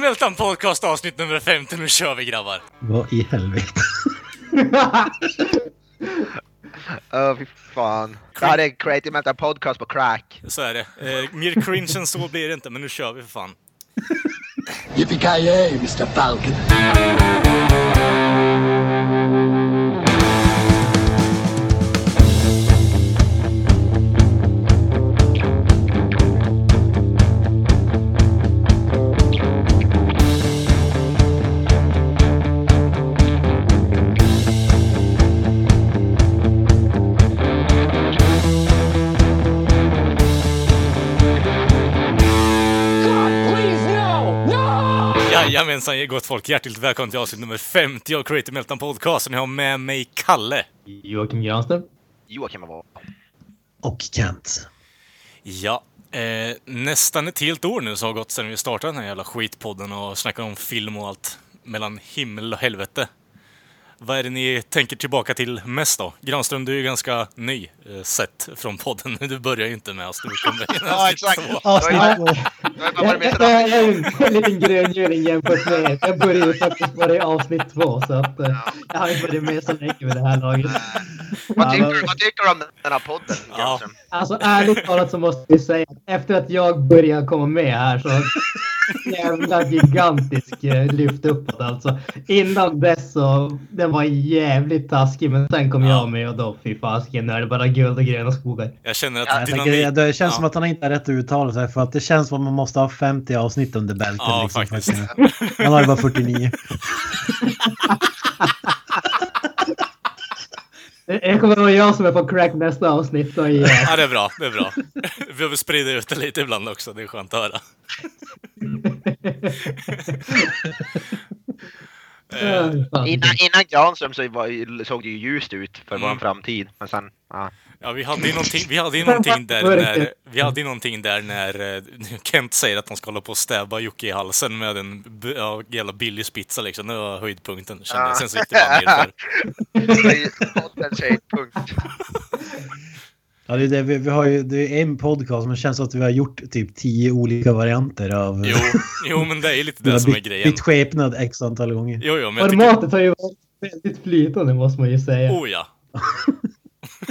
Meltan Podcast avsnitt nummer 50, nu kör vi grabbar! Vad i helvete? Öh, fy fan. Det här är Creative Metal Podcast på crack. Så är det. Eh, mer cringe än så blir det inte, men nu kör vi för fan. Yippee-ki-yay, Mr. Falcon. Jajamensan, gott folk. Hjärtligt välkommen till avsnitt nummer 50 av Creative Meltdown Podcast. Ni har med mig Kalle. Joakim Granström. Joakim var Och Kent. Ja, eh, nästan ett helt år nu så har gått sedan vi startade den här jävla skitpodden och snackade om film och allt mellan himmel och helvete. Vad är det ni tänker tillbaka till mest då? Granström, du är ju ganska ny eh, sett från podden. Du börjar ju inte med in Ja, exakt. Är Jag, är en liten gröngöling jämfört med er. Jag började ju faktiskt bara i avsnitt två så att eh, jag har inte varit med så länge vid det här laget. Vad tycker, du- vad tycker du om den här podden. Granström? Alltså ärligt talat så måste vi säga att efter att jag började komma med här så jävla gigantisk eh, lyft uppåt alltså. Innan dess så den var jävligt taskig men sen kom Ja. jag med och då fy fasiken nu är det bara guld och gröna skogar. Jag känner att Ja, dynamik... tänker, det känns Ja. som att han inte har rätt att uttala sig för att det känns som att man måste ha 50 avsnitt under bältet. Ja, liksom, faktiskt. Han har ju bara 49. Det kommer vara jag som är på crack nästa avsnitt och yeah. Ja, det är bra. Det är bra. Vi behöver sprida ut det lite ibland också. Det är skönt att höra. Innan, innan Granström så var, såg det ju ljust ut för Mm. vår framtid. Men sen, ja. Ja, vi hade ju någonting, vi hade ju någonting där när, vi hade ju någonting där när eh, Kent säger att han ska hålla på och stäba Jocke i halsen med en ja, jävla billig spitsa liksom. Det var höjdpunkten. Kände. jag. Sen så gick det bara nerför. Ja, det är det, vi, vi har ju, det är en podcast men det känns att vi har gjort typ 10 olika varianter av... Jo, jo, men det är lite det som är grejen. bytt skepnad x antal gånger. Jo, jo, men jag tycker... Formatet har ju varit väldigt flytande måste man ju säga. Oh ja.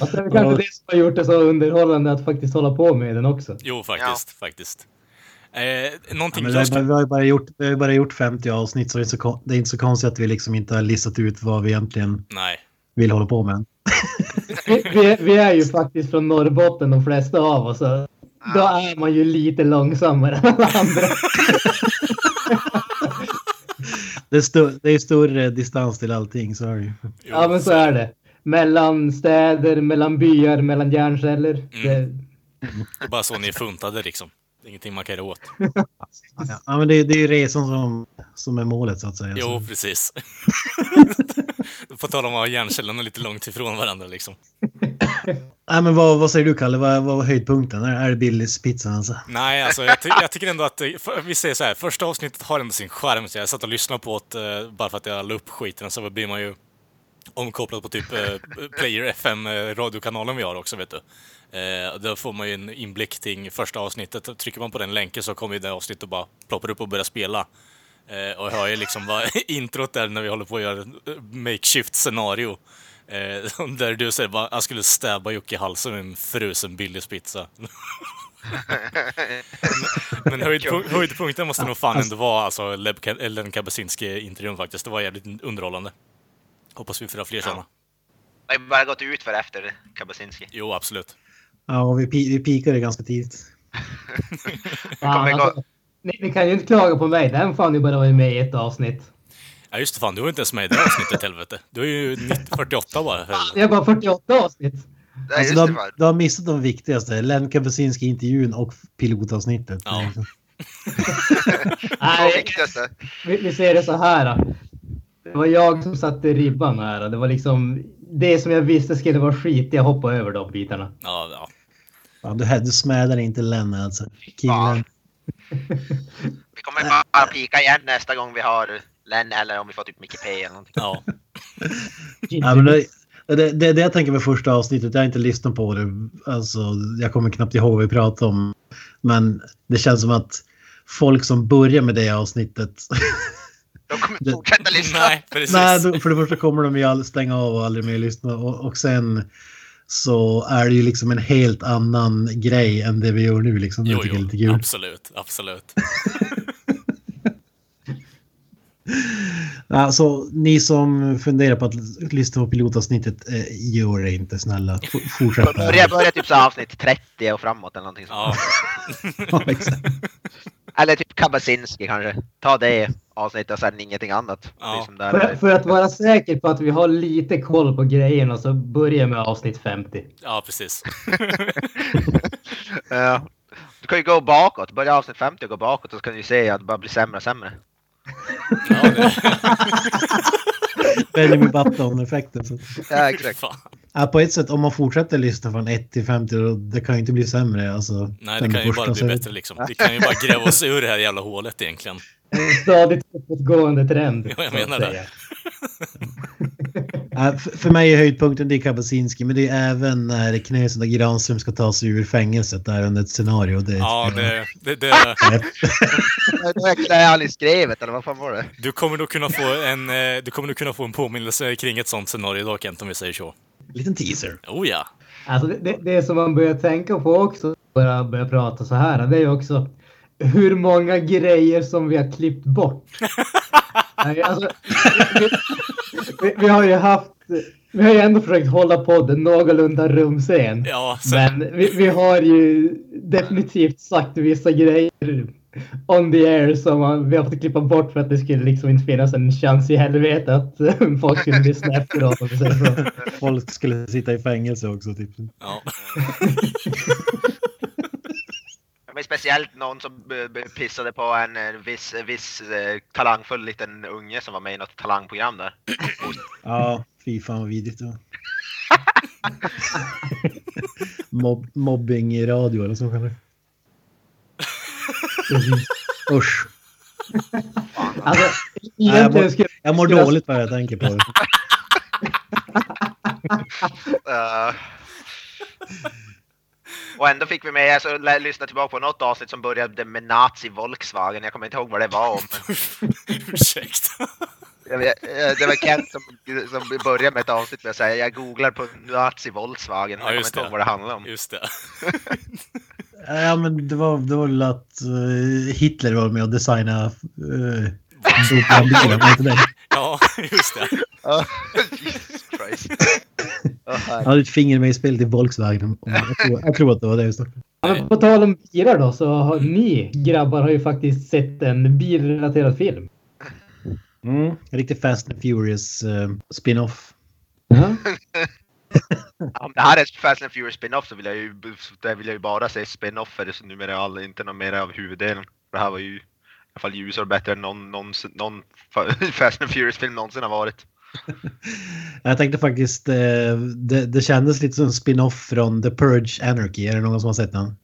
Alltså, det är kanske det som har gjort det så underhållande att faktiskt hålla på med den också. Jo, faktiskt, faktiskt. Eh, Ja, någonting men jag vi, skulle... vi, har ju bara gjort, vi har ju bara gjort 50 avsnitt så det är, så, det är inte så konstigt att vi liksom inte har listat ut vad vi egentligen Nej. vill hålla på med. Vi, vi, vi är ju faktiskt från Norrbotten de flesta av oss. Då är man ju lite långsammare än alla andra. Det är, stu, det är större distans till allting, så är det ju. Jo, Ja men så är det. Mellan städer, mellan byar, mellan hjärnceller. Det, Det är bara så ni är funtade liksom. Är ingenting man kan göra åt. Ja, men det, det är ju resan som, som är målet så att säga. Jo, precis. På tal om att ha hjärncellerna lite långt ifrån varandra liksom. Nej, men vad, vad säger du Kalle? Vad, vad var höjdpunkten? Är det Billys pizza? alltså? Nej, alltså jag, ty jag tycker ändå att, eh, för, vi säger så här, första avsnittet har ändå sin charm. Så jag satt och lyssnade på det eh, bara för att jag la upp skiten, så blir man ju omkopplad på typ eh, Player FM, eh, radiokanalen vi har också, vet du. Eh, då får man ju en inblick till första avsnittet. Trycker man på den länken så kommer ju det avsnittet och bara ploppar upp och börjar spela. Eh, och jag hör ju liksom vad introt där när vi håller på att göra ett makeshift scenario. Eh, där du säger bara, jag skulle stäba Jocke i halsen med en frusen Billys pizza. Men höjdpunk höjdpunkten måste nog fan ändå vara alltså Leb Ellen Kabasinski-intervjun faktiskt. Det var jävligt underhållande. Hoppas vi får fler sådana. Det har bara gått ut för efter Kabasinski. Jo, absolut. Ja, och vi, vi pikade ganska tidigt. fan, alltså, ni, ni kan ju inte klaga på mig. Den fan ju bara varit med i ett avsnitt. Ja, just det, fan, du var inte ens med i det avsnittet, helvete. Du är ju 90 48 bara. för- Jag har bara 48 avsnitt. Är Alltså, du, har, du har missat de viktigaste. Len Kabasinski-intervjun och pilotavsnittet. Ja. Det Nej, vi, vi ser det så här. Det var jag som satte ribban här. Det var liksom det som jag visste skulle vara skit. Jag hoppade över de bitarna. Ja, ja. Ja, du, du smädar inte Len alltså. Killen. Vi kommer bara pika igen nästa gång vi har Len eller om vi får typ Micke P eller någonting. ja. Ja, men det, det, det, det jag tänker med första avsnittet, jag har inte lyssnat på det. Alltså, jag kommer knappt ihåg vad vi pratade om. Men det känns som att folk som börjar med det avsnittet. De kommer Det- fortsätta lyssna. Nej, precis. Nej, då- för det första kommer de ju aldrig stänga av och aldrig mer lyssna. Och, och sen så är det ju liksom en helt annan grej än det vi gör nu. Liksom. Det Jo, tycker jag är lite jo, kul. absolut, absolut. Alltså, ni som funderar på att lyssna på pilotavsnittet, eh, gör det inte snälla. F- Fortsätt. Börja, börja typ så avsnitt 30 och framåt eller någonting sånt. Ja. Eller typ Kabasinski kanske. Ta det avsnittet och sen ingenting annat. Ja. Det är som För, för att vara säker på att vi har lite koll på grejerna så börjar med avsnitt 50. ja precis. Ja. Du kan ju gå bakåt, börja avsnitt 50 och gå bakåt och så kan du se att det bara blir sämre och sämre. Ja, det, Benjamin Button-effekten. Ja, exakt. fan. Ja, på ett sätt, om man fortsätter lyssna från 1 till 50, då, det kan ju inte bli sämre. Alltså, Nej, det kan ju bara bli bättre liksom. Vi kan ju bara gräva oss ur det här jävla hålet egentligen. En stadigt uppåtgående trend. Ja, jag menar det. Ja, för, mig är höjdpunkten det är Kabasinski, men det är även när Knösen och Granström ska ta sig ur fängelset där under ett scenario. Det, Ja, tycker jag- det, det, det, Då är i skrevet eller vad fan var det? du kommer nog kunna få en, eh, du kommer nog kunna få en påminnelse kring ett sånt scenario idag Kent, om vi säger så. Liten teaser. Oh ja. Alltså det, det, det som man börjar tänka på också, börja, börja prata så här, det är ju också hur många grejer som vi har klippt bort. Nej, alltså, vi, vi, vi har ju haft, vi har ju ändå försökt hålla podden någorlunda rumsen. Ja, så, Men vi, vi har ju definitivt sagt vissa grejer on the air som vi har fått klippa bort för att det skulle liksom inte finnas en chans i helvete att folk skulle lyssna efteråt. Folk skulle sitta i fängelse också. Typ. ja. Men speciellt någon som pissade på en eh, viss, viss eh, talangfull liten unge som var med i något talangprogram där. Ja, fy fan vad vidrigt det var. Mob mobbing i radio eller så kanske. Usch. Alltså, jag mår- Jag mår dåligt bara jag tänker på det. Och ändå fick vi med, alltså lyssna tillbaka på något avsnitt som började med Nazi Volkswagen. Jag kommer inte ihåg vad det var om. Ursäkta. vet, eh, det var Kent som, som började med ett avsnitt med att säga jag googlar på Nazi Volkswagen. Ja, jag kommer just inte ihåg vad det handlade om. Just det. Ja, men det var, det var väl att eh, Hitler var med och designade uh, bilen, var inte det? Ja, just det. Ja, Jesus Christ. Åh, Han herre. hade ett finger med i spelet i Volkswagen. Jag tror, jag tror att det var det just då. Ja, men på tal om bilar då, så har ni grabbar har ju faktiskt sett en bilrelaterad film. Mm. En riktig Fast and Furious eh, spin-off. Ja. Om det här är Fast and Furious spin-off så vill jag ju, vill jag ju bara se spin-offer så numera är all, inte någon mer av huvuddelen. Det här var ju alla fall ljusare och bättre än någon, någon, någon fa- Fast and Furious-film någonsin har varit. Jag tänkte faktiskt, eh, det, det kändes lite som en spin-off från The Purge Anarchy. Är det någon som har sett den?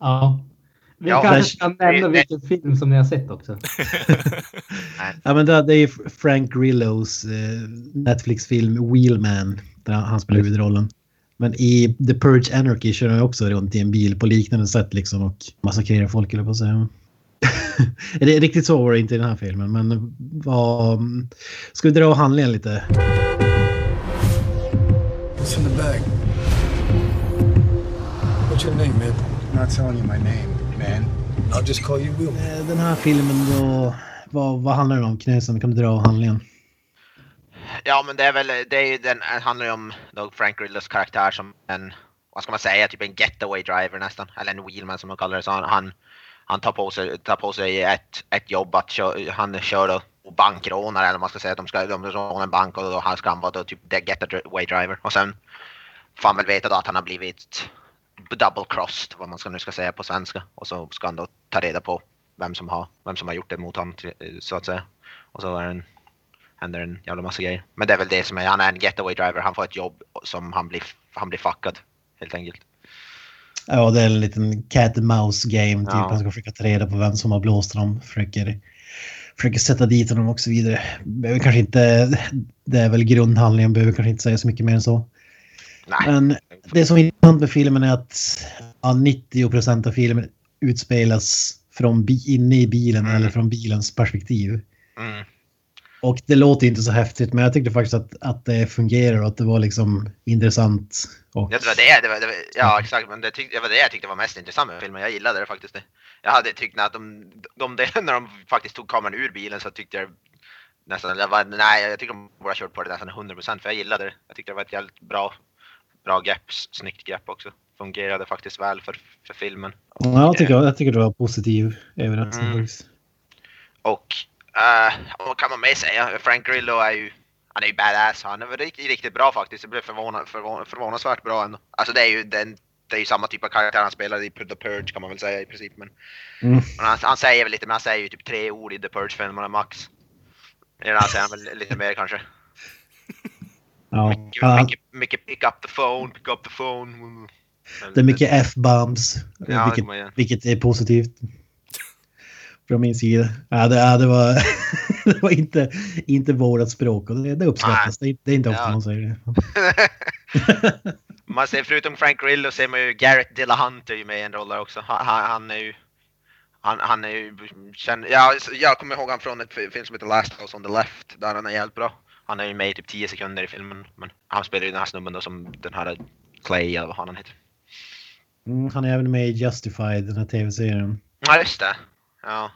ja. Vi Ja, kanske kan nämna vilken film som ni har sett också. Ja, men det, det är Frank Grillos eh, Netflix-film Wheelman. Där han, han spelar huvudrollen. Men i The Purge Anarchy kör han också runt i en bil på liknande sätt liksom och massakrerar folk eller på att säga. Det är riktigt så var det inte i den här filmen men vad... Ska vi dra handlingen lite? What's in the bag? What's your name, man? I'm not telling you my name, man. I'll just call you Will. Eh, Den här filmen då... Vad, vad handlar den om? Knösen, kan du dra handlingen? Ja men det är väl, det är ju den, handlar ju om Frank Grillos karaktär som en, vad ska man säga, typ en getaway driver nästan. Eller en wheelman som de kallar det. Så han, han, han tar, på sig, tar på sig ett, ett jobb att kö, han kör och bankrånar eller vad man ska säga. De ska de råna en bank och då han ska han vara då typ the getaway driver. Och sen får han väl veta då att han har blivit double crossed, vad man ska nu ska säga på svenska. Och så ska han då ta reda på vem som har, vem som har gjort det mot honom så att säga. Och så är en händer en jävla massa grejer. Men det är väl det som är, han är en getaway driver, han får ett jobb som han blir, han blir fuckad. Helt enkelt. Ja, det är en liten cat and mouse game. Typ. Ja. Han ska försöka ta reda på vem som har blåst honom. Försöker, försöker sätta dit honom och så vidare. Behöver kanske inte, det är väl grundhandlingen, behöver kanske inte säga så mycket mer än så. Nej. Men det som är intressant med filmen är att ja, 90 procent av filmen utspelas från inne i bilen mm. eller från bilens perspektiv. Mm. Och det låter inte så häftigt, men jag tyckte faktiskt att, att det fungerar och att det var liksom intressant. Och... Ja, det var det, det, var, det var, ja exakt, men det, tyck, det var det jag tyckte var mest intressant med filmen. Jag gillade det faktiskt. Det. Jag hade tyckt att de, de, de när de faktiskt tog kameran ur bilen så tyckte jag nästan, jag var, nej jag tycker de borde ha kört på det nästan 100% för jag gillade det. Jag tyckte det var ett jävligt bra, bra grepp, snyggt grepp också. Fungerade faktiskt väl för, för filmen. Ja, jag tycker, jag tycker du var positiv överraskning mm. Och Uh, vad kan man mer säga? Frank Grillo är ju, han är ju badass. Han är väl riktigt, riktigt bra faktiskt. Det blev förvånad, förvån, förvånansvärt bra ändå. Alltså det är ju den, det är ju samma typ av karaktär han spelar i The Purge kan man väl säga i princip. Men, mm. men han, han, säger väl lite, men han säger ju typ tre ord i The Purge-filmerna max. Eller han säger väl lite mer kanske. Ja. Mycket, uh, mycket, mycket pick up the phone, pick up the phone. Det är mycket F-bombs, ja, vilket, vilket är positivt från min sida. Ja, det, ja, det, var, det var inte, inte vårat språk och det, det uppskattas. Det, det, är inte ofta ja. man säger det. man ser, förutom Frank Grillo ser man ju Garrett Dillahunter med i en roll där också. Han, han, är ju... Han, han är ju känd, ja, jag kommer ihåg han från ett film som heter Last House on the Left, där han är jävligt bra. Han är ju med i typ 10 sekunder i filmen, men han spelar ju den här snubben då som den här Clay eller vad han heter. Mm, han är även med i Justified, den här tv-serien. Ja, just det. Ja.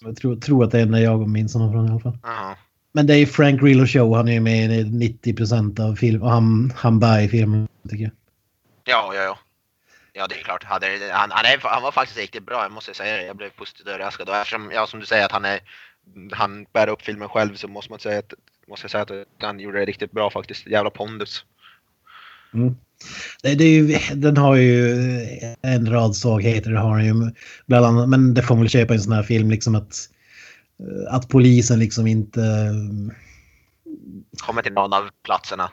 Jag tror, tror att det är enda jag minns honom från i alla fall. Aha. Men det är Frank Grillo show. Han är med i 90 procent av filmen. Och han, han bär i filmen tycker jag. Ja, ja, ja. Ja, det är klart. Han, han, han, är, han var faktiskt riktigt bra, jag måste säga det. Jag blev positivt överraskad. Och eftersom, ja, som du säger, att han, är, han bär upp filmen själv så måste man säga att, måste jag säga att han gjorde det riktigt bra faktiskt. Jävla pondus. Mm. Det, det ju, den har ju en rad svagheter, det har den ju bland annat. Men det får man väl köpa i en sån här film, liksom att, att polisen liksom inte... Kommer till någon av platserna.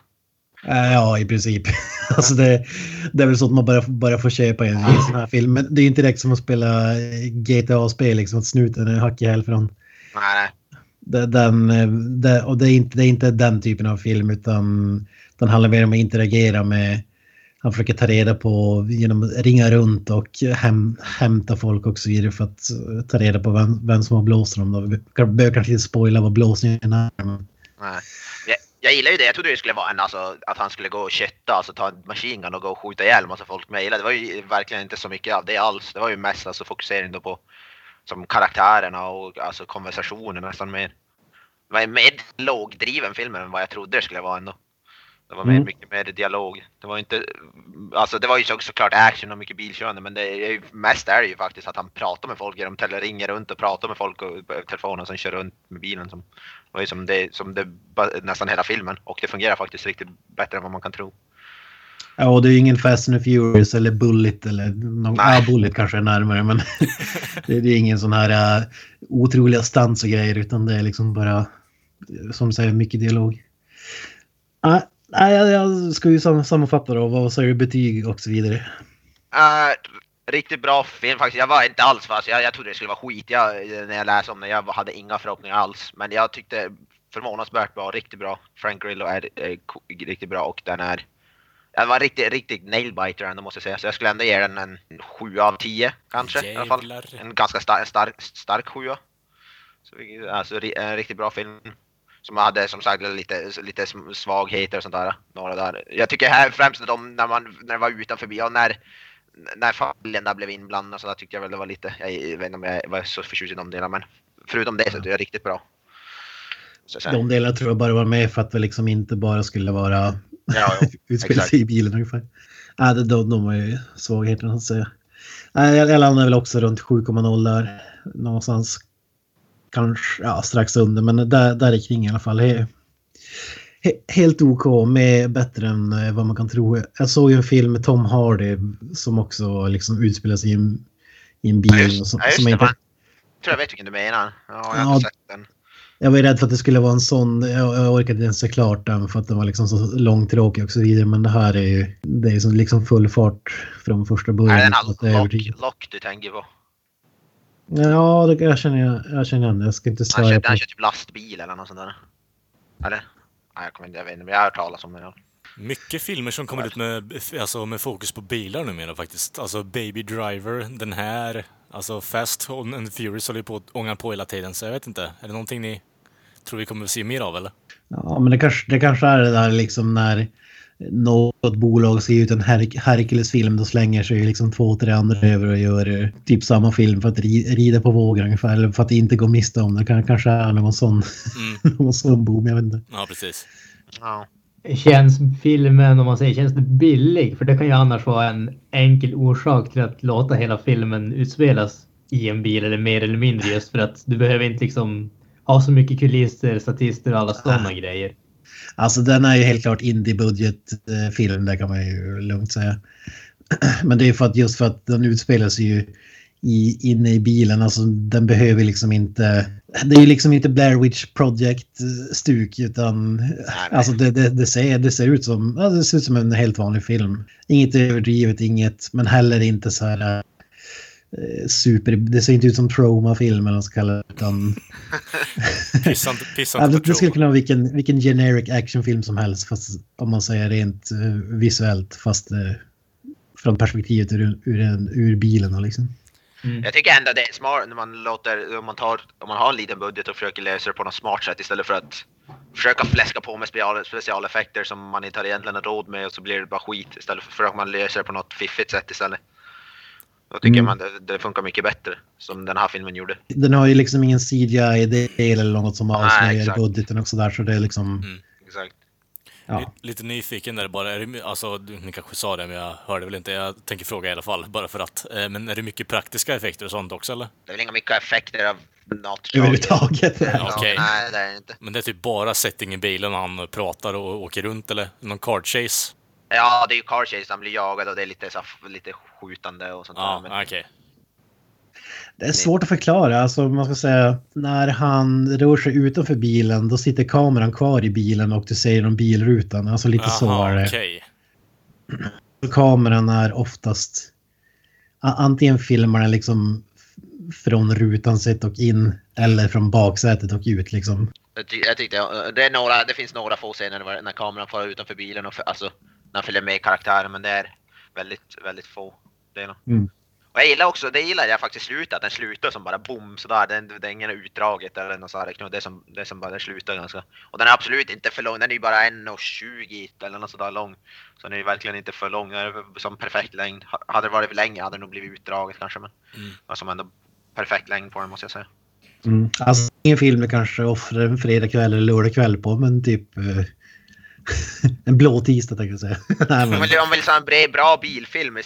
Ja, i princip. alltså det, det är väl så att man bara, bara får köpa en, en sån här film. Men det är inte direkt som att spela GTA-spel, liksom att snuten är hack i häl från. Nej, nej. Den, det, och det är, inte, det är inte den typen av film utan den handlar mer om att interagera med han försöker ta reda på genom att ringa runt och häm, hämta folk och så vidare för att eh, ta reda på vem, vem som har blåst dem. Då. Vi behöver kanske inte spoila vad blåsningen är. Men... Nej. Jag, jag gillar ju det. Jag trodde det skulle vara en, alltså, att han skulle gå och kötta, alltså ta en machine och gå och skjuta ihjäl massa folk. Men jag gillade, det var ju verkligen inte så mycket av det alls. Det var ju mest alltså, fokusering då på som karaktärerna och alltså, konversationen nästan mer. Det var en mer lågdriven film än vad jag trodde det skulle vara ändå. Det var mer, mm. mycket mer dialog. Det var inte, alltså det var ju så, såklart action och mycket bilkörande men det är mest är det ju faktiskt att han pratar med folk genom tele, ringer runt och pratar med folk och telefonen och sen kör runt med bilen. Som, det var ju som det, som det nästan hela filmen och det fungerar faktiskt riktigt bättre än vad man kan tro. Ja, och det är ju ingen Fast and Furious eller Bullet eller någon, ja, Bullet kanske är närmare men det, är ingen sån här uh, otroliga stans och grejer utan det är liksom bara som säger mycket dialog. Uh, Nej, jag, jag ska ju sammanfatta då. Vad säger du betyg och så vidare? Uh, riktigt bra film faktiskt. Jag var inte alls fast. Jag, jag trodde det skulle vara skit jag, när jag läste om det. Jag hade inga förhoppningar alls. Men jag tyckte förvånansvärt bra. Riktigt bra. Frank Grillo är, är, är riktigt bra och den är... Den var riktigt, riktigt nailbiter ändå måste jag säga. Så jag skulle ändå ge den en 7 av 10 kanske. I alla fall. En ganska star, stark, stark 7. Så, alltså en riktigt bra film som hade som sagt lite, lite svagheter och sånt där. Några där. Jag tycker här främst att de, när man när det var utanför och när när familjen där blev inblandad så där tyckte jag väl det var lite, jag vet inte om jag var så förtjust i de delarna men förutom det så är det riktigt bra. de delarna tror jag bara var med för att det liksom inte bara skulle vara ja, utspela sig i bilen ungefär. Nej, de, de, de var ju svagheterna så att säga. Jag, jag landade väl också runt 7,0 där någonstans kanske ja, strax under, men där, där är kring i alla fall. He, he, helt OK, med bättre än eh, vad man kan tro. Jag såg ju en film med Tom Hardy som också liksom utspelar sig i en, i en bil. Ja, just, som, ja, just som det, inte... man. Jag tror jag vet vilken du menar. Ja, jag har ja, inte sett den. Jag var rädd för att det skulle vara en sån, jag, jag orkade inte ens se klart den för att den var liksom så långtråkig och så vidare. Men det här är ju, det är liksom full fart från första början. Är det den här lock, lock du tänker på? Ja, det, jag, känner, jag känner igen det. Jag ska inte svära han kör, på... Han kör typ lastbil eller något sånt där. Eller? Nej, jag kommer inte, jag vet inte, men jag har hört talas om det. Mycket filmer som kommer ut med, alltså, med fokus på bilar numera faktiskt. Alltså Baby Driver, den här. Alltså Fast and Furious håller ju på att ånga på hela tiden, så jag vet inte. Är det någonting ni tror vi kommer att se mer av eller? Ja, men det kanske, det kanske är det där liksom när något bolag ser ut en Her Hercules-film, då slänger sig liksom två, tre andra över och gör typ samma film för att rida på vågen ungefär, eller för att inte gå miste om det. kanske är någon sån, mm. någon sån boom, jag vet inte. Ja, precis. Ja. Känns filmen, om man säger, känns det billig? För det kan ju annars vara en enkel orsak till att låta hela filmen utspelas i en bil eller mer eller mindre just för att du behöver inte liksom ha så mycket kulisser, statister och alla sådana ah. grejer. Alltså den är ju helt klart indie-budgetfilm, det kan man ju lugnt säga. Men det är för att just för att den utspelar sig ju i, inne i bilen. Alltså den behöver liksom inte... Det är ju liksom inte Blair Witch Project-stuk utan alltså det, det, det, ser, det ser ut som ja, det ser ut som en helt vanlig film. Inget överdrivet, inget, men heller inte så här super... Det ser inte ut som trauma-film eller vad ska kalla det. Utan... pissant, pissant ja, det, skulle kunna vara vilken, vilken generic actionfilm som helst, fast om man säger rent uh, visuellt, fast uh, från perspektivet ur, ur, en, ur bilen. Liksom. Mm. Jag tycker ändå det är smart när man låter, om man, tar, om man har en liten budget och försöker lösa det på något smart sätt istället för att försöka fläska på med special, specialeffekter som man inte har egentligen råd med och så blir det bara skit istället för att man löser det på något fiffigt sätt istället. Då tycker mm. man det, det, funkar mycket bättre som den här filmen gjorde. Den har ju liksom ingen CGI-del eller något som avslöjar budgeten och sådär så det är liksom... Mm. Exakt. Ja. Lite nyfiken där bara. Är det, alltså, ni kanske sa det, men jag hörde väl inte. Jag tänker fråga i alla fall, bara för att. Eh, men är det mycket praktiska effekter och sånt också, eller? Det är väl inga mycket effekter av något slag. Överhuvudtaget? Ja, okay. Nej, det är det inte. Men det är typ bara setting i bilen när han pratar och åker runt, eller? Någon card chase? Ja, det är ju car chase. Han blir jagad och det är lite, så, lite skjutande och sånt ja, där. Men... Okay. Det är svårt att förklara. Alltså, man ska säga, när han rör sig utanför bilen då sitter kameran kvar i bilen och du ser genom bilrutan. Alltså lite Aha, så är det. Okay. Kameran är oftast... Antingen filmar den liksom från rutan sett och in eller från baksätet och ut liksom. Jag, ty jag tyckte det, är några, det finns några få scener när kameran far utanför bilen och för, alltså när han följer med karaktären men det är väldigt, väldigt få delar. Mm. Och jag gillar också, det gillar jag faktiskt slutet, att den slutar som bara boom sådär. Den, det är ingen utdraget eller något sådär. Det är som, det är som bara den slutar ganska. Och den är absolut inte för lång, den är ju bara 1,20 eller något sådär lång. Så den är ju verkligen inte för lång, den är som perfekt längd. Hade det varit för länge hade det nog blivit utdraget kanske men. Mm. Som ändå perfekt längd på den måste jag säga. Mm. Alltså ingen film jag kanske offrar en fredag kväll eller lördag kväll på men typ eh, en blå tisdag tänkte jag säga. Nej, men... Om man vill ha en bra, bra bilfilm,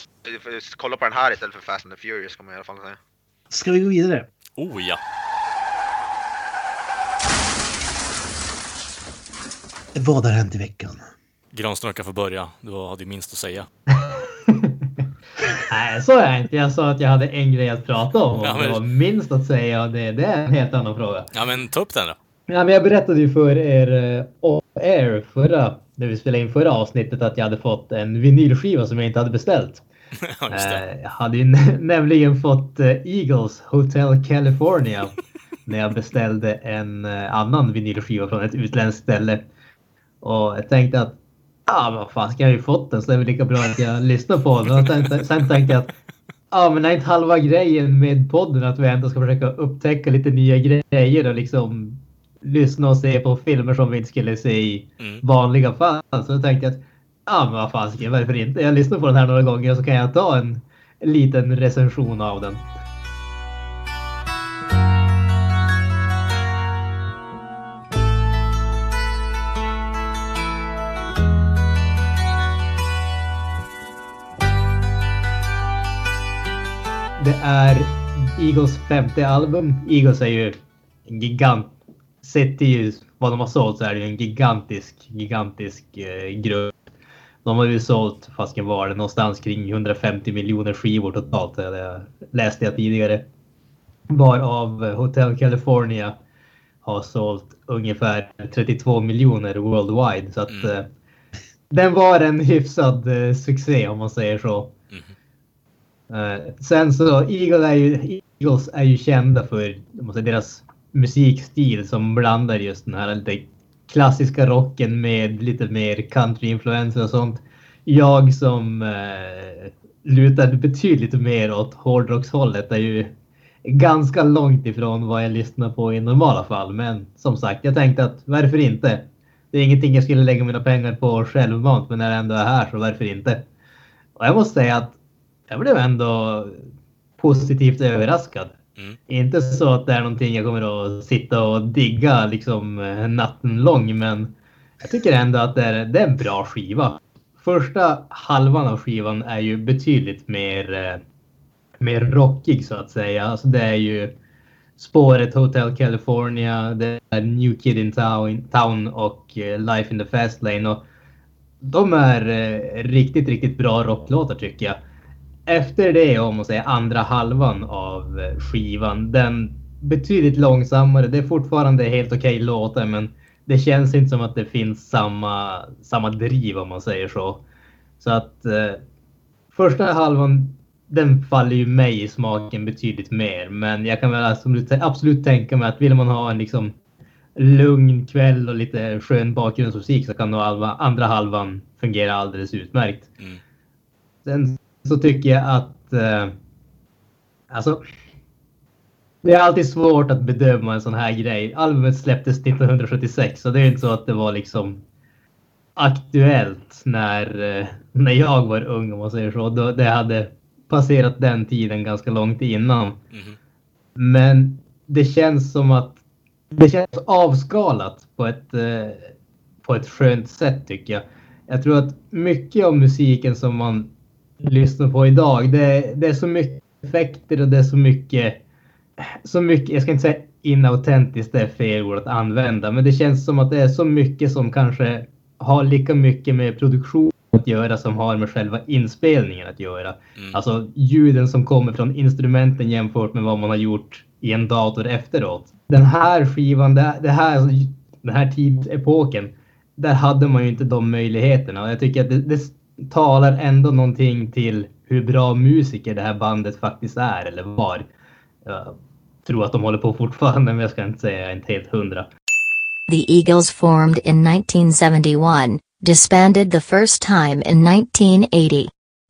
kolla på den här istället för Fast and the Furious kan man i alla fall säga. Ska vi gå vidare? Oh ja. Vad har hänt i veckan? Granström kan få börja. Du hade ju minst att säga. Nej, så är jag inte. Jag sa att jag hade en grej att prata om. Ja, men... Det var minst att säga. Det, det är en helt annan fråga. Ja, men ta upp den då. Ja, men jag berättade ju för er uh, air förra, när vi spelade in förra avsnittet att jag hade fått en vinylskiva som jag inte hade beställt. ja, uh, jag hade ju nämligen fått uh, Eagles Hotel California när jag beställde en annan vinylskiva från ett utländskt ställe. Och jag tänkte att ah, vad fan ska jag ju fått den så det är väl lika bra att jag lyssnar på den. Och sen, sen tänkte jag att ja, men är inte halva grejen med podden att vi ändå ska försöka upptäcka lite nya grejer och liksom lyssna och se på filmer som vi inte skulle se i mm. vanliga fall. Så jag tänkte att ja, men vad fan, varför inte? Jag lyssnar på den här några gånger så kan jag ta en, en liten recension av den. Det är Eagles femte album. Eagles är ju en gigant sett till vad de har sålt så är det en gigantisk, gigantisk eh, grupp. De har ju sålt, fasken var det, någonstans kring 150 miljoner skivor totalt. Det läste jag tidigare. Varav Hotel California har sålt ungefär 32 miljoner worldwide. Så att mm. eh, den var en hyfsad eh, succé om man säger så. Mm. Eh, sen så Eagle är ju, Eagles är ju kända för säga, deras musikstil som blandar just den här lite klassiska rocken med lite mer countryinfluenser och sånt. Jag som eh, lutar betydligt mer åt hårdrockshållet är ju ganska långt ifrån vad jag lyssnar på i normala fall. Men som sagt, jag tänkte att varför inte? Det är ingenting jag skulle lägga mina pengar på självmant, men när jag ändå är här så varför inte? Och jag måste säga att jag blev ändå positivt överraskad. Mm. Inte så att det är någonting jag kommer att sitta och digga liksom eh, natten lång, men jag tycker ändå att det är, det är en bra skiva. Första halvan av skivan är ju betydligt mer, eh, mer rockig så att säga. Alltså det är ju spåret Hotel California, det är New Kid in Town, och eh, Life in the Fast Lane. Och de är riktigt, riktigt bra rocklåtar tycker jag. Efter det, om man säger andra halvan av skivan, den betydligt långsammare. Det är fortfarande helt okej okay låtar, men det känns inte som att det finns samma, samma driv om man säger så. Så att eh, första halvan, den faller ju mig i smaken betydligt mer. Men jag kan väl absolut, absolut tänka mig att vill man ha en liksom lugn kväll och lite skön bakgrundsmusik så kan nog andra halvan fungera alldeles utmärkt. Mm. Sen så tycker jag att eh, alltså det är alltid svårt att bedöma en sån här grej. Albumet släpptes 1976 så det är inte så att det var liksom aktuellt när, eh, när jag var ung om man säger så. Då, det hade passerat den tiden ganska långt innan. Mhm. Men det känns som att det känns avskalat på ett, eh, på ett skönt sätt tycker jag. Jag tror att mycket av musiken som man lyssnar på idag, det, det är så mycket effekter och det är så mycket, så mycket, jag ska inte säga inautentiskt, det är fel ord att använda, men det känns som att det är så mycket som kanske har lika mycket med produktion att göra som har med själva inspelningen att göra. Mm. Alltså ljuden som kommer från instrumenten jämfört med vad man har gjort i en dator efteråt. Den här skivan, det, det här, den här tidsepoken, där hade man ju inte de möjligheterna. Och jag tycker att det, det talar ändå någonting till hur bra musiker det här bandet faktiskt är eller var. Jag tror att de håller på fortfarande, men jag ska inte säga jag är inte helt hundra. The Eagles formed in 1971, disbanded the first time in 1980.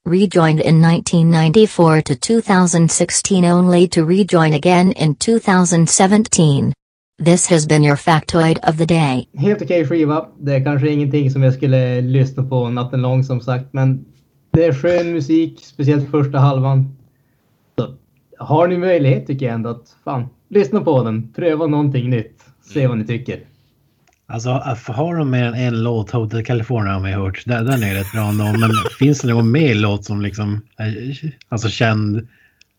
Rejoined in 1994 to 2016 only to rejoin again in 2017. This has been your factoid of the day. Helt okej skiva. Det är kanske ingenting som jag skulle lyssna på natten lång som sagt, men det är skön musik, speciellt första halvan. Så har ni möjlighet tycker jag ändå att fan, lyssna på den, pröva någonting nytt, se vad ni tycker. Alltså har de mer än en låt, Hotel California har vi hört, den, den är rätt bra ändå, men finns det någon mer låt som liksom är alltså känd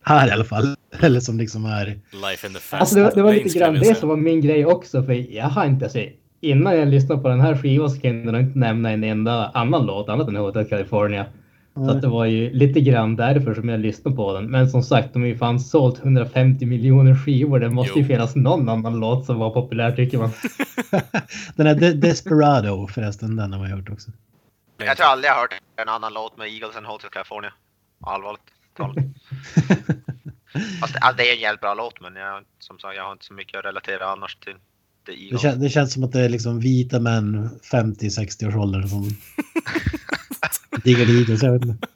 här i alla fall. Eller som liksom är... Life in the fast Alltså det, var- det var lite grann det som var min grej också, för jag har inte, alltså, innan jag lyssnade på den här skivan så kunde jag inte nämna en enda annan låt annat än Hotel California. Så att det var ju lite grann därför som jag lyssnade på den. Men som sagt, de har ju fan sålt 150 miljoner skivor. Det måste ju Jo. finnas någon annan låt som var populär tycker man. Den här De- Desperado förresten, den har man hört också. Jag tror aldrig jag har hört en annan låt med Eagles än Hotel California. Allvarligt talat. Fast det, alltså, det är en jävligt bra låt men jag, som sagt jag har inte så mycket att relatera annars till The Det, kän, det känns som att det är liksom vita män 50-60 års ålder som diggar Eagles. Jag vet inte.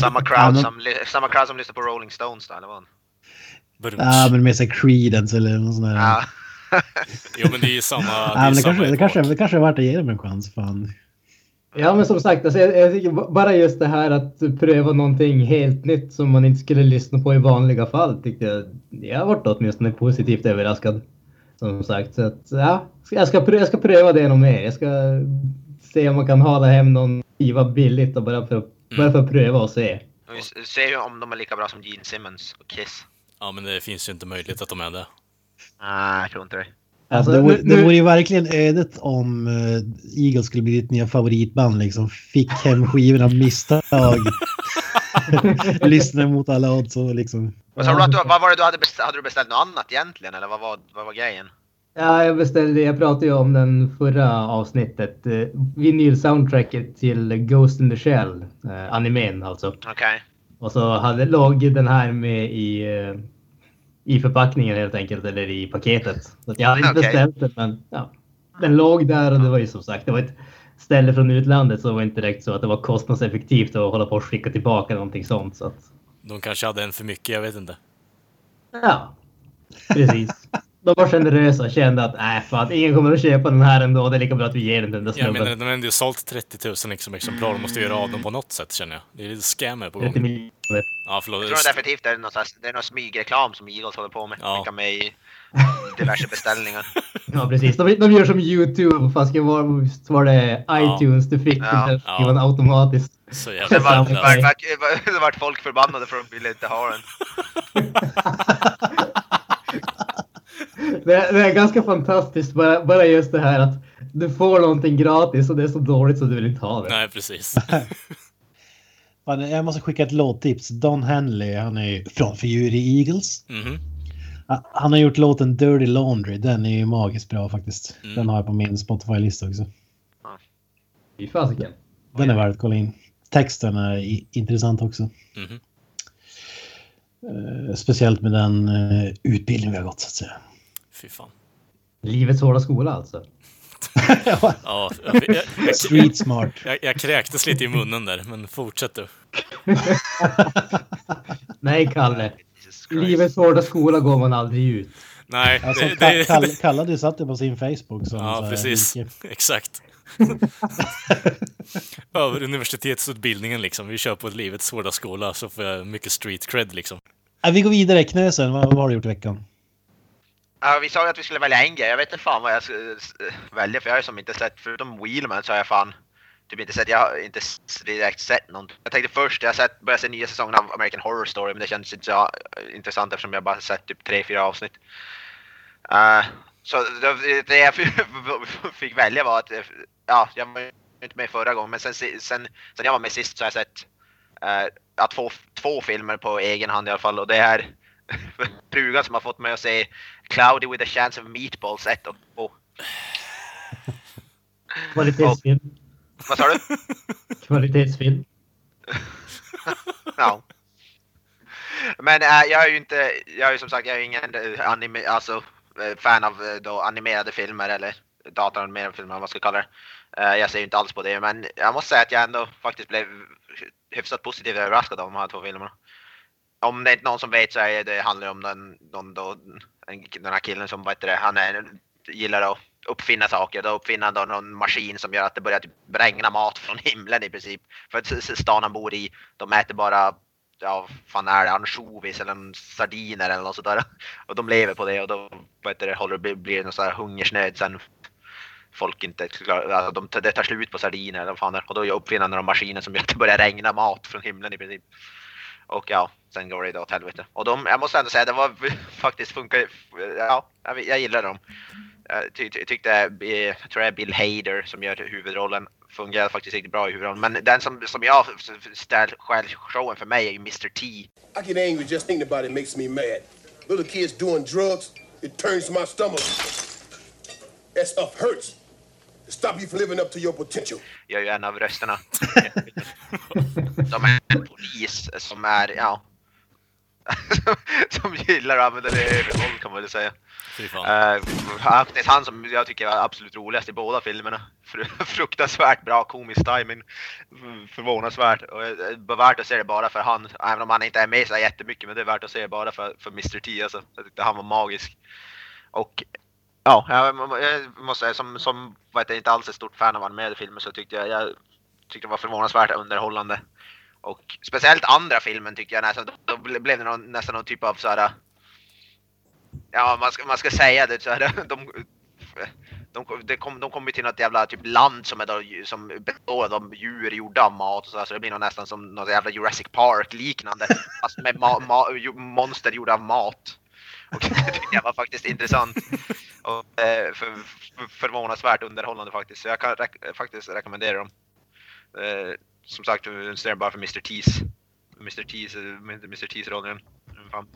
Samma Ja, crowd, men- som, samma crowd som lyssnar på Rolling Stones där, eller vad? Ja, men med sig Creedence eller något sånt där. Ja. Jo, men det är ju samma... Ja, det är men det, samma kanske, det, kanske, det kanske är värt att ge dem en chans. Fan. Ja men som sagt, alltså, jag, jag tycker ba- bara just det här att pröva någonting helt nytt som man inte skulle lyssna på i vanliga fall tyckte jag, jag har varit åtminstone positivt överraskad. Som sagt, så att, ja, jag ska, pröva, jag ska pröva det nog mer. Jag ska se om man kan hala hem någon skiva billigt och bara för, bara för att pröva och se. Vi ser ju om de är lika bra som Gene Simmons och Kiss. Ja, men det finns ju inte möjlighet att de är det. Nej, jag tror inte det. Alltså, det, vore, nu- det vore ju verkligen ödet om uh, Eagles skulle bli ditt nya favoritband. Liksom. Fick hem skivorna av misstag. Lyssnade mot alla odds och liksom. Vad sa du att du, vad var det du hade beställt? Hade du beställt något annat egentligen eller vad var, vad var grejen? Ja, jag beställde, jag pratade ju om den förra avsnittet. Eh, vinyl-soundtracket till Ghost in the Shell, eh, animen alltså. Okej. Och så hade, låg den här med i, eh, i förpackningen helt enkelt, eller i paketet. Så jag hade inte Okej. beställt den, men ja, den låg där och det var ju som sagt, det var ett ställe från utlandet så det var inte direkt så att det var kostnadseffektivt att hålla på och skicka tillbaka någonting sånt. Så att, De kanske hade en för mycket, jag vet inte. Ja, precis. De var generösa och kände att nej fan, ingen kommer att köpa den här ändå. Det är lika bra att vi ger den till den där Jag menar, snubben. de har ändå sålt 30 000 liksom exemplar. De måste göra av dem på något sätt känner jag. Det är lite scammer på 30 gång. miljoner. Ja, förlåt. Jag tror definitivt det är någon, slags- det är någon smygreklam som Eagles håller på med. Ja. Skicka med i diverse beställningar. Ja, precis. De, de gör som YouTube. Det vara? Visst var det Ja. iTunes du fick? Ja. Ja. Ja. den automatiskt. Så jävla vart Ja. var, var, var, vart folk förbannade för att de ville inte ha den. Det, det är ganska fantastiskt. Bara, bara just det här att du får någonting gratis och det är så dåligt så du vill inte ha det. Nej, precis. Jag måste skicka ett låttips. Don Henley, han är från Fury Eagles. Ha- Han har gjort låten Dirty Laundry. Den är ju magiskt bra faktiskt. Mm. Den har jag på min Spotify-lista också. Fy fasiken. Den är värd att kolla in. Texten är intressant också. Eh, speciellt med den eh, utbildning vi har gått så att säga. Fy fan. Livets hårda skola alltså. Ja, jag, jag, jag, Street smart. jag, jag kräktes lite i munnen där, men fortsätt du. Nej, Kalle. Livets hårda skola går man aldrig ut. Nej, Alltså, det, det, Kalle, Kalle du satte på sin Facebook som så Ja, precis. like- Exakt. Över universitetsutbildningen liksom. Vi kör på ett livets hårda skola så får jag mycket street cred liksom. Ja, vi går vidare. Knösen, vad, vad har du gjort i veckan? Ja, vi sa ju att vi skulle välja en grej. Jag vet inte fan vad jag ska välja för jag har ju som inte sett, förutom Wheelman så har jag fan typ inte sett, jag har inte direkt sett någon. Jag tänkte först, jag har sett, börjat se nya säsongen av American Horror Story men det kändes inte så intressant eftersom jag bara sett typ tre fyra avsnitt. Uh, så det, jag fick välja var att, ja, jag var ju inte med förra gången men sen, sen, sen jag var med sist så har jag sett uh, ja, två, två filmer på egen hand i alla fall och det är frugan som har fått mig att se Cloudy with a chance of meatballs 1 och 2. Kvalitetsfilm. Vad sa du? Kvalitetsfilm. Ja. Men äh, jag är ju inte, jag är ju som sagt, jag är ingen äh, anime, alltså äh, fan av äh, då animerade filmer eller datoranimerade filmer, vad man ska kalla det. Äh, jag ser ju inte alls på det, men jag måste säga att jag ändå faktiskt blev hyfsat positivt överraskad av de här två filmerna. Om det är inte någon som vet så är det, handlar det om den, den, då, den här killen som, vad det, han är, gillar att uppfinna saker. Då uppfinner han någon maskin som gör att det börjar typ regna mat från himlen i princip. För att stan han bor i, de äter bara ja, fan är det, ansjovis eller sardiner eller något sådär. Och de lever på det och då vet du, håller blir det någon sån här hungersnöd sen folk inte klarar, alltså de, det tar slut på sardiner eller vad fan är. Och då uppfinner han några maskiner som gör att det börjar regna mat från himlen i princip. Och ja, sen går det då åt helvete. Och de, jag måste ändå säga, det var faktiskt funkar, ja, jag, jag gillar dem. Jag ty, ty, tyckte, eh, jag tror det är Bill Hader som gör huvudrollen, fungerar faktiskt riktigt bra i huvudrollen. Men den som, som jag ställer själv showen för mig är ju Mr T. I get angry just thinking about it makes me mad. Little kids doing drugs, it turns my stomach. That stuff hurts. To stop you from living up to your potential. gör ju en av rösterna. De är en polis som är, ja, som gillar att använda det övervåld kan man väl säga. Fy fan. Uh, det är han som jag tycker är absolut roligast i båda filmerna. Fru- Fruktansvärt bra komisk timing. Mm, Förvånansvärt. Och eh, är värt att se det bara för han. Även om han inte är med så jättemycket. Men det är värt att se det bara för, för Mr T alltså. Jag tyckte han var magisk. Och ja, jag, jag måste säga som, som vad jag inte alls ett stort fan av animerade filmer så tyckte jag, jag tyckte det var förvånansvärt underhållande. Och speciellt andra filmen tyckte jag nästan, då blev det någon, nästan någon typ av så här. Ja, man ska, man ska säga det så här, de, de, de, kom, de kommer till något jävla typ land som är då, som består av djur gjorda av mat och så, här, så det blir nog nästan som något jävla Jurassic Park liknande. Fast med ma, ma, monster gjorda av mat. Och det var faktiskt intressant. Och eh, för, för, förvånansvärt underhållande faktiskt. Så jag kan rek- faktiskt rekommendera dem. Eh, som sagt, ser bara för Mr. Tees. Mr. Tees, eh, Mr. Tees rollen. Fan.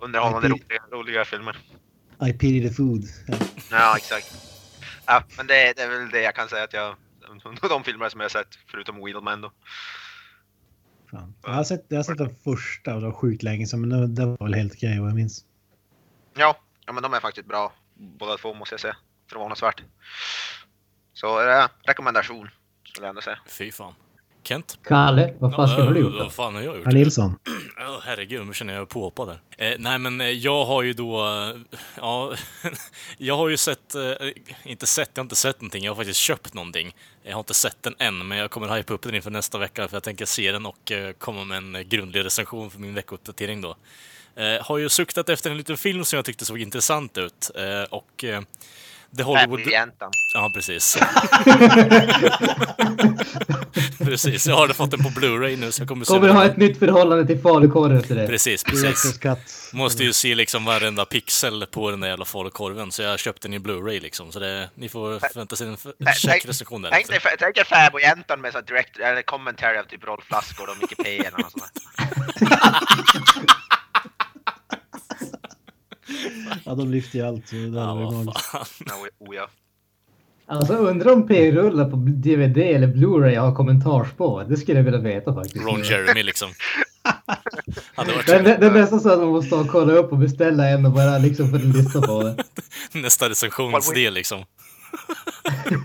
Underhållande, IP. roliga, roliga filmer. I pity the food. Ja. Exakt. Ja, men det, det är väl det jag kan säga att jag... De filmer som jag har sett, förutom Wheelman då. Fan. Jag, har sett, jag har sett den första och det var sjukt länge sedan, men det- det var väl helt okej vad jag minns. Ja, ja, men de är faktiskt bra båda två måste jag säga. Förvånansvärt. Så eh, rekommendation skulle jag ändå säga. Fy fan. Kent? Kalle, vad fan ska Ja, du gjort Vad fan har jag gjort? Nilsson. Åh, herregud, nu känner jag påhoppad där. Eh, nej, men eh, jag har ju då... Eh, ja, jag har ju sett... Eh, inte sett, jag har inte sett någonting. Jag har faktiskt köpt någonting. Jag har inte sett den än, men jag kommer hypa upp den inför nästa vecka för jag tänker se den och eh, komma med en eh, grundlig recension för min veckouppdatering då. Eh, har ju suktat efter en liten film som jag tyckte såg intressant ut eh, och eh, The Hollywood... Ja, precis. precis, jag har fått den på Blu-ray nu så jag kommer se Kommer ha ett nytt förhållande till falukorven efter det. Precis, precis. Måste ju se liksom varenda pixel på den där jävla falukorven, så jag köpte den i Blu-ray liksom. Så det, ni får förvänta sig en Tänk- checkrecension där. Tänk dig, tänk dig fäbodjäntan med så direkt, eller commentary av typ Rolf Lassgård och Micke P eller något sånt. Ja, de lyfter ju allt. så Det Ja, vad fan. Ja, oh ja. Alltså undrar om P-rullar på DVD eller Blu-ray har kommentarsspår. Det skulle jag vilja veta faktiskt. Ron Jeremy liksom. Varit Det, det, det är nästan så att man måste kolla upp och beställa en och bara liksom få lyssna på det. nästa recensionsdel liksom.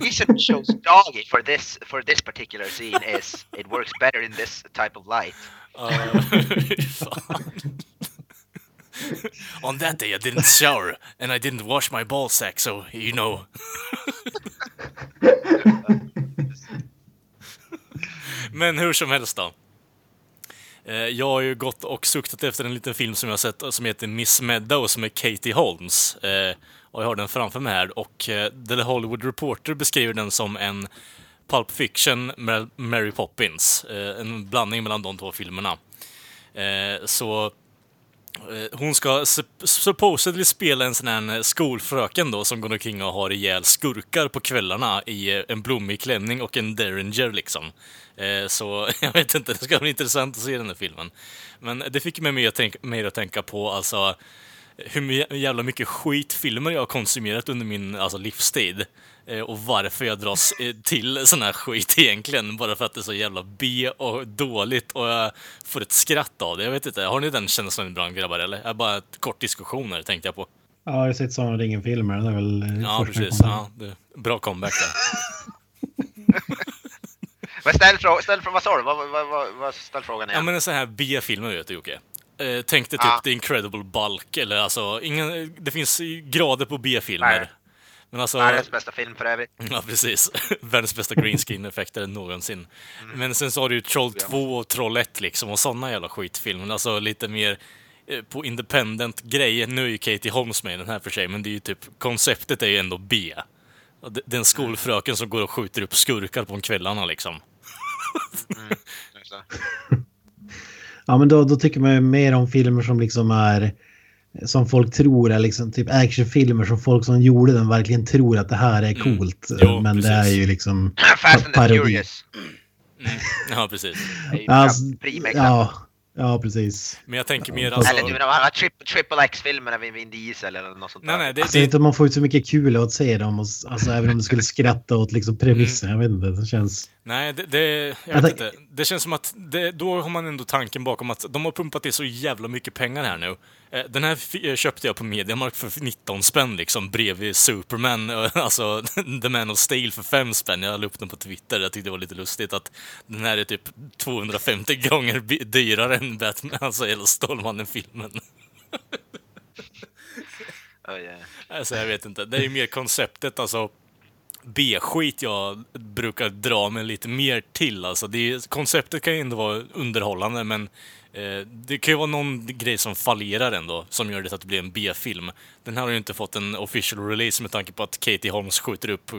reason we chose doggy for this for this particular scene is it works better in this type of light. Ja, fan. On that day I didn't shower and I didn't wash my ball sack so you know. Men hur som helst då. Eh, jag har ju gått och suktat efter en liten film som jag har sett som heter Miss Meadows med Katie Holmes. Eh, och jag har den framför mig här och eh, The Hollywood Reporter beskriver den som en Pulp Fiction med Mary Poppins. En blandning mellan de två filmerna. Så Eh, hon ska supposedly spela en sån här eh, skolfröken då som går omkring och har ihjäl skurkar på kvällarna i eh, en blommig klänning och en derringer liksom. Så jag vet inte, det ska bli intressant att se den här filmen. Men det fick mig mer att tänka, mer att tänka på alltså hur jävla mycket skitfilmer jag har konsumerat under min alltså, livstid. Eh, och varför jag dras eh, till sån här skit egentligen. Bara för att det är så jävla B och dåligt och jag får ett skratt av det. Jag vet inte, har ni den känslan ibland grabbar eller? Jag bara ett kort diskussioner tänkte jag på. Ja, jag har sett om ringen-filmer. Det är väl eh, Ja, precis. Ja, det, bra comeback där. Men ställ frågan, ställ frågan, vad sa du? Vad, vad, vad, vad, ställ frågan Ja igen. men en sån här B-filmer vet du Jocke. Eh, tänk dig typ Ja. The Incredible Bulk eller alltså, ingen, det finns grader på B-filmer. Men alltså... Världens bästa film för övrigt. Ja, precis. Världens bästa green skin-effekter någonsin. Men sen så har du ju Troll 2 och Troll 1 liksom, och sådana jävla skitfilmer. Alltså lite mer eh, på independent grejer. Nu är ju Katie Holmes med i den här för sig, men det är ju typ, konceptet är ju ändå B. Den skolfröken som går och skjuter upp skurkar på kvällarna liksom. Så. Ja, men då, då tycker man ju mer om filmer som liksom är som folk tror är liksom typ actionfilmer som folk som gjorde den verkligen tror att det här är coolt. Mm. Jo, men det är precis. ju liksom Fast and the parodi. Furious. Ja, precis. Alltså, ja, ja, precis. Men jag tänker mer alltså... Eller du menar alla triple, triple X-filmerna med Vin Diesel eller något sånt Nej, där. nej, det, Alltså, det, inte om man får ut så mycket kul att se dem. Och, alltså, även om du skulle skratta åt liksom premissen. Jag vet inte, det känns... Nej, det, det, jag Jag vet inte. Det känns som att det, då har man ändå tanken bakom att de har pumpat i så jävla mycket pengar här nu. Eh, Den här eh, köpte jag på Mediamarkt för 19 spänn liksom bredvid Superman, alltså The Man of Steel för 5 spänn. Jag la upp den på Twitter, jag tyckte det var lite lustigt att den här är typ 250 gånger dyrare än Batman, alltså hela Stålmannen-filmen. Oh, yeah. Alltså jag vet inte, det är ju mer konceptet alltså. B-skit jag brukar dra mig lite mer till. Alltså det är, konceptet kan ju ändå vara underhållande men eh, det kan ju vara någon grej som fallerar ändå som gör det att det blir en B-film. Den här har ju inte fått en official release med tanke på att Katie Holmes skjuter upp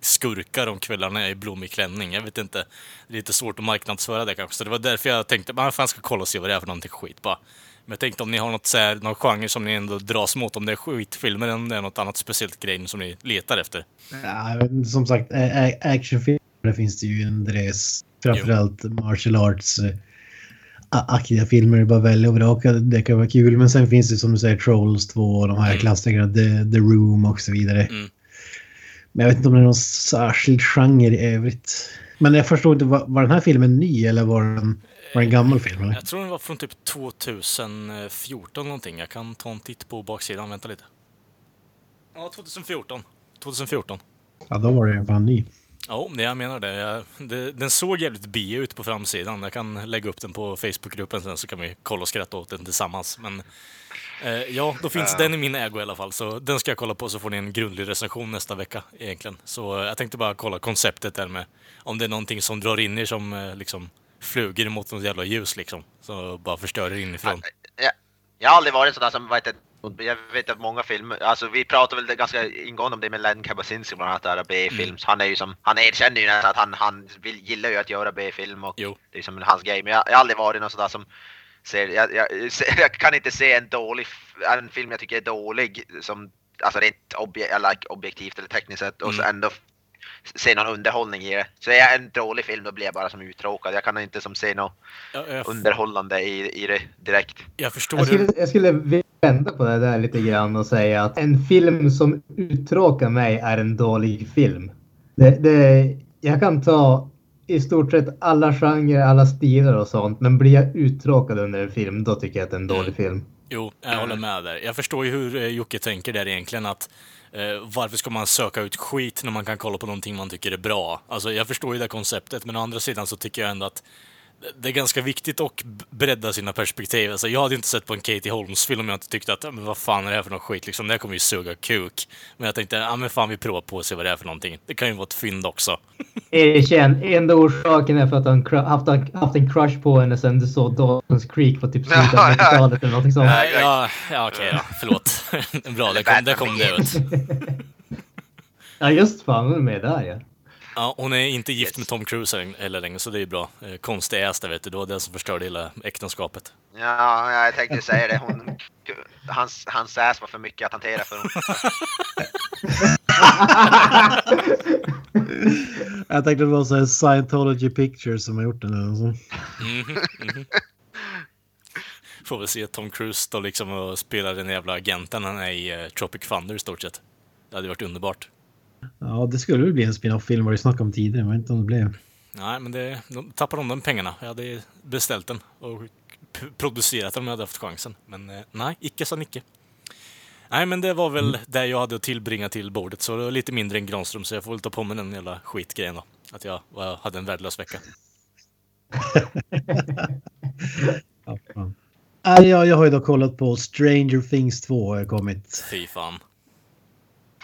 skurkar om kvällarna i blommig klänning. Jag vet inte. Det är lite svårt att marknadsföra det kanske. Så det var därför jag tänkte, man fan ska kolla och se vad det är för någonting skit bara. Men jag tänkte om ni har något så här, någon genre som ni ändå dras mot, om det är skitfilmer eller om det är något annat speciellt grej som ni letar efter. Ja, som sagt, actionfilmer finns det ju en dress. Framförallt martial arts. Aktiga filmer, det är bara välja och vraka. Det kan vara kul. Men sen finns det som du säger Trolls 2 och de här Mm. klassikerna. The, The Room och så vidare. Mm. Men jag vet inte om det är någon särskild genre i övrigt. Men jag förstår inte, var, var den här filmen ny eller var den, var den en gammal film? Eller? Jag tror den var från typ 2014 någonting. Jag kan ta en titt på baksidan, vänta lite. Ja, 2014. 2014. Ja, då var den fan ny. Ja, jag menar det. Jag, det. Den såg jävligt bi ut på framsidan. Jag kan lägga upp den på Facebookgruppen sen så kan vi kolla och skratta åt den tillsammans. Men eh, ja, då finns den i min ägo i alla fall. Så den ska jag kolla på så får ni en grundlig recension nästa vecka egentligen. Så eh, jag tänkte bara kolla konceptet där med om det är någonting som drar in er som eh, liksom flugor mot något jävla ljus liksom. Så bara förstör er inifrån. Jag, jag har aldrig varit sådär som, vad heter jag vet att många filmer, alltså vi pratar väl ganska ingående om det med Len Kabasinski bland annat, där B-film. Mm. Han är ju som, han erkänner ju nästan att han, han vill, gillar ju att göra B-film och Jo. det är som hans grej. Men jag, jag har aldrig varit någon sådär som ser, jag, jag, jag kan inte se en dålig, en film jag tycker är dålig som, alltså rent obje, eller objektivt eller tekniskt sett och så Mm. ändå se någon underhållning i det. Så är jag en dålig film då blir jag bara som uttråkad. Jag kan inte som se något Jag, jag, underhållande i, i det direkt. jag förstår Jag skulle, det. jag skulle vända på det där lite grann och säga att en film som uttråkar mig är en dålig film. Det, det, jag kan ta i stort sett alla genrer, alla stilar och sånt, men blir jag uttråkad under en film, då tycker jag att det är en dålig film. Jo, jag håller med där. Jag förstår ju hur eh, Jocke tänker där egentligen. att eh, Varför ska man söka ut skit när man kan kolla på någonting man tycker är bra? Alltså, jag förstår ju det konceptet, men å andra sidan så tycker jag ändå att det är ganska viktigt att bredda sina perspektiv. Alltså, jag hade inte sett på en Katie Holmes-film om jag inte tyckte att "Ja, men vad fan är det här för något skit? Liksom, det här kommer ju suga kuk. Men jag tänkte, ja men fan vi provar på och ser vad det är för någonting. Det kan ju vara ett fynd också. Erkänn, enda orsaken är för att han haft, en- haft en crush på henne sen du såg Dawson's Creek på typ slutet av Ja, ja. 90-talet eller någonting sånt. Nej. Ja, ja okej ja, förlåt. Bra, det kom, det kom det ut. Ja just fan, hon är med där ja. Ja, hon är inte gift med Tom Cruise eller längre, så det är bra. Eh, Konstig ass vet du, det var det som förstörde hela äktenskapet. Ja, jag tänkte säga det. Hon, hans, hans ass var för mycket att hantera för honom. Jag tänkte det var så Scientology Pictures som har gjort den. Eller så. Mhm, mhm. Får väl se Tom Cruise då liksom och spela den jävla agenten han är i eh, Tropic Thunder i stort sett. Det hade varit underbart. Ja, det skulle väl bli en spin-off-film vad vi snackade om tidigare. Jag vet inte om det blev. Nej, men det, de tappade de den pengarna. Jag hade beställt den och producerat den om jag hade haft chansen. Men eh, nej, icke sa Nicke. Nej, men det var väl det jag hade att tillbringa till bordet, så det var lite mindre än Granström, så jag får väl ta på mig den jävla skitgrejen då. Att jag var, hade en värdelös vecka. Ja, jag, jag har ju då kollat på Stranger Things 2 har kommit. Fy fan.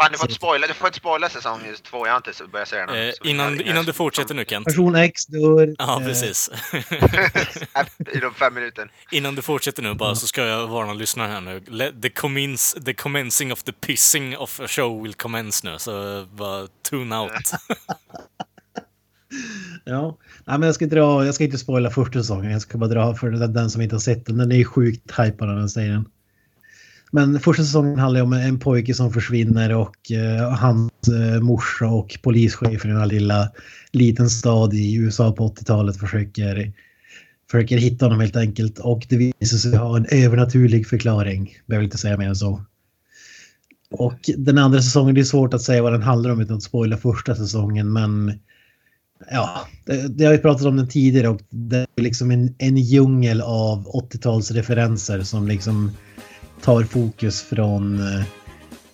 Fan, du får inte spoila, du får inte spoila säsong två. Jag har inte börjat se den. Eh, innan, innan du fortsätter nu Kent. Person X dör. Ja, eh, precis. I de fem minuterna. Innan du fortsätter nu bara så ska jag varna lyssnaren här nu. Let the, commence, the commencing of the pissing of a show will commence nu, så bara tune out. Ja, Nej, men jag ska, dra, jag ska inte spoila första säsongen. Jag ska bara dra för den, som inte har sett den. Den är ju sjukt hypad av den serien. Men första säsongen handlar ju om en pojke som försvinner och eh, hans eh, morsa och polischefen i den här lilla liten stad i USA på 80-talet försöker, försöker hitta honom helt enkelt. Och det visar sig ha en övernaturlig förklaring. Behöver inte säga mer än så. Och den andra säsongen, det är svårt att säga vad den handlar om utan att spoila första säsongen. Men ja, det, det har vi pratat om den tidigare och det är liksom en, en djungel av 80-talsreferenser som liksom tar fokus från, eh,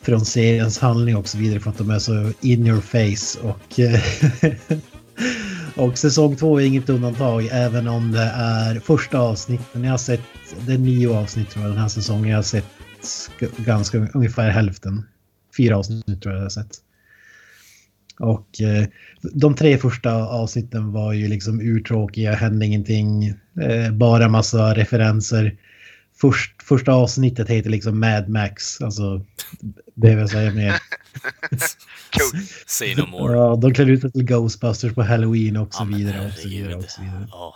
från seriens handling och så vidare för att de är så in your face. Och, eh, och säsong två är inget undantag även om det är första avsnitten. Jag har sett, det är nio avsnitt tror jag den här säsongen. Jag har sett ganska ungefär hälften. Fyra avsnitt tror jag jag har sett. Och eh, de tre första avsnitten var ju liksom urtråkiga, hände ingenting, eh, bara massa referenser. Först, första avsnittet heter liksom Mad Max, alltså behöver jag säga mer. Cool. Say no more. Ja, de klär ut sig till Ghostbusters på Halloween och så Ja, vidare. Och så vidare, och så vidare. Ja.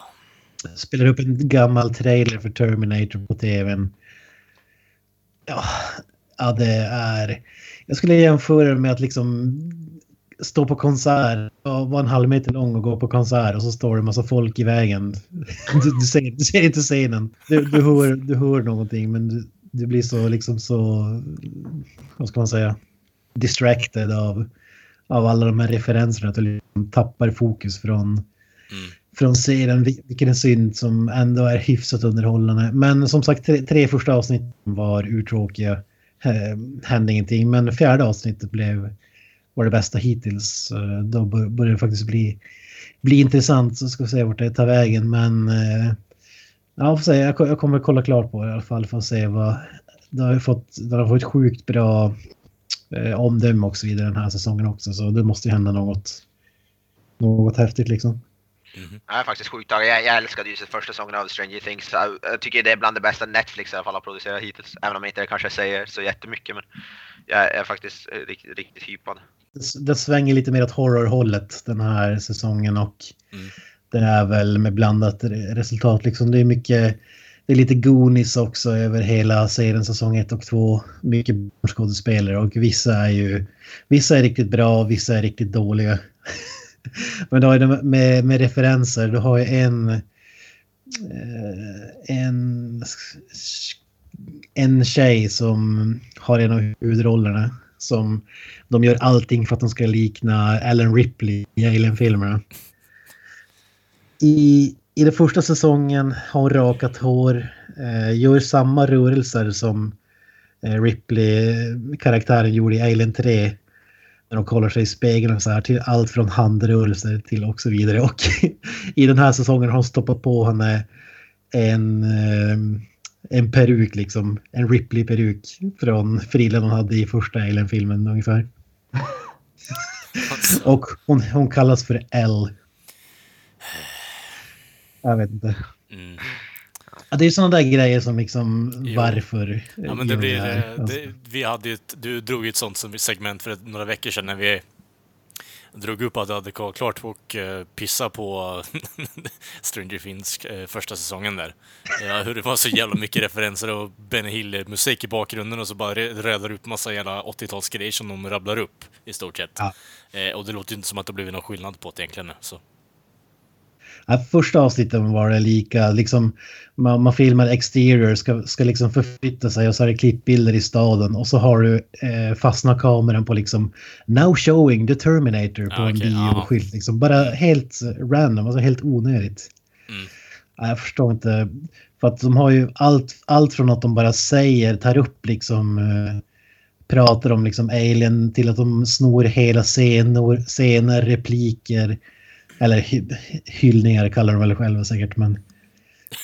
Spelar upp en gammal trailer för Terminator på tvn. Ja, ja, det är... Jag skulle jämföra det med att liksom stå på konsert, vara en halv meter lång och gå på konsert och så står det en massa folk i vägen. Du, du, ser, du ser inte scenen. Du, du, hör, du hör någonting men du, du blir så liksom så... Vad ska man säga? Distracted av, av alla de här referenserna. Att du liksom tappar fokus från Mm. från serien, vil- vilken är synd som ändå är hyfsat underhållande. Men som sagt, tre, tre första avsnitt var urtråkiga. Eh, hände ingenting, men fjärde avsnittet blev var det bästa hittills. Eh, då börjar det faktiskt bli, bli intressant. Så ska vi se vart det tar vägen. Men eh, ja, får säga, jag, jag kommer kolla klart på det i alla fall för att se vad... Det har fått, det har fått sjukt bra eh, omdöme och så vidare den här säsongen också. Så det måste ju hända något, något häftigt liksom. Mm. Jag är faktiskt sjukt taggad. Jag, jag älskade ju första säsongen av Stranger Things. Jag, jag, tycker det är bland det bästa Netflix i alla fall har producerat hittills. Även om jag inte kanske säger så jättemycket. Men jag är faktiskt eh, riktigt, riktigt hypad. Det, svänger lite mer åt horrorhållet den här säsongen och mm. det är väl med blandat resultat. Liksom det är mycket det är lite Goonies också över hela serien säsong 1 och 2. Mycket skådespelare och vissa är ju vissa är riktigt bra, vissa är riktigt dåliga. Men då är det med, med referenser. Du har ju en eh, en en tjej som har en av huvudrollerna som de gör allting för att de ska likna Ellen Ripley i Alien-filmerna. I, I den första säsongen har hon rakat hår, eh, gör samma rörelser som eh, Ripley-karaktären gjorde i Alien 3 när de kollar sig i spegeln och så här till allt från handrörelser till och så vidare. Och i den här säsongen har hon stoppat på henne en, eh, en peruk liksom, en Ripley-peruk från frillan hon hade i första Alien-filmen ungefär. och hon, hon kallas för L. Jag vet inte. Mm. Ja, det är sådana där grejer som liksom jo. varför. Ja, men det blir, det, vi hade ett, du drog ett sånt segment för några veckor sedan när vi drog upp att du hade klart och uh, pissa på Stranger Things uh, första säsongen där. Ja, hur det var så jävla mycket referenser och Benny Hill-musik i bakgrunden och så bara rödar upp massa jävla 80-talsgrejer som de rabblar upp i stort sett. Ja. Uh, och det låter ju inte som att det blivit någon skillnad på det egentligen. Så. Ja, första avsnittet var det lika, liksom, man, man filmar exterior, ska, ska liksom förflytta sig och så är det klippbilder i staden och så har du eh, fastna kameran på liksom Now showing the Terminator på okay, en bioskylt. Liksom, bara helt random, alltså helt onödigt. Mm. Ja, jag förstår inte. För att de har ju allt, allt från att de bara säger, tar upp liksom eh, pratar om liksom alien till att de snor hela scener, scener repliker eller hyllningar kallar de väl själva säkert, men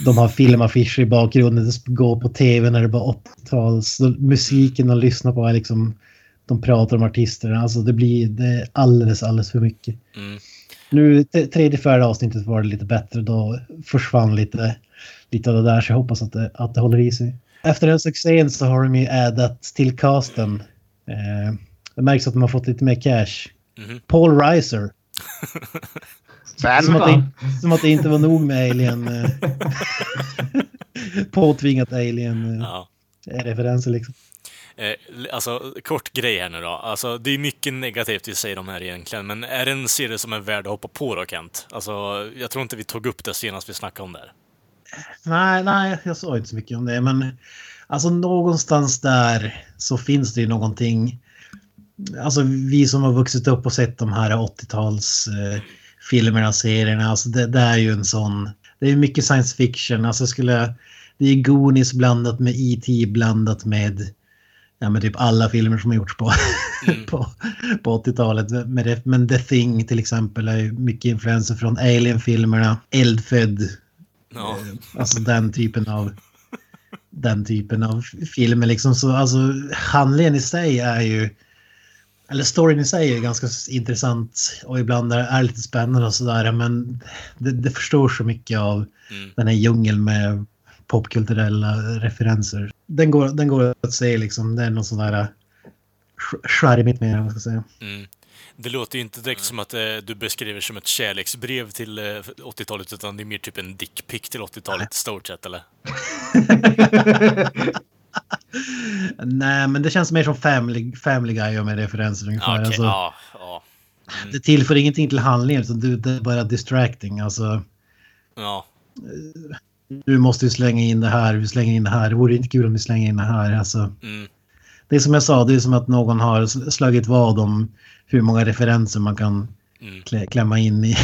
de har filmaffischer i bakgrunden, det går på tv när det var 80-tals, musiken de lyssnar på är liksom, de pratar om artisterna, alltså det blir det är alldeles, alldeles för mycket. Mm. Nu tredje, fjärde avsnittet var det lite bättre, då försvann lite, lite av det där, så jag hoppas att det, att det håller i sig. Efter den succén så har de ju addat till casten. Eh, det märks att de har fått lite mer cash. Mm. Paul Reiser. Som att, det, som att det inte var nog med Alien. Eh, påtvingat Alien-referenser ja. liksom. Eh, alltså, kort grej här nu då. Alltså, det är mycket negativt vi säger om här egentligen, men är det en serie som är värd att hoppa på då, Kent? Alltså, jag tror inte vi tog upp det senast vi snackade om det här. Nej, nej, jag sa inte så mycket om det, men alltså någonstans där så finns det ju någonting. Alltså vi som har vuxit upp och sett de här 80-tals eh, filmerna, serierna. Alltså det, det, är ju en sån... Det är mycket science fiction. Alltså skulle... Det är Goonies blandat med E.T. blandat med... Ja, med typ alla filmer som har gjorts på, mm. på, på 80-talet. Men The Thing till exempel är ju mycket influenser från Alien-filmerna. Eldfödd. Ja. Eh, alltså den typen av... Den typen av filmer liksom. Så alltså handlingen i sig är ju eller storyn i sig är ganska intressant och ibland är det lite spännande och sådär. Men det, det förstår så mycket av mm. den här djungeln med popkulturella referenser. Den går, den går att se liksom. Det är något sådär charmigt med den, ska säga. Mm. Det låter ju inte direkt som att eh, du beskriver som ett kärleksbrev till eh, 80-talet, utan det är mer typ en dickpick till 80-talet i stort sett, eller? Nej, men det känns mer som Family, family Guy med referenser ungefär. Okay, alltså, ja, ja. Mm. Det tillför ingenting till handlingen, utan det är bara distracting. Alltså, ja. Du måste ju slänga in det här, vi slänger in det här. Det vore inte kul om vi slänger in det här. Alltså, mm. Det är som jag sa, det är som att någon har slagit vad om hur många referenser man kan mm. klämma in i,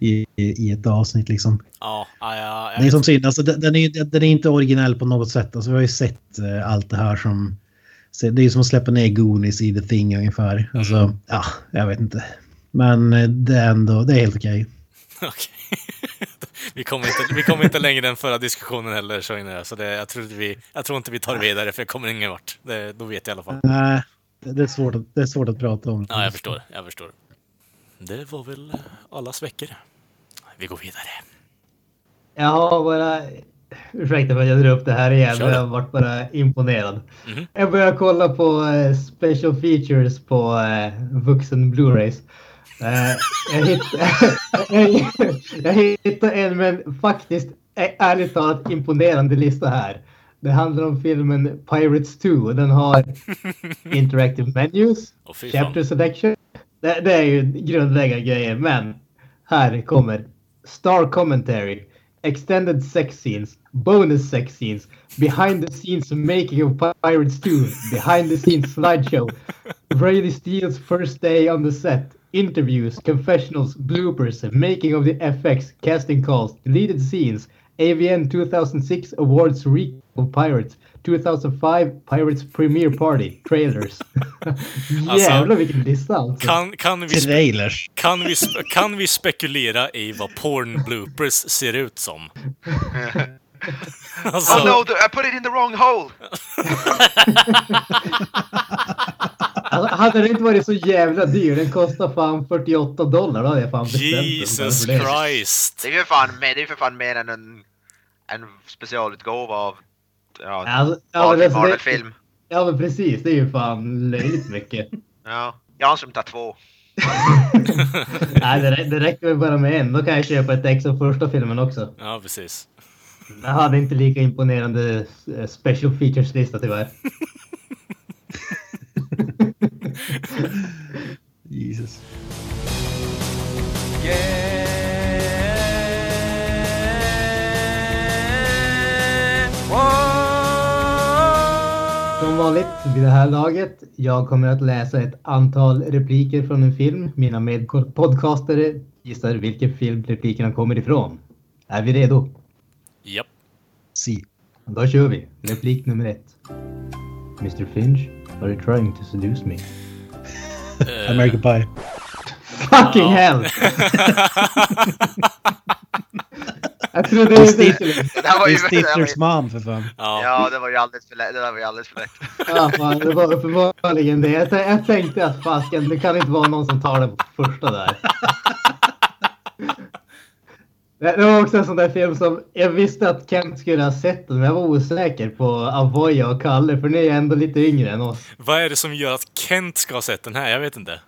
i, i, ett avsnitt liksom. Ja, ja, ja det är som synd, alltså, den, är, den är inte originell på något sätt. Alltså, vi har ju sett uh, allt det här som, det är som att släppa ner Goonies i The Thing ungefär. Alltså, ja, jag vet inte. Men eh, det är ändå, det är helt okej. Okej. vi, kommer inte, vi kommer inte längre än förra diskussionen heller, så, inne, så det, jag, tror inte vi, jag tror inte vi tar vidare, för det kommer ingen vart. Det, då vet jag i alla fall. Nej, det är svårt att, det är svårt att prata om. Ja, jag förstår. Jag förstår. Det var väl allas veckor. Vi går vidare. Jag har bara... Ursäkta för att jag drar upp det här igen, men jag har varit bara imponerad. Mhm. Jag började kolla på eh, special features på eh, vuxen Blu-rays. Eh, jag, hittade, jag, hittade en men faktiskt ärligt talat imponerande lista här. Det handlar om filmen Pirates 2 och den har interactive menus, fan. chapter selection. Det, det är ju grundläggande grejer, men här kommer Star commentary, extended sex scenes, bonus sex scenes, behind the scenes making of Pirates 2, behind the scenes slideshow, Brady Steele's first day on the set, interviews, confessionals, bloopers, making of the FX, casting calls, deleted scenes, AVN 2006 awards recap of Pirates, 2005 Pirates premiere party, trailers. Jävlar vilken lista alltså. Kan, kan, vi, Trailers. kan, vi, kan vi spekulera i vad porn bloopers ser ut som? alltså, Oh no, I put it in the wrong hole! Alltså, hade det inte varit så jävla dyr, den kostar fan 48 dollar, då hade jag fan bestämt Jesus. Christ! Det är ju för fan, mer- det är för fan mer än en, en specialutgåva av ja, Alltså, ja, men ja, det, Marvel-film. ja men precis, det är ju fan löjligt mycket. Ja. Jag som tar två. Nej, det, det räcker väl bara med en, då kan jag köpa ett ex av första filmen också. Ja, precis. Jag hade inte lika imponerande eh, special features-lista tyvärr. Jesus. Som vanligt vid det här laget, jag kommer att läsa ett antal repliker från en film. Mina medpodcastare gissar vilken film replikerna kommer ifrån. Är vi redo? Japp. Si. Då kör vi. Replik nummer ett. Mr Finch, are you trying to seduce me? Eh, American Pie. Fucking hell! jag trodde Det är det. Det där var Det ju... är det ju- Stifters mom för fan. ja. Ja, det var ju alldeles för lätt. Det där var ju alldeles för lätt. Ja, fan, det var uppenbarligen det. Jag, jag tänkte att fasken, det kan inte vara någon som tar på första där. Det det var också en sån där film som jag visste att Kent skulle ha sett den, men jag var osäker på Avoya och Kalle, för ni är ändå lite yngre än oss. Vad är det som gör att Kent ska ha sett den här? Jag vet inte.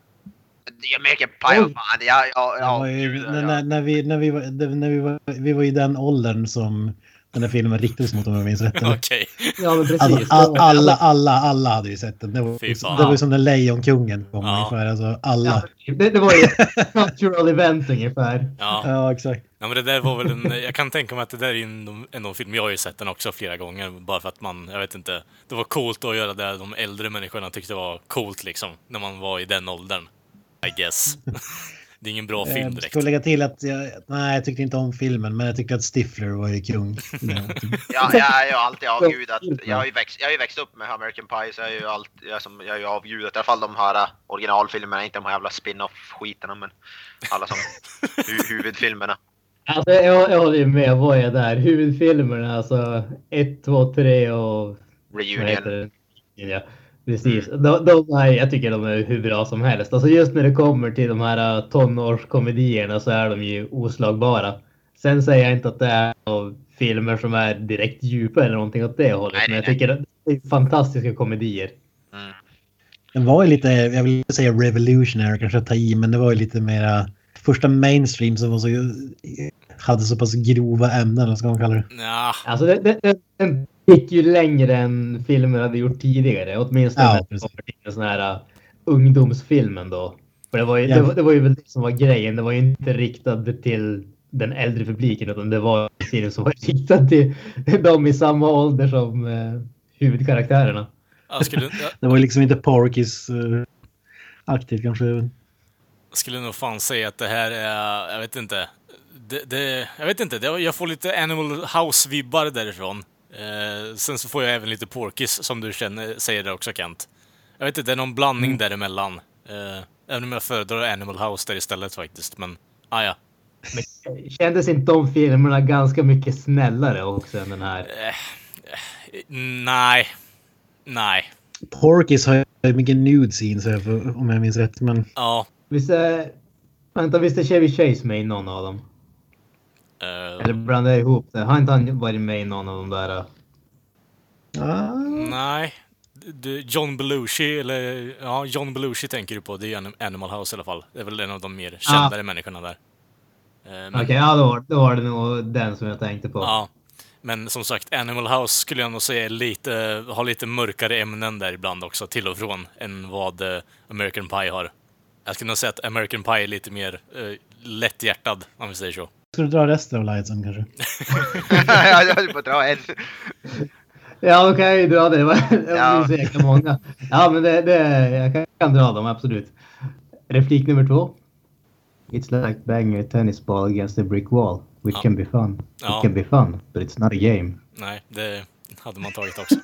Jag märker paj Oj. fan. Ja, ja, ja. när, ja. när, när, vi, när, vi, var, det- när vi, var, vi var i den åldern som den här filmen riktades mot om jag minns rätt. Okej. Ja, men Alltså, precis. all, alla, alla, alla hade ju sett den. Det var, det var ju som när Lejonkungen kom Ja. ungefär. Alltså, alla. Ja, det, det var ju ett cultural event ungefär. Ja. Ja, exakt. ja, men det där var väl en... Jag kan tänka mig att det där är en, en film. Jag har ju sett den också flera gånger. Bara för att man, jag vet inte. Det var coolt att göra det de äldre människorna tyckte var coolt liksom. När man var i den åldern. I guess. det är ingen bra film Jag direkt. ska lägga till att jag, nej, jag tyckte inte om filmen, men jag tyckte att Stifler var ju kung. Ja. Ja, jag är ju alltid avgudat. Jag har ju växt, jag har ju växt upp med American Pie så jag är ju alltid, jag, är som, jag är ju avgudat. I alla fall de här äh, originalfilmerna, inte de här jävla spin-off-skiterna men alla som hu huvudfilmerna. Alltså, jag, jag håller ju med Avoya där. Huvudfilmerna, alltså 1, 2, 3 och vad Reunion. det? Ja, precis. De, de är, jag tycker de är hur bra som helst. Alltså just när det kommer till de här uh, tonårskomedierna så är de ju oslagbara. Sen säger jag inte att det är filmer som är direkt djupa eller någonting åt det hållet. Nej, men jag nej, tycker att det är fantastiska komedier. Mm. Den var ju lite, jag vill inte säga revolutionary kanske att ta i, men det var ju lite mera första mainstream som var så, hade så pass grova ämnen, vad ska man kalla det? Ja, Alltså det, det, det, den gick ju längre än filmer hade gjort tidigare. Åtminstone Ja, när det precis. kommer till en sån här uh, ungdomsfilmen då. För det var, ju, Ja. det, var, det var ju väl det som var grejen. Det var ju inte riktat till den äldre publiken utan det var en film som var riktad till de i samma ålder som uh, huvudkaraktärerna. jag skulle, jag Det var ju liksom inte Porkis uh, aktivt kanske. skulle nog fan säga att det här är, jag vet inte. Det, det, jag vet inte, det, jag får lite Animal House-vibbar därifrån. Eh, sen så får jag även lite Porkis, som du känner, säger där också Kent. Jag vet inte, det är någon blandning Mm. däremellan. Eh, även om jag föredrar Animal House där istället faktiskt, men ah, ja. Kändes inte de filmerna ganska mycket snällare också än den här? Nej. Nej. Porkis har ju mycket nude scenes om jag minns rätt. Men Ja. Visst är... Vänta, visst är Chevy Chase med i någon av dem? Eh, Eller blandar jag ihop det? Har inte han varit med i någon av de där? uh, ah, nej. Du, John Belushi, eller ja, John Belushi tänker du på. Det är ju Anim- Animal House i alla fall. Det är väl en av de mer kändare människorna där. Eh, men- Okej, ja då, var- då var det nog den som jag tänkte på. Ja. Men som sagt, Animal House skulle jag nog säga lite, har lite mörkare ämnen där ibland också, till och från, än vad eh, American Pie har. Jag skulle nog säga att American Pie är lite mer eh, lätthjärtad, om vi säger så. Ska du dra resten av lightsen kanske? jag höll på att dra en. Ja, okej, dra det. Det var det Ja. var så jäkla många. Ja, men det, det, jag kan, kan dra dem, absolut. Replik nummer två. It's like banging a tennis ball against a brick wall, which Ja. can be fun. Ja. It can be fun, but it's not a game. Nej, det hade man tagit också.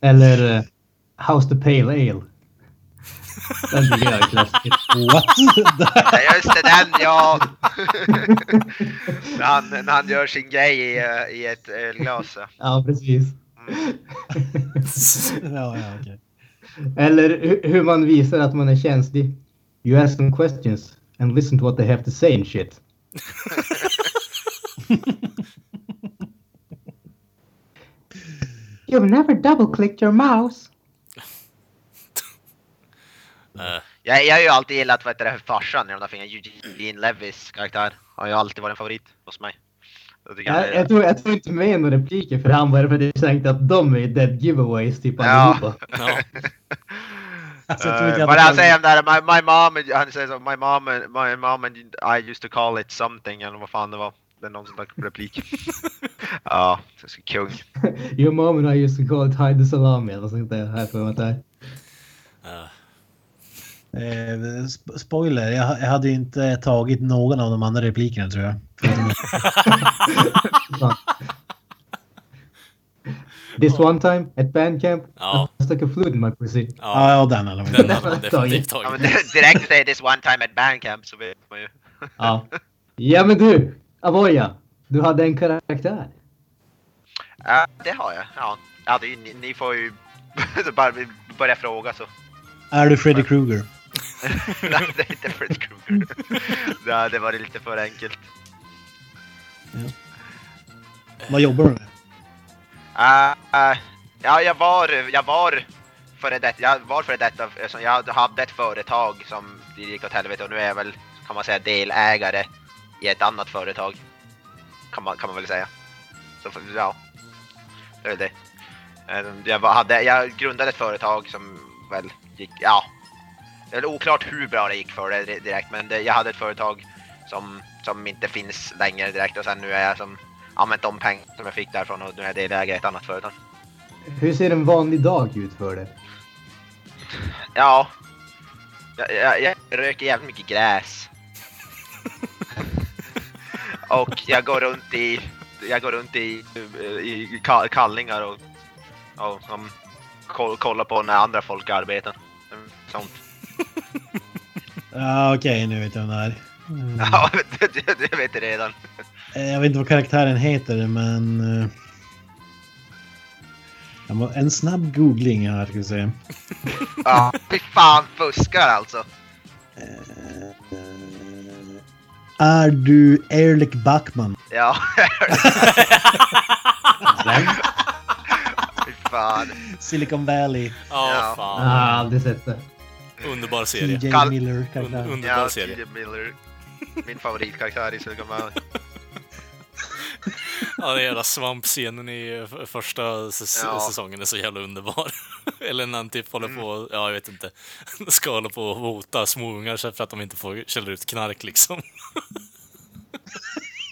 Eller uh, House the Pale Ale. Den tycker jag är klassisk. What? Ja, just det, den ja! när, han, när han gör sin grej i, eh, i ett ölglas. ja. Ja, precis. ja, ja, okej. Eller hu- hur man visar att man är känslig. You ask them questions and listen to what they have to say and shit. You've never double-clicked your mouse. Eh, Jag, jag har ju alltid gillat vad heter det, farsan i de där filmerna, Eugene Levis karaktär. Har ju alltid varit en favorit hos mig. Jag Jag, jag, tror, jag tror inte med några repliker för han bara för att jag tänkte att de är dead giveaways typ Ja. allihopa. ja. Alltså, Uh, han säger tagit- om det här, my, my mom, and- han säger så, my mom, and- my mom and I used to call it something, eller vad fan det var. Det är någon sån där replik. ja, så så kung. Your mom and I used to call it hide the salami eller sånt där. Här för mig att det är. Eh, sp- spoiler, jag, jag hade inte tagit någon av de andra replikerna tror jag. This one time at bandcamp, Ja. I stuck a flute in my pussy. Ja, ja, ja den alla. den hade man definitivt Ja, tagit. direkt säger this one time at bandcamp så vet man ju. Ja. ja men du, Avoya. Du hade en karaktär. Ja, det har jag. Ja, ja det ni, ni får ju bara börja fråga så. Är du Freddy Krueger? Nej, det är inte Fred Krueger. Ja, det var lite för enkelt. Vad jobbar du med? Uh, uh, ja, jag var, jag var före detta, jag var före detta, jag hade ett företag som det gick åt helvete och nu är jag väl, kan man säga, delägare i ett annat företag. Kan man, kan man väl säga. Så ja, det är det. Eh, Jag, hade, jag grundade ett företag som väl gick, ja, det är oklart hur bra det gick för det di- direkt men det, jag hade ett företag som, som inte finns längre direkt och sen nu är jag som använt de pengar som jag fick därifrån och nu är jag delägare i ett annat företag. Hur ser en vanlig dag ut för dig? Ja. Jag, jag, jag röker jävligt mycket gräs. och jag går runt i, jag går runt i, i ka- kallingar och, och koll, kollar på när andra folk arbetar. Sånt. Ja, okej, nu vet jag vem det är. Mm. Ja, det, det, det vet jag redan. Jag vet inte vad karaktären heter, men... eh, jag må- En snabb googling här, ska vi se. Ja, fy fan fuskar alltså. Eh, Är du Erlich Backman? Ja. fy fan. Silicon Valley. Ja, Ja. Jag har fan. aldrig sett det. Underbar serie. TJ Kall- Miller Un, karaktär. underbar Ja, serie. T.J. Miller. Min favoritkaraktär i Valley. Ja, den jävla svampscenen i första säs- Ja. säsongen är så jävla underbar. Eller när han typ håller på, ja jag vet inte, ska hålla på och hota småungar så för att de inte får källa ut knark liksom.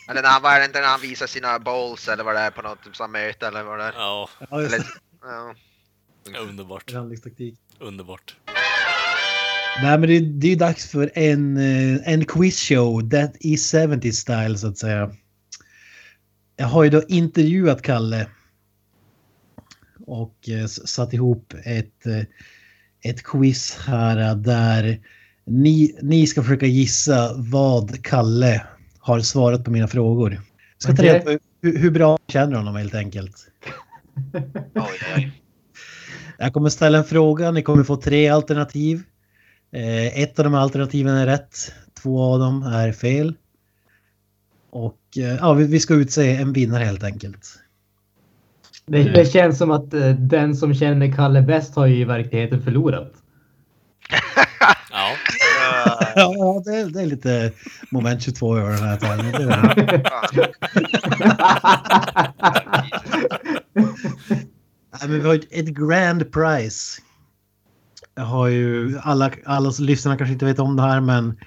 Eller när han, vad är det inte när han visar sina bowls eller vad det är på något typ, möte eller vad det är. Ja, Ja, Eller, det. ja. underbart. Underbart. Nej, men det, det är dags för en, eh, en quizshow. That is 70 style, så att säga. jag har ju då intervjuat Kalle. Och eh, satt ihop ett, eh, ett quiz här där ni, ni ska försöka gissa vad Kalle har svarat på mina frågor. Jag ska ta reda på hur, hur bra känner honom helt enkelt. Jag kommer ställa en fråga, ni kommer få tre alternativ. Eh, ett av de alternativen är rätt, två av dem är fel. Och eh, ja, vi, vi ska utse en vinnare helt enkelt. Det, det känns som att eh, den som känner Kalle bäst har ju i verkligheten förlorat. Ja. Ja, det är, det är lite moment 22 över den här tävlingen. det är det. Nej, men vi har ett grand prize. Jag har ju alla, alla lyssnare kanske inte vet om det här men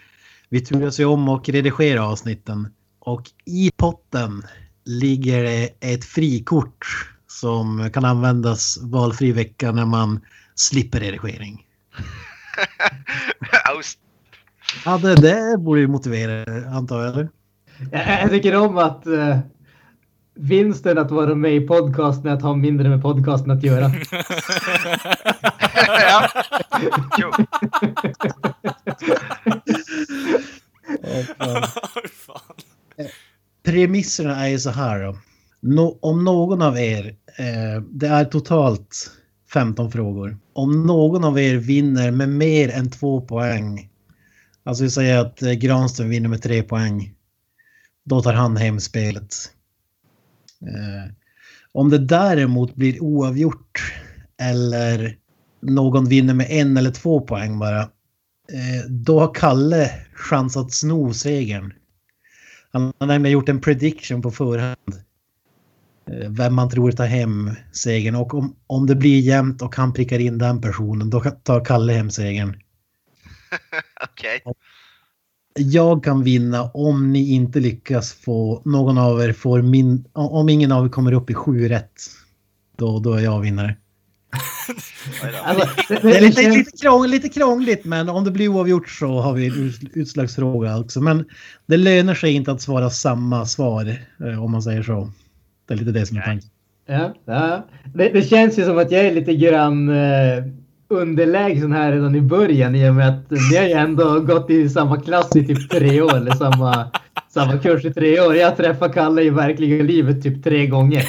vi turas ju om och redigera avsnitten. Och i potten ligger det ett frikort som kan användas valfri vecka när man slipper redigering. Ja, det, det borde ju motivera antar jag, eller? Jag, jag tycker om att uh, vinsten att vara med i podcasten är att ha mindre med podcasten att göra. ja. Jo. Fan. Premisserna är ju så här då. Nå- om någon av er, eh, det är totalt 15 frågor. Om någon av er vinner med mer än två poäng, alltså vi säger att eh, Granström vinner med tre poäng, då tar han hem spelet. Eh, om det däremot blir oavgjort eller någon vinner med en eller två poäng bara, eh, då har Kalle chans att sno segern. Han har nämligen gjort en prediction på förhand. eh, Vem man tror tar hem segern. Och om, om det blir jämnt och han prickar in den personen, då tar Kalle hem segern. Okej. Jag kan vinna om ni inte lyckas få någon av er får min... Om ingen av er kommer upp i sju rätt. Då, då är jag vinnare. Alltså, det, är lite, lite, krångligt, lite krångligt men om det blir oavgjort så har vi en utslagsfråga också. Men det lönar sig inte att svara samma svar eh, om man säger så. Det är lite det som är tanken. ja, ja. Det, det känns ju som att jag är lite grann uh, underlägsen här redan i början i och med att ni har ju ändå gått i samma klass i typ tre år eller samma, samma kurs i tre år. Jag träffar Kalle i verkliga livet typ tre gånger.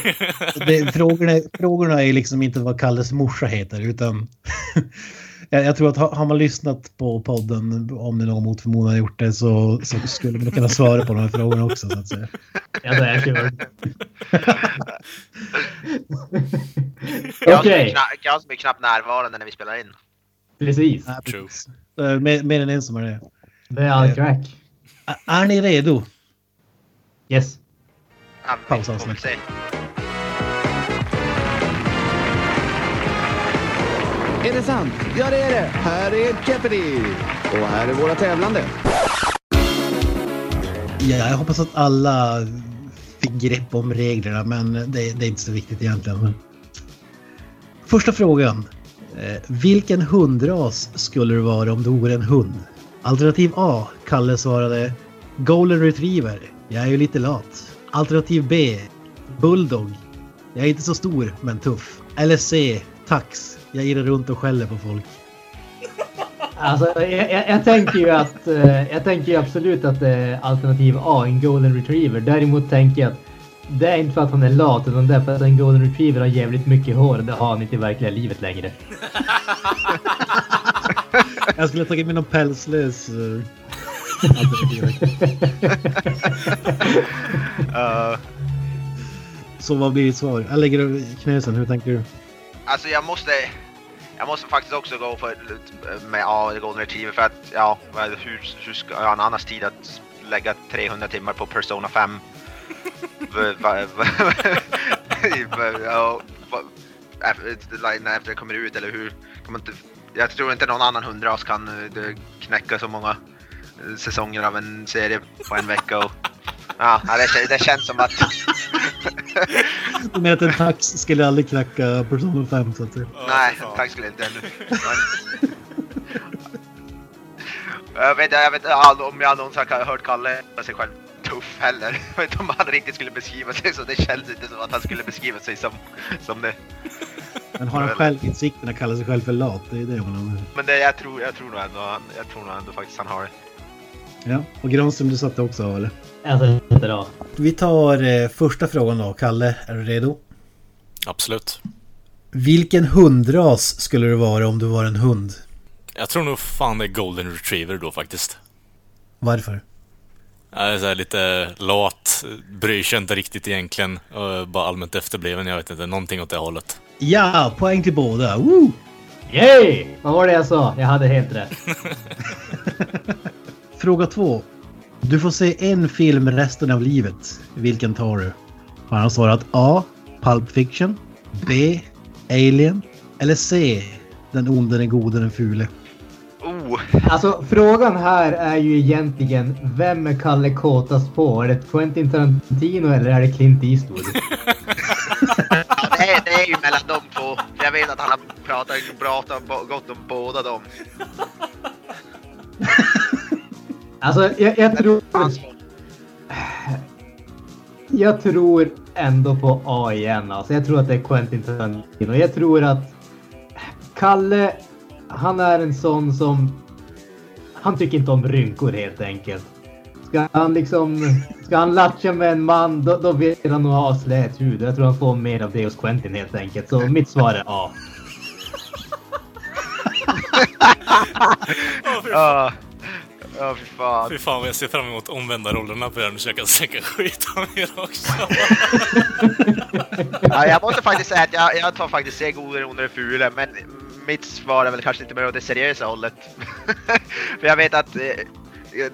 Det, frågorna, frågorna är liksom inte vad Kalles morsa heter utan jag, jag tror att har man lyssnat på podden, om ni någon mot förmodan har gjort det, så, så skulle man kunna svara på de här frågorna också så att säga. Ja, det är kul. Jag Jag som är knappt närvarande när vi spelar in. precis. True. precis. Eh, Mer, mer än en som är det. Det är all crack. Ä- Är ni redo? Yes. Ja, Är det sant? Ja, det är det. Här är Jeopardy! Och här är våra tävlande. Ja, jag hoppas att alla fick grepp om reglerna, men det, det är inte så viktigt egentligen. Första frågan. Eh, vilken hundras skulle det vara om du vore en hund? Alternativ A. Kalle svarade Golden Retriever. Jag är ju lite lat. Alternativ B. Bulldog. Jag är inte så stor, men tuff. Eller C. Tax. Jag irrar runt och skäller på folk. Alltså, jag, jag, jag tänker ju att eh, jag tänker ju absolut att det är alternativ A, en golden retriever. Däremot tänker jag att det är inte för att han är lat utan det är för att en golden retriever har jävligt mycket hår. Det har han inte i verkliga livet längre. Jag skulle ha tagit med någon pälslös... eh, alternativ. Uh, Så vad blir ditt svar? Jag lägger knösen, hur tänker du? alltså jag måste... Jag måste faktiskt också gå för, med ja, Golden Retriever för att ja, hur, hur ska jag annars tid att lägga 300 timmar på Persona 5? Va- va- va- va- ja, va- efter när det kommer ut eller hur? Jag tror inte någon annan hundras kan eh, knäcka så många eh, säsonger av en serie på en vecka. Och, ja, det, det känns som att... Du menar att en tax skulle aldrig knacka Persona 5 så att säga. Nej, fan. tack skulle inte ännu. Men... jag vet, jag vet om jag någonsin har hört Kalle kalla sig själv tuff. heller. Jag vet inte om han riktigt skulle beskriva sig så. Det känns inte som att han skulle beskriva sig som, som det. Men har han självinsikten att kalla sig själv för lat? Det är det man undrar. Men det, jag, tror, jag, tror nog ändå, han- jag tror nog ändå faktiskt han har det. Ja, och Granström du satte också eller? Sätter av. Vi tar eh, första frågan då. Kalle, är du redo? Absolut. Vilken hundras skulle du vara om du var en hund? Jag tror nog fan det är golden retriever då faktiskt. Varför? Jag är så här lite lat, bryr sig inte riktigt egentligen. Och bara allmänt efterbliven, jag vet inte. Någonting åt det hållet. Ja, poäng till båda. Woo! Yay! Vad var det jag sa? Jag hade helt rätt. Fråga två. Du får se en film resten av livet. Vilken tar du? Har han svarat A. Pulp Fiction. B. Alien. Eller C. Den onde, den gode, den fule. Oh, Alltså frågan här är ju egentligen vem är Kalle kåtast på? Är det Quentin Tarantino eller är det Clint Eastwood? ja, det, är, det är ju mellan de två. Jag vet att han har pratat, pratat bo- gott om båda dem. Alltså jag, jag tror... Jag tror ändå på A igen. Alltså, jag tror att det är Quentin Tarantino. Jag tror att Kalle, han är en sån som... Han tycker inte om rynkor helt enkelt. Ska han liksom... Ska han latcha med en man, då, då vill han nog ha slät hud. Jag tror han får mer av det hos Quentin helt enkelt. Så mitt svar är A. Ja, ja fy fan. Fy fan vad jag ser fram emot omvända rollerna på här nu så jag kan snacka skit om er också. Ja, jag måste faktiskt säga att jag, jag tar faktiskt se godare under det fula, men mitt svar är väl kanske lite mer åt det seriösa hållet. För jag vet att eh,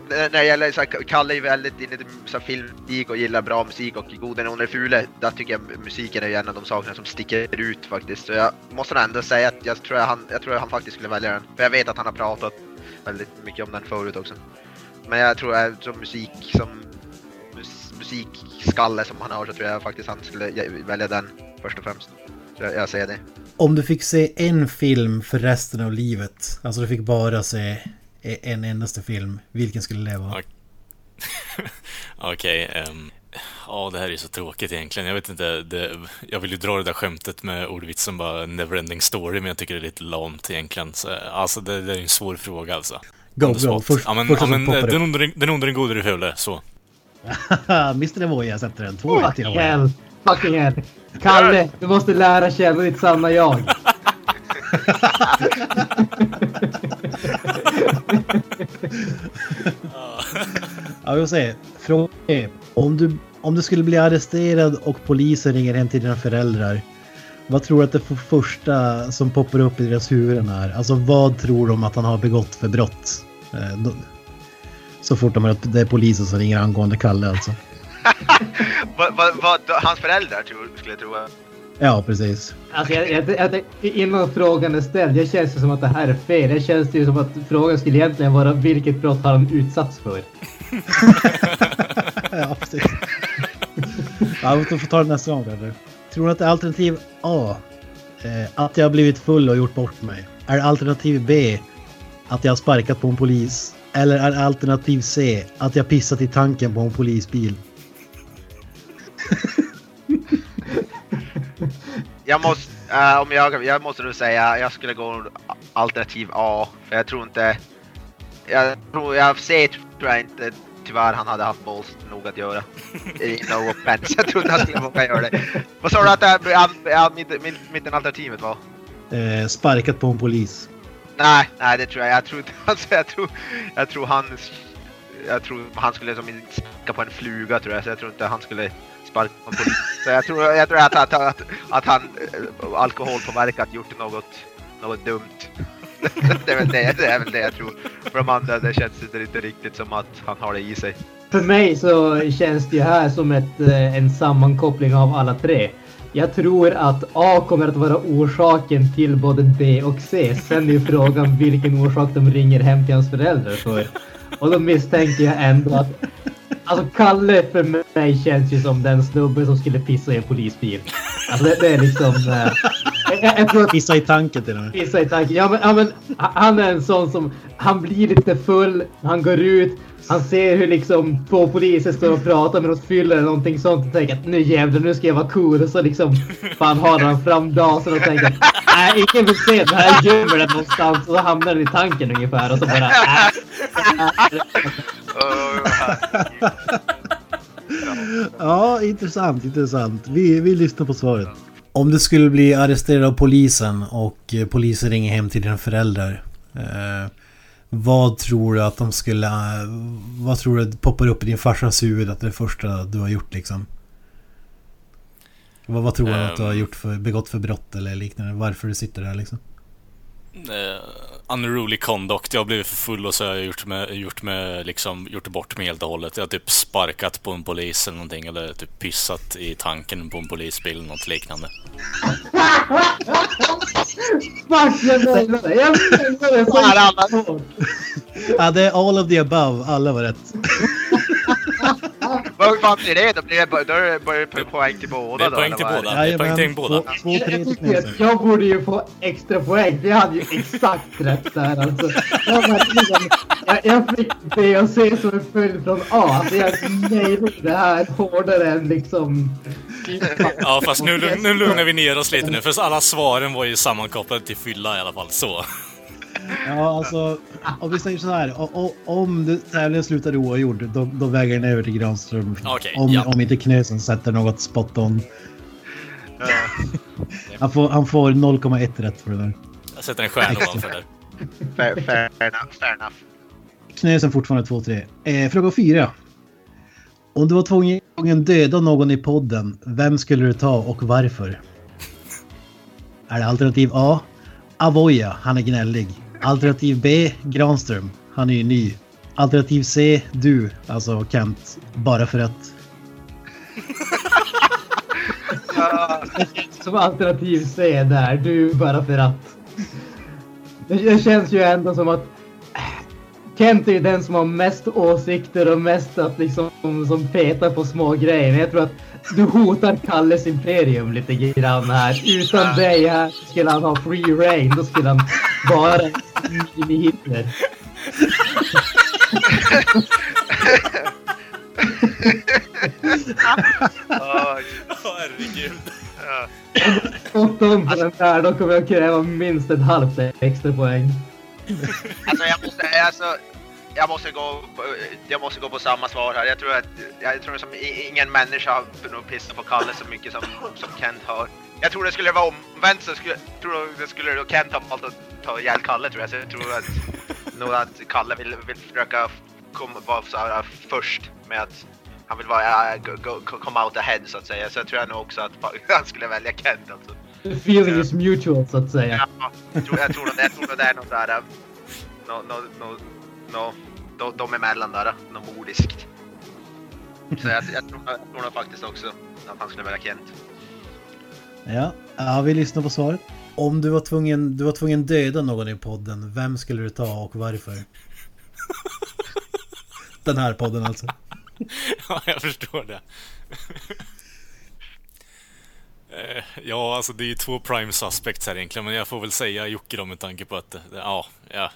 när det gäller så här, Kalle är ju väldigt inne i filmmusik och gillar bra musik och under det fula, där tycker jag musiken är en av de sakerna som sticker ut faktiskt. Så jag måste ändå säga att jag tror att han, jag tror att han faktiskt skulle välja den. För jag vet att han har pratat väldigt mycket om den förut också. Men jag tror att som musik, som mus, musikskalle som han har så tror jag faktiskt han skulle välja den först och främst. Så jag, jag säger det. Om du fick se en film för resten av livet, alltså du fick bara se en endaste film, vilken skulle det vara? Okej. Okej. ehm, ja, det här är så tråkigt egentligen. Jag vet inte. Det, jag vill ju dra det där skämtet med ordvitsen bara neverending story, men jag tycker det är lite lamt egentligen. Så, alltså, det, det är en svår fråga alltså. Go, go. spot. Först, ja, men, första ja, men, poppar den onde, den onde, den gode, den fule. Så. Mr. Evoy, jag sätter den. Två rätt till och med. hell. Fucking hell. Kalle, du måste lära känna ditt sanna jag. Ja, vi får se. Fråga är, om du, om du skulle bli arresterad och polisen ringer hem till dina föräldrar. Vad tror du att det för första som poppar upp i deras huvuden är? Alltså vad tror de att han har begått för brott? Eh, så fort de hör att det är polisen som ringer angående Kalle alltså. Vad, vad, vad hans föräldrar tror, skulle jag tro. Ja, precis. Alltså, jag, jag, jag, innan frågan är ställd, jag känns det som att det här är fel. Det känns det ju som att frågan skulle egentligen vara vilket brott har han utsatts för? ja, precis. Ja, vi får ta det nästa gång kanske. Tror du att det är alternativ A? Eh, att jag har blivit full och gjort bort mig. Är alternativ B? Att jag har sparkat på en polis? Eller är alternativ C? Att jag pissat i tanken på en polisbil? Jag måste, eh, om jag, jag måste nog säga, jag skulle gå alternativ A. För jag tror inte, jag tror, jag ser tror jag inte tyvärr han hade haft balls nog att göra. I no offense, jag tror inte han skulle våga göra det. Vad sa du att mitt, mittenalternativet var? Eh, sparkat på en polis. Nej, nej det tror jag. Jag tror alltså, jag tror, jag tror han, jag tror han skulle som sparka på en fluga tror jag. Så jag tror inte han skulle sparka på en polis. Så jag tror, jag tror att, att, att, att han eh, alkoholpåverkat gjort något, något dumt det, är väl det, det är väl det jag tror. För de andra det känns det inte riktigt som att han har det i sig. För mig så känns det ju här som ett, eh, en sammankoppling av alla tre. Jag tror att A kommer att vara orsaken till både B och C. Sen är ju frågan vilken orsak de ringer hem till hans föräldrar för. Och då misstänker jag ändå att Alltså Kalle för mig känns ju som den snubben som skulle pissa i en polisbil. Alltså det, det är liksom... eh, jag, jag tror att Pissa i tanken till och med. Pissa i tanken. Ja men, ja men han är en sån som, han blir lite full, han går ut, Han ser hur liksom två poliser står och pratar med något fyller eller någonting sånt och tänker att nu jävlar, nu ska jag vara cool. Och så liksom fan har han fram dasen och tänker nej, ingen vill se det här gömmer den någonstans. Och så hamnar den i tanken ungefär och så bara äh. Ja, intressant, intressant. Vi, vi lyssnar på svaret. Om du skulle bli arresterad av polisen och eh, polisen ringer hem till dina föräldrar. Eh, vad tror du att de skulle... eh, Vad tror du poppar upp i din farsas huvud att det är det första du har gjort liksom? Vad, vad tror du att du har Ehm. gjort för, begått för brott eller liknande? Varför du sitter där liksom? Uh, unruly conduct. Jag har blivit för full och så har jag gjort, med, gjort, med, liksom, gjort bort mig helt och hållet. Jag har typ sparkat på en polis eller någonting. Eller typ pissat i tanken på en polisbil eller något liknande. Ja, det är all of the above. Alla var rätt. Vad blir det? Då blir det, då är det poäng till Det båda är då? poäng till är det? båda. Det är poäng till båda. Jag tycker att jag borde ju få extra poäng. Jag hade ju exakt rätt där alltså. Jag, jag, jag fick B och C som en följd från A. Alltså jag nailade det här hårdare än liksom... Ja, fast nu, nu lugnar vi ner oss lite nu. För alla svaren var ju sammankopplade till fylla i alla fall. Så. Ja, alltså om vi säger så här. o- Om tävlingen slutar oavgjord, då, då väger den över till Granström. Okej, om, ja. om inte Knösen sätter något spot on. Han får, han får 0,1 rätt för det där. Jag sätter en stjärna ovanför där. Fair, fair enough. Fair enough. Knösen fortfarande 2-3. Eh, fråga 4. Om du var tvungen tvungen döda någon i podden, vem skulle du ta och varför? Är det alternativ A? Avoya, han är gnällig. Alternativ B? Granström, han är ju ny. Alternativ C? Du, alltså Kent, bara för att. Som alternativ C där. Du bara för att. Det, det känns ju ändå som att Kent är ju den som har mest åsikter och mest att liksom som petar på små grejer. Men jag tror att du hotar Kalles imperium lite grann här. Utan dig här skulle han ha free reign. Då skulle han bara in i Hitler. Åh, Herregud. på den där, då kommer jag kräva minst ett halvt extra poäng. Alltså jag måste, alltså, jag måste gå, på- jag måste gå på samma svar här. Jag tror att, jag tror som ingen människa har nog pissat på Kalle så mycket som, som Kent har. Jag tror det skulle vara omvänt så skulle, tror jag det skulle då Kent ha valt att ta ihjäl Kalle tror jag. Så jag tror att, nog att Kalle vill, vill försöka komma, vara så här först med att han vill vara, uh, go, go, come out ahead så att säga. Så jag tror jag nog också att han skulle välja Kent alltså. The feeling is mutual så att säga. Ja, jag tror, jag tror, nog- jag tror det är något där... äh, Nå, nå, nå, nå, de, de emellan där, äh, något mordiskt. Så jag, jag, tror, jag tror nog faktiskt också att han skulle välja Kent. Ja, ja, vi lyssnar på svaret. Om du var tvungen, du var tvungen döda någon i podden, vem skulle du ta och varför? Den här podden alltså. Ja, jag förstår det. Eh, Ja, alltså det är ju två prime suspects här egentligen, men jag får väl säga Jocke då med tanke på att, eh, ja, ja.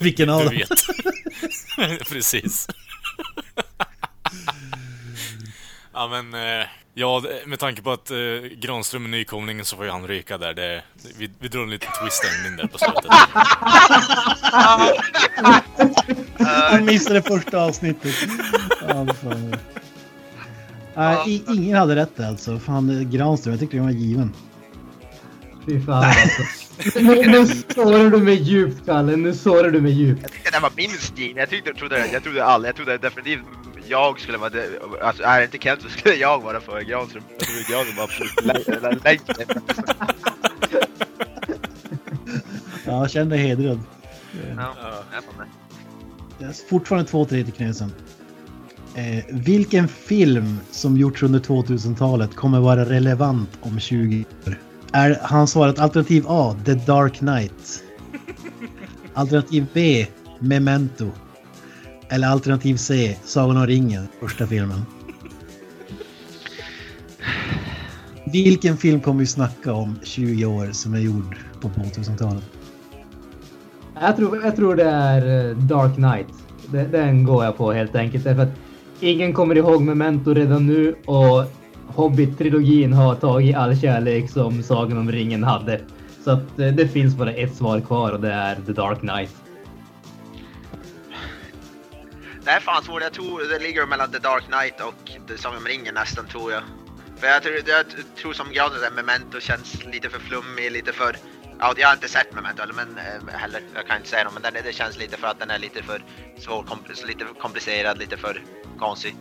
Vilken av Du dem? vet. Precis. Ja, men eh, ja, med tanke på att eh, Granström är nykomlingen så får ju han ryka där. Det, vi, vi drar en liten twist ending där på slutet. Han missade första avsnittet. Ja, fan. Nej, i- ingen hade rätt alltså. Fan, Granström, jag tyckte den var given. Fy fan alltså. Nu, nu sårar du mig djupt Kalle, nu sårar du mig djupt. Jag tyckte det var minst given. Jag, tyckte, jag trodde, jag trodde alla, jag trodde definitivt jag skulle vara det. Alltså är det inte Kent så skulle jag vara för Granström. Jag trodde Granström var absolut längst. Ja, känn dig hedrad. Ja, jag är Fortfarande 2-3 till Knutsen. Eh, vilken film som gjorts under 2000-talet kommer vara relevant om 20 år? Är, han svarat alternativ A, The Dark Knight? Alternativ B, Memento? Eller alternativ C, Sagan om ringen, första filmen? Vilken film kommer vi snacka om 20 år som är gjord på 2000-talet? Jag tror, jag tror det är eh, Dark Knight. Den, går jag på helt enkelt. Därför att ingen kommer ihåg Memento redan nu och Hobbit-trilogin har tagit all kärlek som Sagan om ringen hade. Så att eh, det finns bara ett svar kvar och det är The Dark Knight. Det är fan svårt. Jag tror det ligger mellan The Dark Knight och The Sagan om ringen nästan tror jag. För jag tror, jag tror som graden där Memento känns lite för flummig, lite för... Ja, jag har inte sett Memento men, eh, heller, jag kan inte säga något, men den, det känns lite för att den är lite för svår, kompl- lite komplicerad, lite för konstig.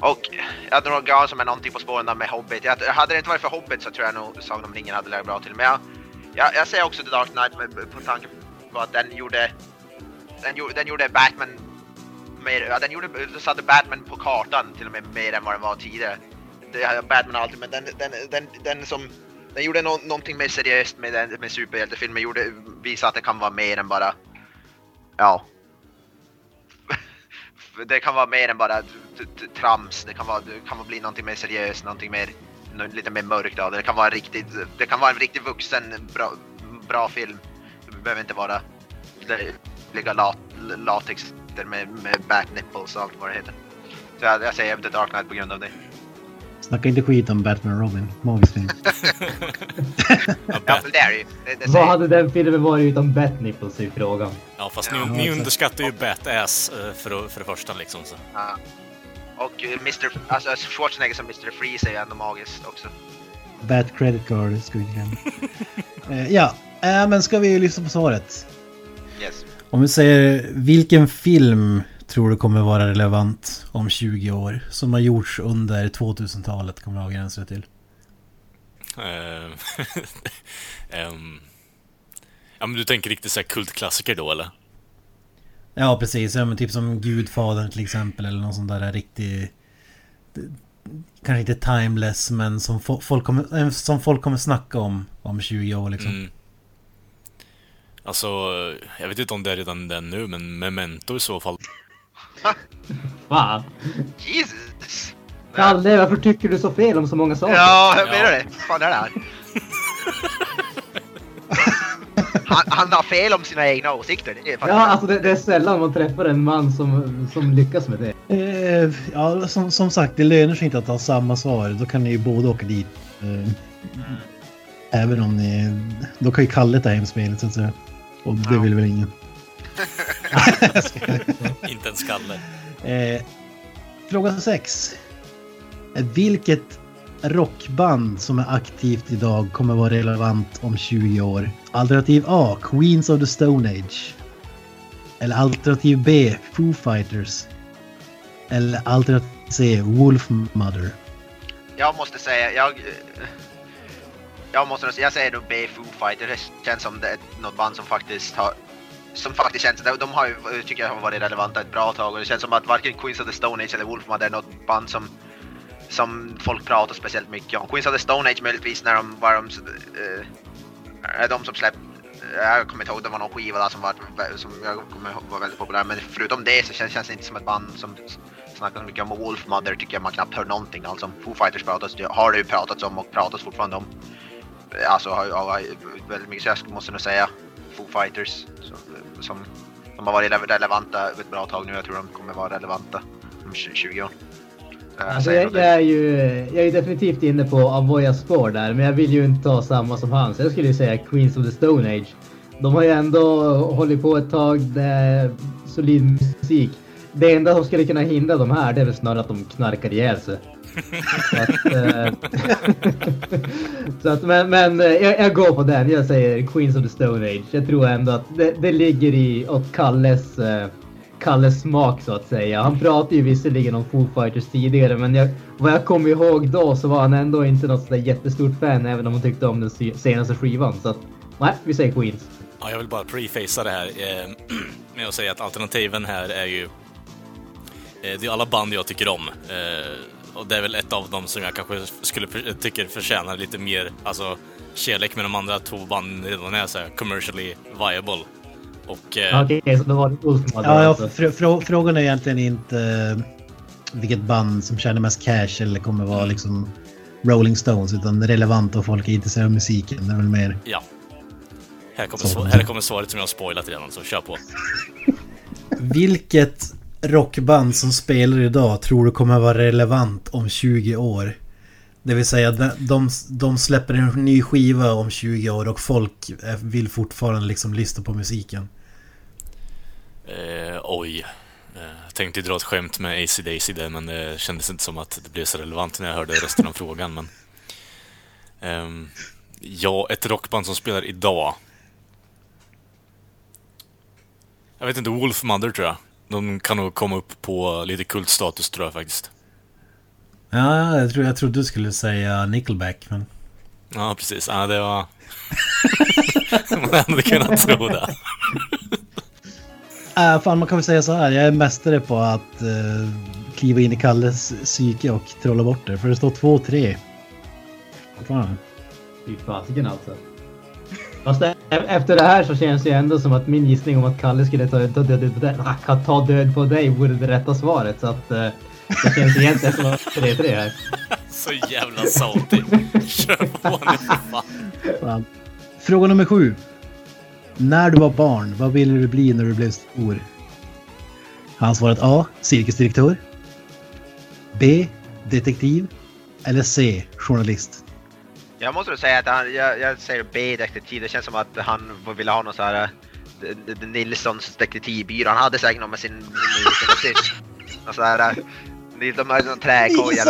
Och jag tror nog som är någonting på spåren där med Hobbit. Jag, hade det inte varit för Hobbit så tror jag nog Sagan om ringen hade legat bra till. Men jag, jag, jag säger också The Dark Knight med, på tanke på att den gjorde... Den den gjorde Batman mer, ja, den gjorde, satte Batman på kartan till och med mer än vad den var tidigare. Det, hade Batman alltid, men den, den, den, den som den gjorde no någonting mer seriöst med, den, med superhjältefilmen, gjorde, visade att det kan vara mer än bara, ja. det kan vara mer än bara trams, det kan, vara, det kan bli någonting mer seriöst, någonting mer, lite mer mörkt av det. Det kan vara riktigt, det kan vara en riktigt vuxen, bra, bra film. Det behöver inte vara ligga lat, latex med, med back nipples och allt vad det heter. Så jag, jag säger The Dark Knight på grund av det. Snacka inte skit om Batman och Robin. Magisk film. ja, det är ju. Det, det Vad hade den filmen varit utan bat nipples i frågan? Ja, fast ni, ni underskattar ju Bat-ass eh, för, för det första liksom. Så. Ja. Och eh, Mr. Alltså Schwarzenegger som Mr. Freeze är ju ändå magiskt också. Bat credit card skulle jag Ja, äh, men ska vi lyssna på svaret? Yes. Om vi säger vilken film tror du kommer vara relevant om 20 år? Som har gjorts under 2000-talet kommer jag avgränsa det till. um, ja men du tänker riktigt såhär kultklassiker då eller? Ja precis, ja, men typ som Gudfadern till exempel eller någon sån där riktig... Kanske inte timeless men som folk kommer, som folk kommer snacka om om 20 år liksom. Mm. Alltså, jag vet inte om det är redan den nu, men Memento i så fall. Fan. Jesus! Kalle, varför tycker du så fel om så många saker? Ja, jag menar det. Fan är det här? han, han, har fel om sina egna åsikter. Det ja, alltså det, det, är sällan man träffar en man som, som lyckas med det. Eh, ja, som, som sagt, det lönar sig inte att ha samma svar. Då kan ni ju båda åka dit. Eh, även om ni... Då kan ju Kalle ta hem spelet så att säga. Och det vill väl ingen. Inte en skalle. Eh, fråga 6. Vilket rockband som är aktivt idag kommer vara relevant om 20 år? Alternativ A. Queens of the Stone Age. Eller alternativ B. Foo Fighters. Eller alternativ C. Wolf Mother. Jag måste säga, jag... Jag måste jag säger nog B. Foo Fighters. Det känns som det är något band som faktiskt har som faktiskt känns, de har ju, tycker jag har varit relevanta ett bra tag och det känns som att varken Queens of the Stone Age eller Wolfman är något band som som folk pratar speciellt mycket om. Queens of the Stone Age möjligtvis när de var de, uh, är de som släppte eh, jag kommer inte ihåg, det var någon skiva där som var, som jag kommer ihåg var väldigt populär. Men förutom det så känns, känns det inte som ett band som snackar så mycket om. Wolf Mother tycker jag man knappt hör någonting alls om. Foo Fighters pratas, har det ju pratats om och pratas fortfarande om. Alltså har, har, väldigt mycket, jag måste nog säga Foo Fighters som, som, som har varit relevanta ett bra tag nu. Jag tror de kommer vara relevanta om 20 år. Alltså jag, jag, är ju jag är definitivt inne på Avoya spår där, men jag vill ju inte ta samma som han. Så jag skulle säga Queens of the Stone Age. De har ju ändå hållit på ett tag, det är solid musik. Det enda som skulle kunna hindra de här, det är väl snarare att de knarkar ihjäl sig så att, eh, så att, men men eh, jag, jag, går på den. Jag säger Queens of the Stone Age. Jag tror ändå att det, det ligger i åt Kalles eh, Kalles smak så att säga. Han pratade ju visserligen om Foo Fighters tidigare men jag, vad jag kommer ihåg då så var han ändå inte något sådär jättestort fan även om han tyckte om den senaste skivan. Så att, nej, vi säger Queens. Ja, jag vill bara prefacea det här eh, med att säga att alternativen här är ju... Eh, det är alla band jag tycker om. Eh, och det är väl ett av dem som jag kanske skulle tycker förtjänar lite mer, alltså kärlek med de andra två banden redan är så här commercially viable. Och, eh... Okej, okay, så då var det Ulf som hade ja, ja, fr fr Frågan är egentligen inte eh, vilket band som tjänar mest cash eller kommer vara liksom Rolling Stones utan relevant och folk är intresserade av musiken. Det är väl mer... Ja. Här kommer, här kommer svaret som jag har spoilat redan, så kör på. Vilket rockband som spelar idag tror du kommer vara relevant om 20 år? Det vill säga de, de, de släpper en ny skiva om 20 år och folk vill fortfarande liksom lyssna på musiken. Eh, oj. Eh, jag tänkte dra ett skämt med AC Daisy där, men det kändes inte som att det blev så relevant när jag hörde resten av frågan. Men, ehm, ja, ett rockband som spelar idag. Jag vet inte, Wolf Mother tror jag. De kan nog komma upp på lite kultstatus tror jag faktiskt. Ja, jag, tror, jag trodde du skulle säga Nickelback, men... Ja, precis. Ja, det var... man hade kunnat tro det. Äh, fan, man kan väl säga så här. Jag är mästare på att uh, kliva in i Kalles psyke och trolla bort det. För det står 2-3. Fan. Fy fasiken alltså. Fast efter det här så känns det ju ändå som att min gissning om att Kalle skulle ta, ta, död, på dig, ta död på dig vore det rätta svaret. Så att uh, det känns egentligen som 3-3 här. Så jävla saltig. Kör på nu för fan. fan. Fråga nummer sju. När du var barn, vad ville du bli när du blev stor? Han svarat A. Cirkusdirektör. B. Detektiv. Eller C. Journalist. Jag måste säga att han, jag, jag säger B. Detektiv. Det känns som att han ville ha någon så här eh, Nilssons detektivbyrå. Han hade säkert någon med sin... sin, sin så här, de hade någon träkoja.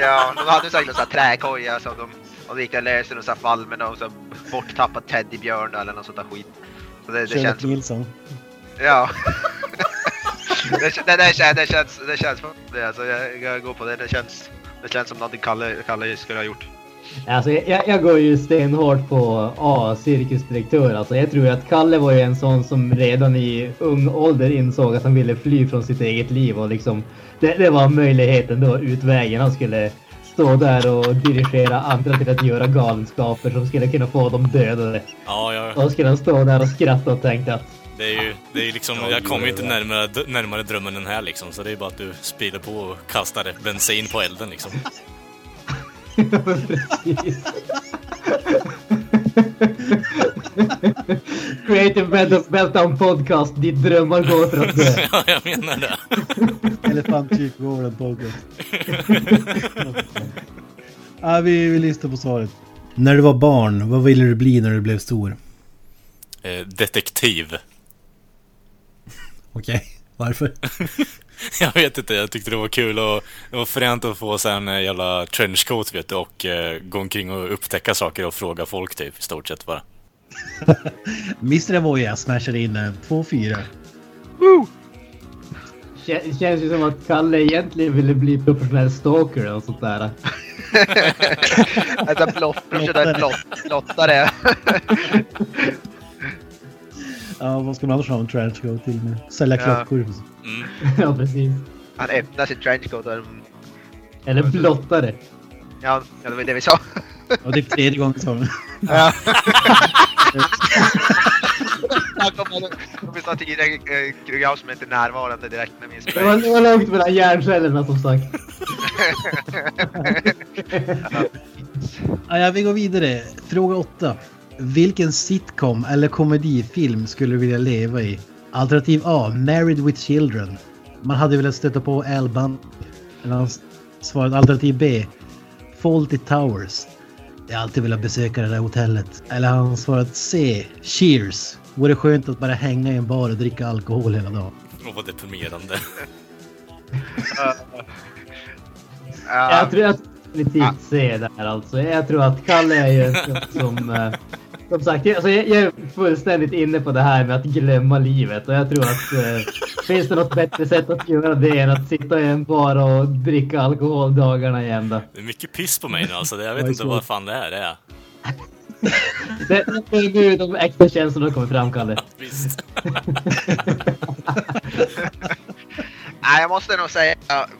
Ja, de hade säkert någon sån här träkoja som de och gick och löste någon fall med någon så borttappad teddybjörn eller något sånt där skit. Så det, det känns... Nilsson. Ja. det, det, det, känns, det känns, det känns, det, alltså, jag, jag går på det. Det känns, det känns som någonting Kalle, Kalle skulle ha gjort. Alltså, jag, jag går ju stenhårt på A, cirkusdirektör. Alltså, jag tror att Kalle var ju en sån som redan i ung ålder insåg att han ville fly från sitt eget liv och liksom det, det var möjligheten då, utvägen. Han skulle stå där och dirigera andra till att göra galenskaper som skulle kunna få dem dödade. Ja, ja. Då skulle han stå där och skratta och tänkte att det är ju, det är liksom, jag kommer ju inte närmare, närmare drömmen än här liksom, så det är bara att du sprider på och kastar bensin på elden liksom. Precis. Creative Meltdown Podcast, ditt drömmar går för att dö. ja, jag menar det. Elefantkyrkogården podcast. ja, vi, vi listar på svaret. När du var barn, vad ville du bli när du blev stor? Eh, detektiv. Okej, varför? jag vet inte, jag tyckte det var kul och det var fränt att få en eh, jävla trenchcoat vet du och uh, gå omkring och upptäcka saker och fråga folk typ i stort sett bara. Mr. Avoya smashar in 2-4. Det känns ju som att Kalle egentligen ville bli professionell stalker och sånt där. alltså blott, professionell blottare. ja, vad ska man annars ha en trenchcoat till med? Sälja klockor. Mm. ja, precis. Han öppnar sin trenchcoat och... Eller blottare. Ja, det var det vi sa. Och det är tredje gången som... Ja. Han kommer snart till Grau som inte är närvarande direkt med min spray. Det var långt mellan hjärncellerna som sagt. ja, vi går vidare. Fråga 8. Vilken sitcom eller komedifilm skulle du vilja leva i? Alternativ A. Married with Children. Man hade velat stöta på Al Bundy. Svaret alternativ B. Fawlty Towers. Jag har alltid velat besöka det där hotellet. Eller han svarat C. Cheers. Vore skönt att bara hänga i en bar och dricka alkohol hela dagen. Åh, vad deprimerande. jag tror att definitivt C där alltså. Jag tror att Kalle är ju en som... Uh, som sagt, alltså jag, jag, är fullständigt inne på det här med att glömma livet och jag tror att uh, finns det något bättre sätt att göra det än att sitta i en bar och dricka alkohol dagarna igen då. Det är mycket piss på mig nu alltså. Jag vet inte vad fan det är. Det är. Det, är nu de äkta känslorna kommer fram, Kalle. visst. Nej, jag måste nog säga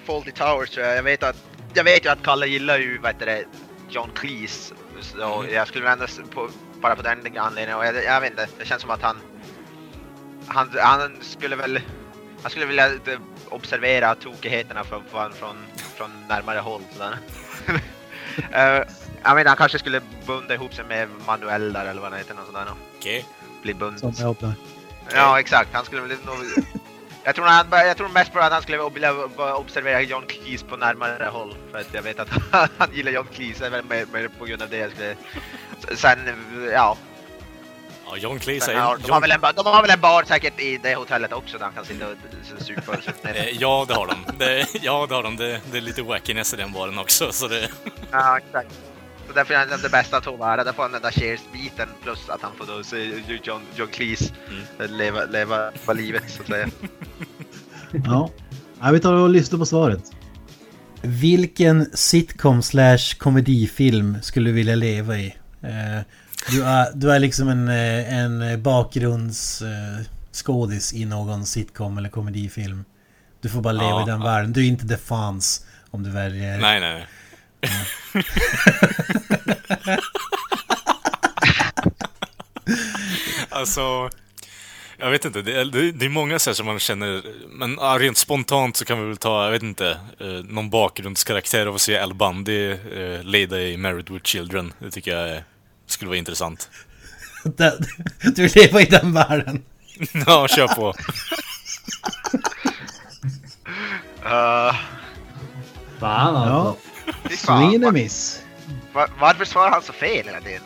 Faulty Towers tror jag. Jag vet, att, jag vet ju att Kalle gillar ju vad heter det, John Cleese. Så mm. jag skulle ändå på, bara på den anledningen. Och jag, jag vet inte, det känns som att han, han, han skulle väl han skulle vilja eh, observera tokigheterna från, från, från, från närmare håll. uh, jag menar, han kanske skulle bunda ihop sig med Manuel där eller vad det heter. Okej. Okay. Bli bunden. Som jag Ja, exakt. Han skulle väl nog Jag tror, han, jag tror mest på att han skulle vilja observera John Cleese på närmare håll. För att jag vet att han gillar John Cleese, mer, mer på grund av det. Jag skulle, sen, ja. Ja, John Cleese är ja, de, har väl en, de har väl en bar säkert i det hotellet också där han kan sitta och supa. Eh, Ja, det har de. Det, ja, det har de. Det, det är lite wackiness i den baren också, så det... Ja, exakt. Så därför är han det bästa av två världar. Där får han den där Cheers-biten plus att han får då se John, John Cleese leva, leva, leva livet så att säga. Ja. ja, vi tar och lyssnar på svaret. Vilken sitcom slash komedifilm skulle du vilja leva i? Eh, du, är, du är liksom en, eh, en bakgrundsskådis i någon sitcom eller komedifilm. Du får bara leva Ja, i den ja. världen. Du är inte The Fans om du väljer... Nej, nej, nej. alltså, jag vet inte. Det är, det, är många så som man känner, men rent spontant så kan vi väl ta, jag vet inte, eh, någon bakgrundskaraktär av att se Al Bundy eh, leda i Married with Children. Det tycker jag eh, skulle vara intressant. Du vill leva i den världen. ja, kör på. Uh, Fan alltså. Ja, a var, miss. var, varför svarar han så fel hela tiden?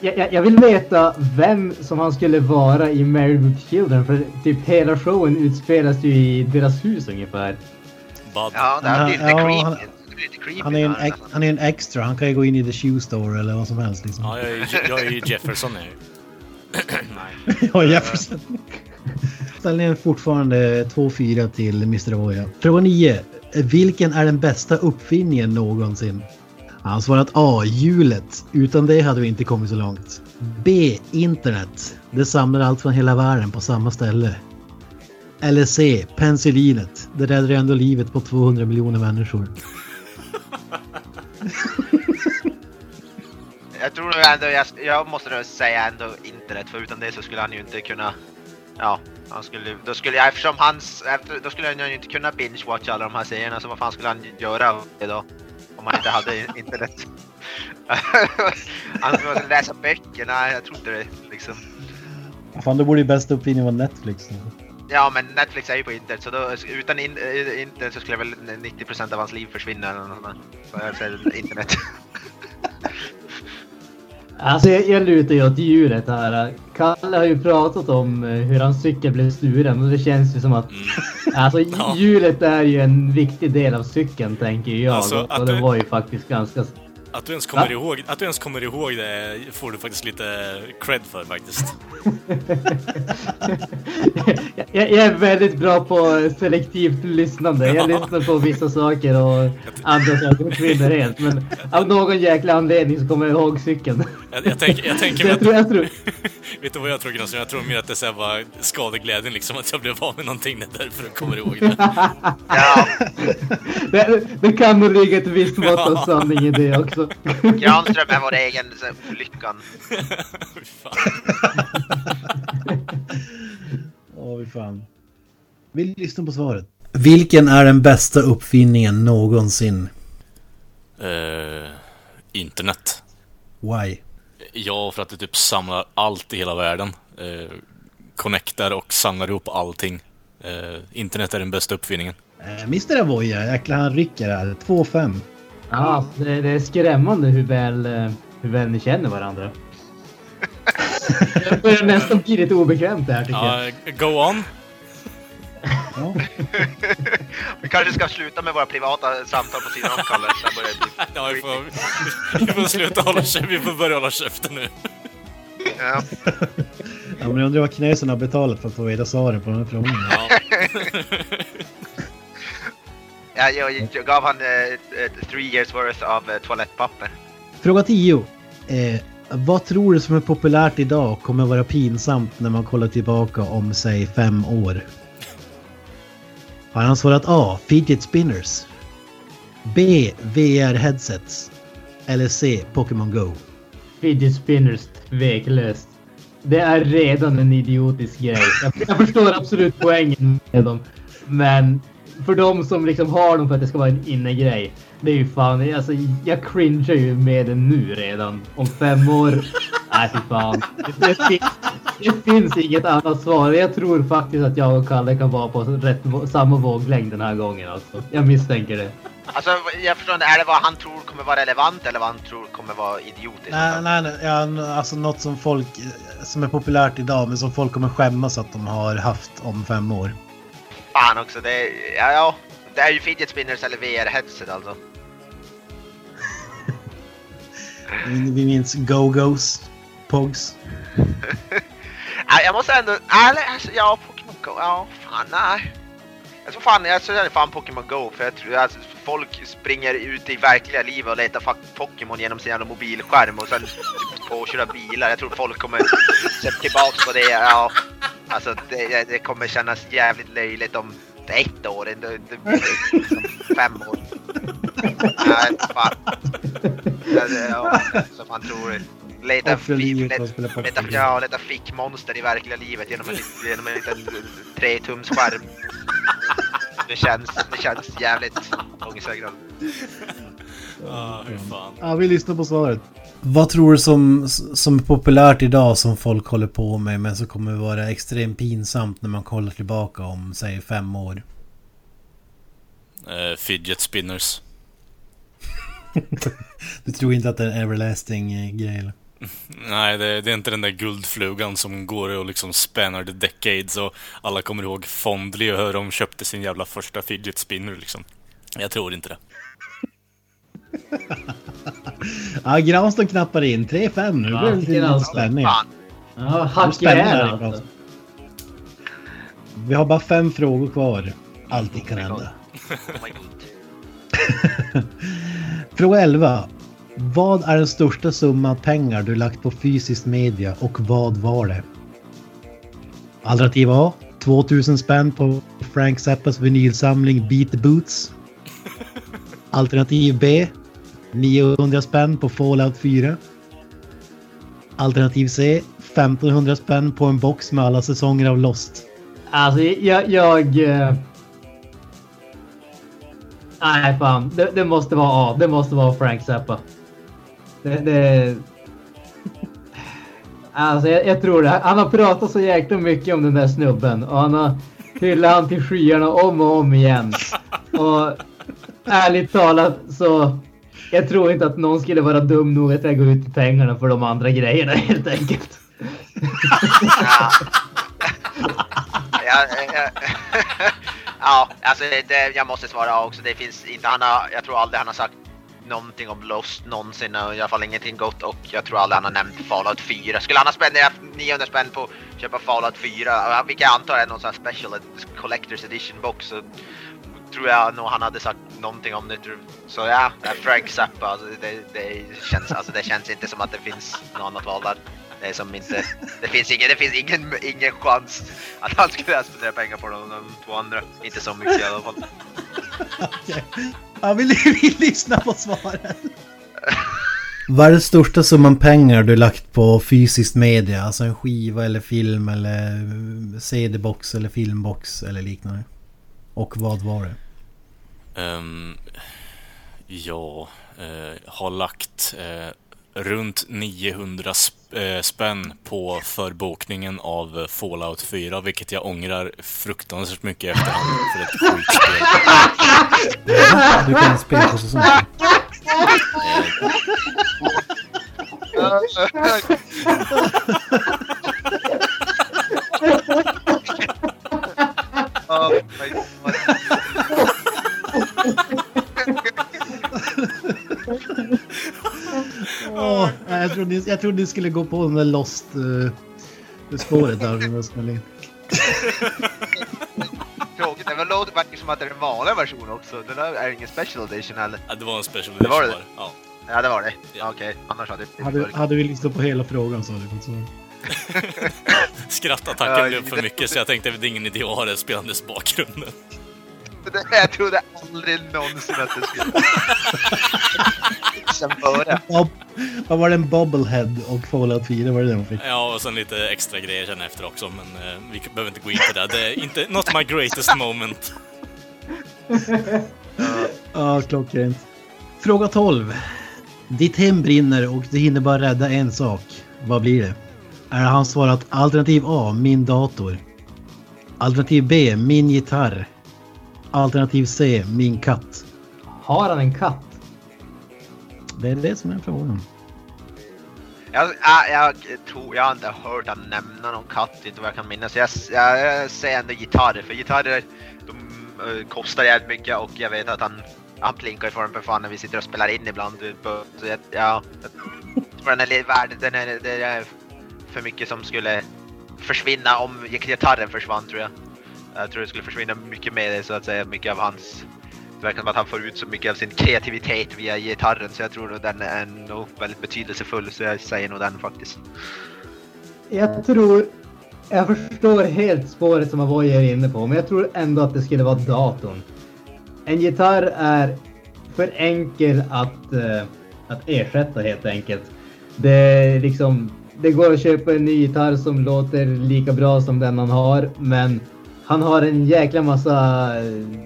Ja, jag, vill veta vem som han skulle vara i Married with Children för typ hela showen utspelas ju i deras hus ungefär. Bud. Ja, det blir lite creepy. han- creepy är, en, ex- nästan. han är en extra, han kan ju gå in i the shoe store eller vad som helst liksom. Ja, jag är, ju- jag är Jefferson är ju. Ja, Jefferson. Ställningen är fortfarande 2-4 till Mr. Oja. Fråga 9. Vilken är den bästa uppfinningen någonsin? Han svarar svarat A. Hjulet. Utan det hade vi inte kommit så långt. B. Internet. Det samlar allt från hela världen på samma ställe. Eller C. Penicillinet. Det räddar ändå livet på 200 miljoner människor. Jag tror nog ändå, jag, jag måste säga ändå internet för utan det så skulle han ju inte kunna... Ja, han skulle, då skulle jag, eftersom hans, efter, då skulle han ju inte kunna binge-watcha alla de här serierna så vad fan skulle han göra idag? Om han inte hade internet. han skulle läsa böcker, nej jag tror inte det liksom. Fan, då borde ju bästa uppfinningen vara Netflix. Ja men Netflix är ju på internet så då, utan in, internet så skulle väl 90% av hans liv försvinna eller något sånt. Så jag säger internet. Alltså jag, jag lutar ju åt djuret här. Kalle har ju pratat om eh, hur hans cykel blev stulen och det känns ju som att alltså Ja. djuret är ju en viktig del av cykeln tänker jag. Alltså, och, det du- var ju faktiskt ganska... Att du, ens kommer ihåg, att du ens kommer ihåg det får du faktiskt lite cred för faktiskt. jag, jag är väldigt bra på selektivt lyssnande. Jag Ja. lyssnar på vissa saker och andra saker försvinner helt. Men av någon jäkla anledning så kommer jag ihåg cykeln. Jag, jag, tänker, jag tänker jag tror, jag tror, Vet du vad jag tror Gnossi? Jag tror mer att det är bara skadeglädjen liksom, att jag blev av med någonting det är därför jag kommer ihåg det. ja, det, det kan nog ligga ett visst mått av sanning i det också. Granström är vår egen lyckan. Åh, fy fan. Vill lyssna på svaret. Vilken är den bästa uppfinningen någonsin? Eh, internet. Why? Ja, för att det typ samlar allt i hela världen. Eh, connectar och samlar ihop allting. Eh, internet är den bästa uppfinningen. Eh, Mr. Avoya, jäklar han rycker här. 2-5. Ja, det, det är skrämmande hur väl, hur väl ni känner varandra. Det börjar nästan bli lite obekvämt det här tycker jag. Ja, go on! Ja. Vi kanske ska sluta med våra privata samtal på sidan om Kalle. Bli... Ja, vi, får, vi får sluta hålla käften, vi får börja hålla käften nu. Ja. ja, men jag undrar vad knäsen har betalat för att få veta svaren på den här frågan. Ja. Ja, jag, jag gav han eh, three years worth av eh, toalettpapper. Fråga 10. Eh, vad tror du som är populärt idag kommer vara pinsamt när man kollar tillbaka om säg fem år? Har han svarat A. Fidget spinners? B. VR-headsets? Eller C. Pokémon Go? Fidget spinners, tveklöst. Det är redan en idiotisk grej. Jag, jag förstår absolut poängen med dem. Men för de som liksom har dem för att det ska vara en innegrej. Det är ju fan, alltså jag cringear ju med den nu redan. Om fem år. Nej fy fan. Det, det, fin- det finns inget annat svar. Jag tror faktiskt att jag och Kalle kan vara på rätt, samma våglängd den här gången. Alltså. Jag misstänker det. Alltså, jag förstår inte, är det vad han tror kommer vara relevant eller vad han tror kommer vara idiotiskt? Nej, nej, nej ja, alltså något som folk, som är populärt idag men som folk kommer skämmas att de har haft om fem år. Fan också, det är, ja, ja, det är ju fidget spinners eller VR-headset alltså. Vi minns Go-Go's, Pogs. Jag måste ändå, ärligt, alltså, ja, Pokémon Go, ja, fan nej. Jag fan, jag tror fan Pokémon Go för jag tror alltså, folk springer ut i verkliga livet och letar Pokémon genom sin jävla mobilskärm och sen typ, påköra bilar. Jag tror folk kommer se tillbaks på det, ja. Alltså det, det kommer kännas jävligt löjligt om ett år, det, det, det, fem år. Nej, fan. Ja, det, ja, som man tror. Leta, leta, leta, ja, leta fickmonster i verkliga livet genom en, genom en liten tretums-skärm. Det känns, det känns jävligt ångestväckande. Ah, hur fan. Ja, vi lyssnar på svaret. Vad tror du som, som är populärt idag som folk håller på med men som kommer vara extremt pinsamt när man kollar tillbaka om, säg fem år? Uh, fidget spinners. du tror inte att det är en everlasting eh, grej eller? Nej, det, det, är inte den där guldflugan som går och liksom spänner the decades och alla kommer ihåg fondly och hur de köpte sin jävla första fidget spinner liksom. Jag tror inte det. ja, Granström knappar in 3-5 nu. Ja, det blir lite spänning. Ja, hacka alltså. Vi har bara fem frågor kvar. Allt kan hända. Fråga 11. Vad är den största summan pengar du lagt på fysisk media och vad var det? Alternativ A. 2000 spänn på Frank Zappas vinylsamling Beat the Boots. Alternativ B. 900 spänn på Fallout 4. Alternativ C. 1500 spänn på en box med alla säsonger av Lost. Alltså jag... jag uh... Nej fan, det, det, måste vara A. Det måste vara Frank Zappa. Det, det... Alltså jag, jag, tror det. Han har pratat så jäkla mycket om den där snubben och han har hyllat han till skyarna om och om igen. Och ärligt talat så jag tror inte att någon skulle vara dum nog att lägga ut pengarna för de andra grejerna helt enkelt. ja. ja, ja, ja, alltså det, jag måste svara också. Det finns inte, han har, jag tror aldrig han har sagt någonting om Lost någonsin, i alla fall ingenting gott och jag tror aldrig han har nämnt Fallout 4. Skulle han ha spenderat 900 spänn på att köpa Fallout 4, vilket jag antar är någon sån här special collector's edition box, så tror jag nog han hade sagt någonting om det. Så ja, Frank Zappa, alltså, det, det, känns, alltså, det känns inte som att det finns något annat val där. Det är som inte, det finns ingen, det finns ingen, ingen chans att han skulle spendera pengar på de, de två andra. Inte så mycket i alla fall. Ja, vi, vi lyssnar på svaret. Vad är den största summan pengar du lagt på fysisk media? Alltså en skiva eller film eller CD-box eller filmbox eller liknande? Och vad var det? Um, jag uh, har lagt uh, runt 900 sp uh, spänn på förbokningen av Fallout 4, vilket jag ångrar fruktansvärt mycket efterhand för ett skitspel. Du kan spela på säsong. Oh my god. Oh, jag, trodde, jag trodde ni skulle gå på den där Lost uh, spåret där. Tråkigt, det låter faktiskt som att det är en vanlig version också. Det där är ingen special edition eller? Ja, det var en special edition. Det var det? Ja. Ja, det var det. Ja. Okej, okay. annars hade det hade, hade vi lyssnat på hela frågan så hade det fått svar. Skrattattacken blev för mycket så jag tänkte att det är ingen idé att ha det spelandes bakgrunden. Jag trodde aldrig någonsin att det skulle... Sen. Vad var det? En Bobblehead och Fallout 4? Var det det man fick? Ja, och sen lite extra grejer sen efter också, men uh, vi behöver inte gå in på det. Det är inte, not my greatest moment. Ja, uh, klockrent. Fråga 12. Ditt hem brinner och du hinner bara rädda en sak. Vad blir det? Är han svarat alternativ A, min dator? Alternativ B, min gitarr? Alternativ C, min katt? Har han en katt? Det är det som är frågan. Jag, jag, jag, tror, jag har inte hört han nämna någon katt, inte vad jag kan minnas. Jag, jag, jag säger ändå gitarr, för gitarrer de, uh, kostar jävligt mycket och jag vet att han, han plinkar för den för fan när vi sitter och spelar in ibland. Så jag, ja, jag tror den är värd, den är, det är för mycket som skulle försvinna om gitarren försvann tror jag. Jag tror det skulle försvinna mycket mer så att säga, mycket av hans det verkar som att han får ut så mycket av sin kreativitet via gitarren så jag tror att den är nog väldigt betydelsefull så jag säger nog den faktiskt. Jag tror... Jag förstår helt spåret som Avoy är inne på men jag tror ändå att det skulle vara datorn. En gitarr är för enkel att, uh, att ersätta helt enkelt. Det är liksom... Det går att köpa en ny gitarr som låter lika bra som den man har men han har en jäkla massa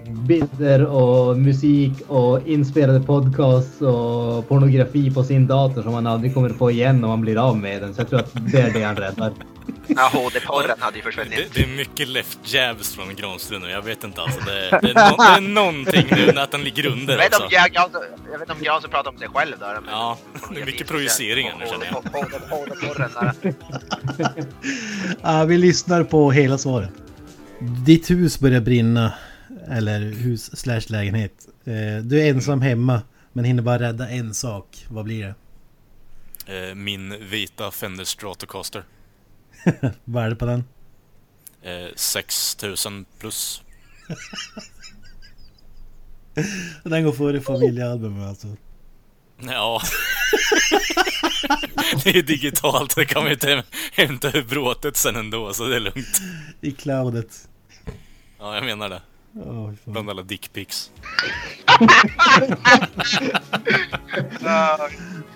bilder och musik och inspelade podcasts och pornografi på sin dator som han aldrig kommer få igen om han blir av med den. Så jag tror att det är det han räddar. Ja, HD-porren hade ju försvunnit. Det, det, är mycket left jabs från Granström nu. Jag vet inte alltså. Det, det, är, no, det är någonting nu att han ligger under jag vet. Om jag, jag, jag vet inte om Granström pratar om sig själv där. Ja, det är mycket projiceringar nu känner jag. HD-porren där. ja, vi lyssnar på hela svaret. Ditt hus börjar brinna. Eller hus slash lägenhet. Eh, du är ensam hemma men hinner bara rädda en sak. Vad blir det? Eh, min vita Fender Stratocaster. Vad är det på den? 6000 plus. den går före familjealbumet alltså? Ja. det är digitalt, det kan ju inte hämta ur bråtet sen ändå, så det är lugnt. I cloudet. Ja, jag menar det. Oh, Bland alla dickpics.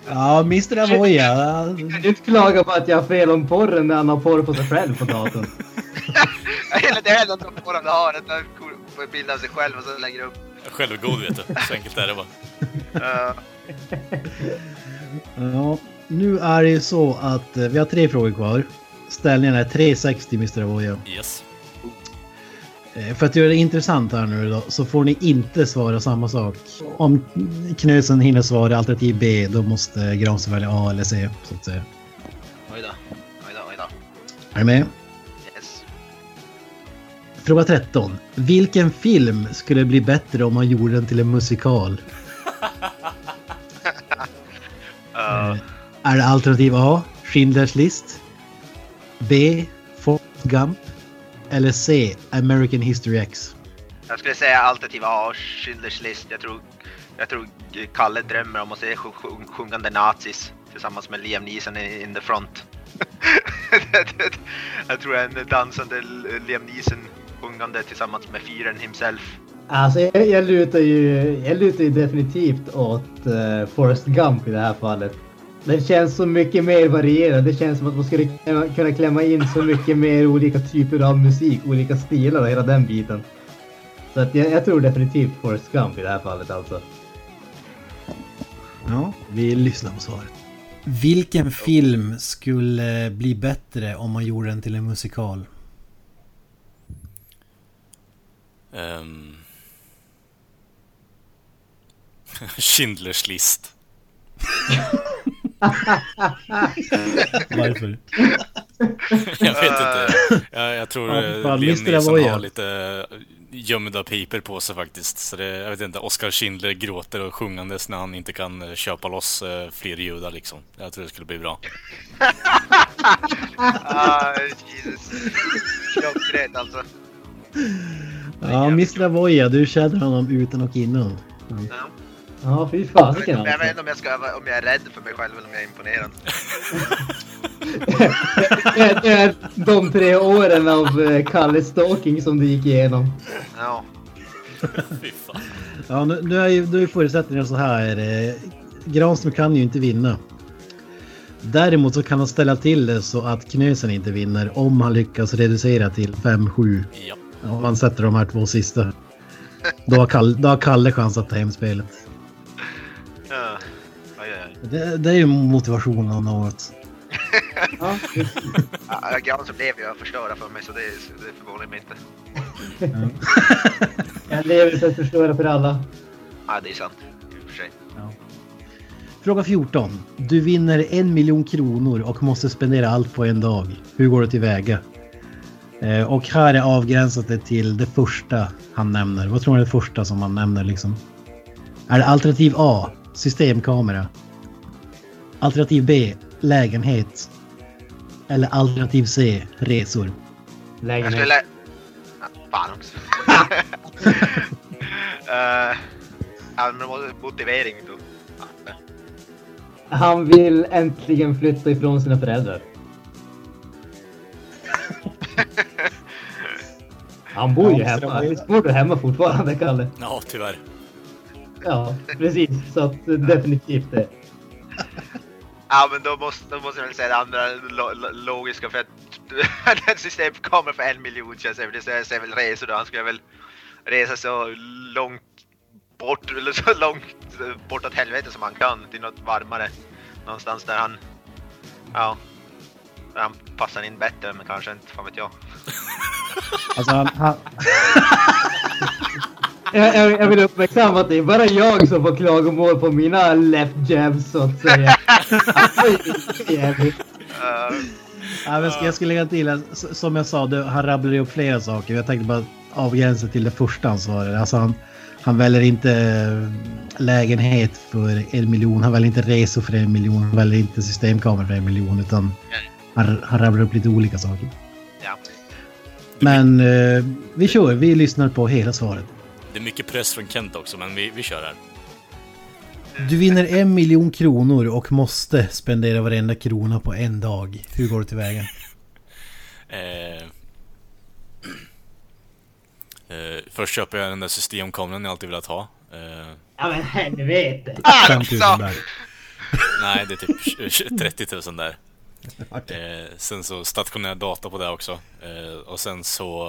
ja, Mr. Avoya. Kan du inte klaga på att jag har fel om porren när han har porr på sig själv på datorn? Eller det är de porren du har. Att du bilda sig själv och så lägger upp. Självgod vet du. Så enkelt är det bara. ja, nu är det ju så att vi har tre frågor kvar. Ställningen är 360 Mr. Avoya. Yes. För att göra det intressant här nu då, så får ni inte svara samma sak. Om Knösen hinner svara alternativ B, då måste Granström välja A eller C, så att säga. Oj då, oj då, oj då. Är du med? Yes. Fråga 13. Vilken film skulle bli bättre om man gjorde den till en musikal? Är det alternativ A, Schindler's list? B, Forrest Gump? Eller C. American History X? Jag skulle säga alternativ A, Schindler's list. Jag tror, jag tror Kalle drömmer om att se sjungande nazis tillsammans med Liam Neeson in the front. jag tror en dansande Liam Neeson sjungande tillsammans med fyren himself. Alltså jag, jag, lutar ju, jag lutar ju definitivt åt uh, Forrest Gump i det här fallet. Den känns så mycket mer varierad. Det känns som att man skulle kunna klämma in så mycket mer olika typer av musik, olika stilar och hela den biten. Så att jag, jag tror definitivt Forrest Gump i det här fallet alltså. Ja, vi lyssnar på svaret. Vilken film skulle bli bättre om man gjorde den till en musikal? Um... Schindler's list. Varför? jag vet inte. Jag, jag tror ja, Liam Neeson har lite gömda piper på sig faktiskt. Så det, jag vet inte, Oscar Schindler gråter och sjungandes när han inte kan eh, köpa loss fler judar liksom. Jag tror det skulle bli bra. ah, Jesus. Klockrent alltså. Ja, Mr. Avoya, du känner honom utan och innan. Mm. Ja. Ja, fy fasiken alltså. Jag vet inte om jag, ska, om jag är rädd för mig själv eller om jag är imponerad. det är de tre åren av eh, Kalle Stalking som du gick igenom. Ja. fy fan. Ja, nu, nu är ju, nu är förutsättningen så här. Eh, Granström kan ju inte vinna. Däremot så kan han ställa till det så att Knösen inte vinner om han lyckas reducera till 5-7. Ja. Om man sätter de här två sista. Då har Kalle, då har Kalle chans att ta hem spelet. Ja. Aj, aj. Det, det är ju motivationen av något. Ja, Ja, Granström blev ju att förstöra för mig så det, det förvånar mig inte. jag lever för att förstöra för alla. Ja, det är sant. I och för sig. Fråga 14. Du vinner en miljon kronor och måste spendera allt på en dag. Hur går du tillväga? Eh, och här är avgränsat det till det första han nämner. Vad tror ni är det första som han nämner liksom? Är det alternativ A, systemkamera? Alternativ B, lägenhet? Eller alternativ C, resor? Jag Lägenhet. skulle... Ja, fan också. uh, motivering då. Han vill äntligen flytta ifrån sina föräldrar. Han bor ju hemma. Visst bor du hemma fortfarande, Kalle? Ja, tyvärr. Ja, precis. Så att eh, definitivt det. Ja men då måste, då måste jag väl säga det andra lo, lo, logiska för att ett system kommer för en miljon känns det Det säger säger väl resor då. Han skulle väl resa så långt bort, eller så långt bortåt helvete som han kan till något varmare. Någonstans där han, ja, där han passar in bättre men kanske inte, fan vet jag. Alltså han, han, Jag, jag, jag vill uppmärksamma att det är bara jag som får klagomål på mina left jabs så att säga. Ja, men jag ska lägga till, som jag sa, det, han rabblade upp flera saker. Jag tänkte bara avgränsa till det första han svarade. Alltså han, han väljer inte eh, lägenhet för en miljon, han väljer inte resor för en miljon, han väljer inte systemkamera för en miljon, utan han, han rabblar upp lite olika saker. ja. Men eh, vi kör, vi lyssnar på hela svaret. Det är mycket press från Kent också, men vi, vi kör här. Du vinner en miljon kronor och måste spendera varenda krona på en dag. Hur går du tillväga? Eh, eh, först köper jag den där systemkameran jag alltid velat ha. Eh, Ja men helvete. 5 000 där. nej, det är typ 20 30 000 där. Eh, sen så stationär data på det också. Eh, och sen så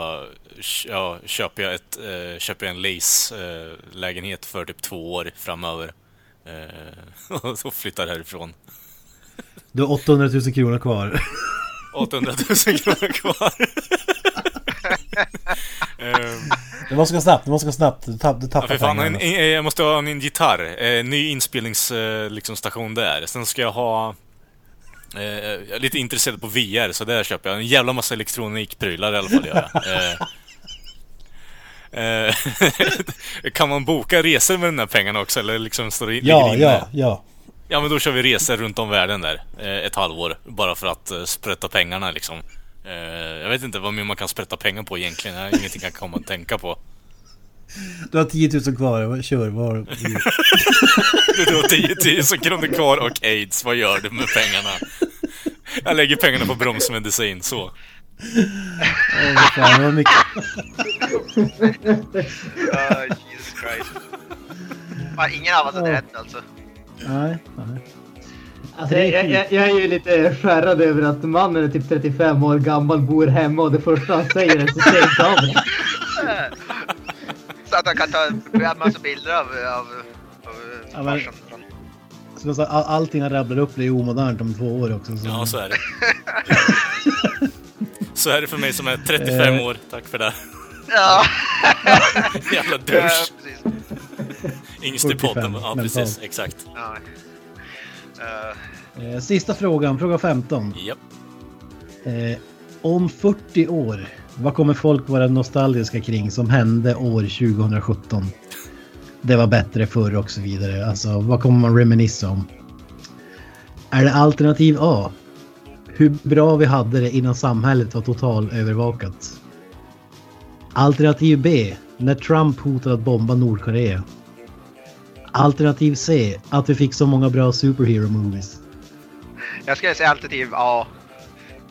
eh, ja, köper jag ett, eh, köper jag en lease-lägenhet för typ två år framöver. Eh, och så flyttar härifrån. Du har 800 000 kronor kvar. 800 000 kronor kvar. Ehm, Det måste gå snabbt, det måste gå snabbt. Du, tapp, du Ja, tappar för fan, en, en, jag måste ha en gitarr. Eh, ny inspelningsstation liksom, där. Sen ska jag ha... Eh, jag är lite intresserad på VR, så där köper jag en jävla massa elektronikprylar i alla fall. Gör jag. Eh, eh, kan man boka resor med de där pengarna också? Eller liksom står det, Ja, inne? ja, ja. Ja, men då kör vi resor runt om världen där. Eh, ett halvår. Bara för att eh, sprätta pengarna liksom. Jag vet inte vad mer man kan sprätta pengar på egentligen. Jag har ingenting jag kan komma att tänka på. Du har 10 000 kvar, kör. Var... Du har 10 000 kronor kvar och aids. Vad gör du med pengarna? Jag lägger pengarna på bromsmedicin, så. Åh, fan, var mycket. Uh, Jesus Christ. Fan, ingen av oss hade Ja. rätt alltså. Nej, nej. Alltså, jag, jag, jag är ju lite skärrad över att mannen är typ 35 år gammal, bor hemma och det första han säger är. Så att han kan ta en massa bilder av, av, av Ja, men- Så sa, all, allting han rabblar upp blir omodernt om två år också. Så. Ja, så är det. Så är det för mig som är 35 Eh. år. Tack för det. Ja, Jävla ja douche. precis. Yngst i 45 podden. Ja, mentalt. precis. Exakt. Ja. Uh, Sista frågan, fråga 15. Japp. Eh, om 40 år, vad kommer folk vara nostalgiska kring som hände år 2017? Det var bättre förr och så vidare. Alltså, vad kommer man reminissa om? Är det alternativ A? Hur bra vi hade det innan samhället var totalövervakat. Alternativ B. När Trump hotade att bomba Nordkorea. Alternativ C. Att vi fick så många bra superhero movies. jag skulle säga alternativ A.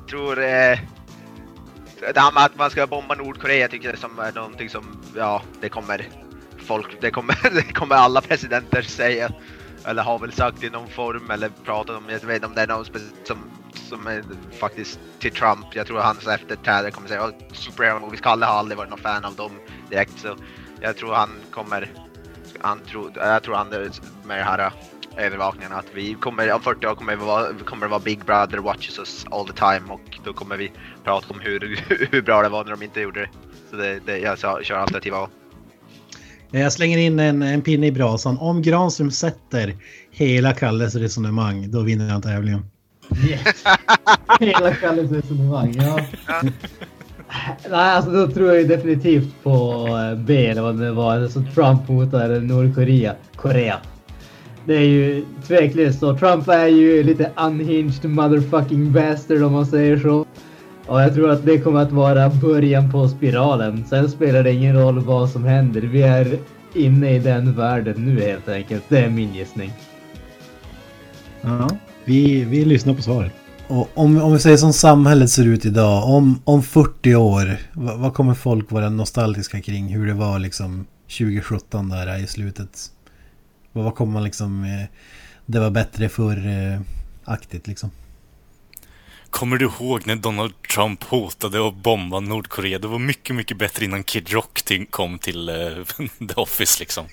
Tror... Eh, att man ska bomba Nordkorea tycker jag som är någonting som, ja, det kommer folk, det kommer, det kommer alla presidenter säga. Eller har väl sagt i någon form eller pratat om, jag vet inte om det är någon som, som är faktiskt till Trump. Jag tror hans efterträdare kommer säga, oh, superhero movies, Kalle har aldrig varit någon fan av dem direkt så jag tror han kommer, han tror, jag tror han är med det här övervakningen. Att vi kommer, om 40 år kommer det vara, kommer det vara Big Brother watches us all the time och då kommer vi prata om hur, hur bra det var när de inte gjorde det. Så det, det, jag sa- kör alternativ A. Jag slänger in en, en pinne i brasan. Om Granström sätter hela Kalles resonemang, då vinner han tävlingen. Yes. Hela Kalles resonemang, ja. Nej, alltså då tror jag ju definitivt på eh, B eller vad det var. Alltså Trump hotar Nordkorea. Korea. Det är ju tveklöst så. Trump är ju lite unhinged motherfucking bastard om man säger så. Och jag tror att det kommer att vara början på spiralen. Sen spelar det ingen roll vad som händer. Vi är inne i den världen nu helt enkelt. Det är min gissning. Ja, vi, vi lyssnar på svaret. Och om, om vi säger som samhället ser ut idag, om, om 40 år, vad, vad kommer folk vara nostalgiska kring hur det var liksom 2017 där i slutet? Vad, vad kommer man liksom, eh, det var bättre förr-aktigt liksom? Kommer du ihåg när Donald Trump hotade att bomba Nordkorea? Det var mycket, mycket bättre innan Kid Rock till, kom till eh, The Office liksom.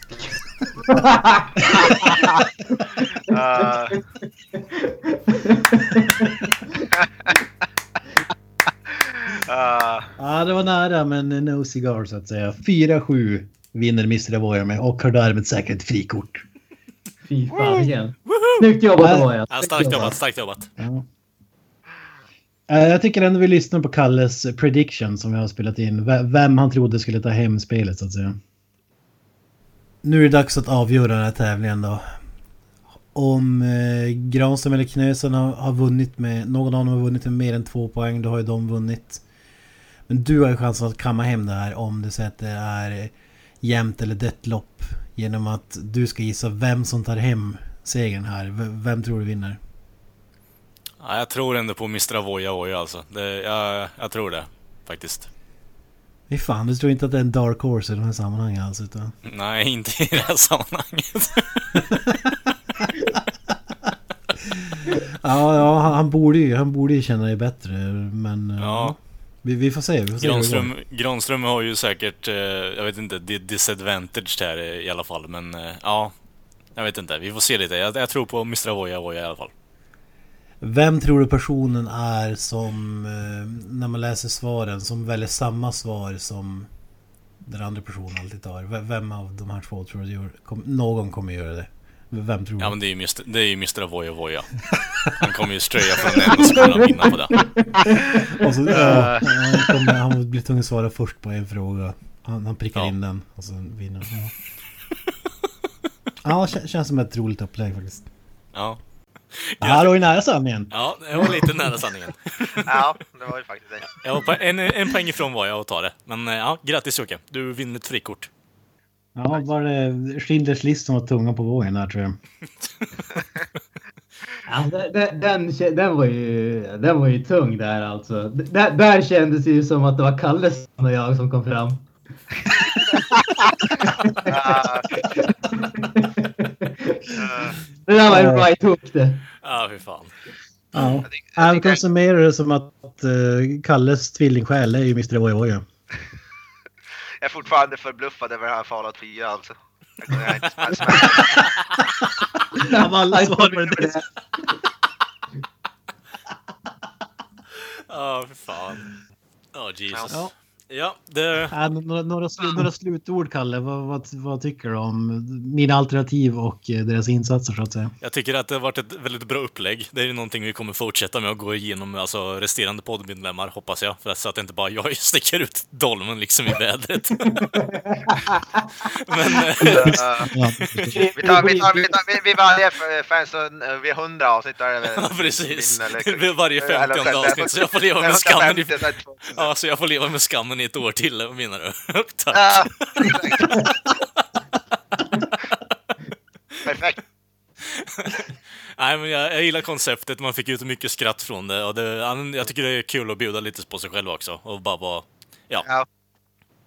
Uh, uh, Ja, det var nära men no cigar så att säga. 4-7 vinner Mr. Avoya med och har därmed säkert frikort. Fy fan igen. Snyggt jobbat Avoya. Ja, Snyggt starkt jobbat, starkt jobbat. Ja. Eh, Jag tycker ändå vi lyssnar på Kalles prediction som vi har spelat in. V- Vem han trodde skulle ta hem spelet så att säga. Nu är det dags att avgöra den här tävlingen då. Om eh, Granström eller Knösen har, har vunnit med, någon av dem har vunnit med mer än två poäng, då har ju de vunnit. Men du har ju chansen att kamma hem det här om du säger att det är jämnt eller dött lopp. Genom att du ska gissa vem som tar hem segern här. V- Vem tror du vinner? Ja, jag tror ändå på Mr. Avoya Avoya alltså. Det, jag, jag tror det, faktiskt. Fy fan, du tror inte att det är en dark horse i de här sammanhangen alls utan... Nej, inte i det här sammanhanget. Ja, ja han, borde ju, han borde ju känna dig bättre men... eh, Ja. Vi, vi får se, vi får se. Granström, Granström har ju säkert, eh, jag vet inte, di- disadvantage här i alla fall. Men eh, ja, jag vet inte. Vi får se lite. Jag, jag tror på Mr. Avoya Avoya i alla fall. Vem tror du personen är som, eh, när man läser svaren, som väljer samma svar som den andra personen alltid tar? Vem av de här två tror du gör, kom, någon kommer göra det? Vem tror du? Ja, men det är ju Mr. Det är ju Mr. Avoya Avoya. Han kommer ju ströja från en och så kommer han vinna på det. Och så, ja, han, kommer, han blir tvungen att svara först på en fråga. Han, han prickar Ja. in den och sen vinner han. Ja, ja kän- känns som ett roligt upplägg faktiskt. Ja. Ja, då är nära sanningen. Ja, det var lite nära sanningen. ja, det var ju faktiskt det. Jag var på en, en poäng ifrån var jag att ta det. Men eh, ja, grattis Jocke. Du vinner ett frikort. Ja, var det Schindler's list som var tunga på vågen där tror jag. Ja, den, den, den, var ju, den var ju tung där alltså. Där, där kändes det ju som att det var Kalles och jag som kom fram. Det där var en right hook det. Ja, fy fan. Ja. Han summera det som att uh, Kalles tvillingsjäl är ju Mr. Voja Voja. Jag är fortfarande förbluffad över det här Fallout 4 alltså. Jag kan- inte. Av alla svar var det. Ja, fy fan. Ja, Jesus. Ja. Ja, det... Äh, några, några, slu, några slutord, Kalle. Vad, vad, vad tycker du om mina alternativ och eh, deras insatser så att säga? Jag tycker att det har varit ett väldigt bra upplägg. Det är ju någonting vi kommer fortsätta med att gå igenom, alltså resterande poddmedlemmar, hoppas jag. För att, så att det inte bara jag sticker ut dolmen liksom i vädret. Men... eh, Vi tar, vi tar, vi tar, vi, vi varje fans eh, vid 100 avsnitt är det väl Ja, precis. Vid varje eller 50 fem- avsnitt, så jag får leva med skammen i... 150, så här, Ja, så jag får leva med skammen i ett år till, menar du? Tack. Ja, Perfekt. Nej, men jag, jag gillar konceptet, man fick ut mycket skratt från det och det, jag tycker det är kul att bjuda lite på sig själv också och bara vara... Ja. Ja.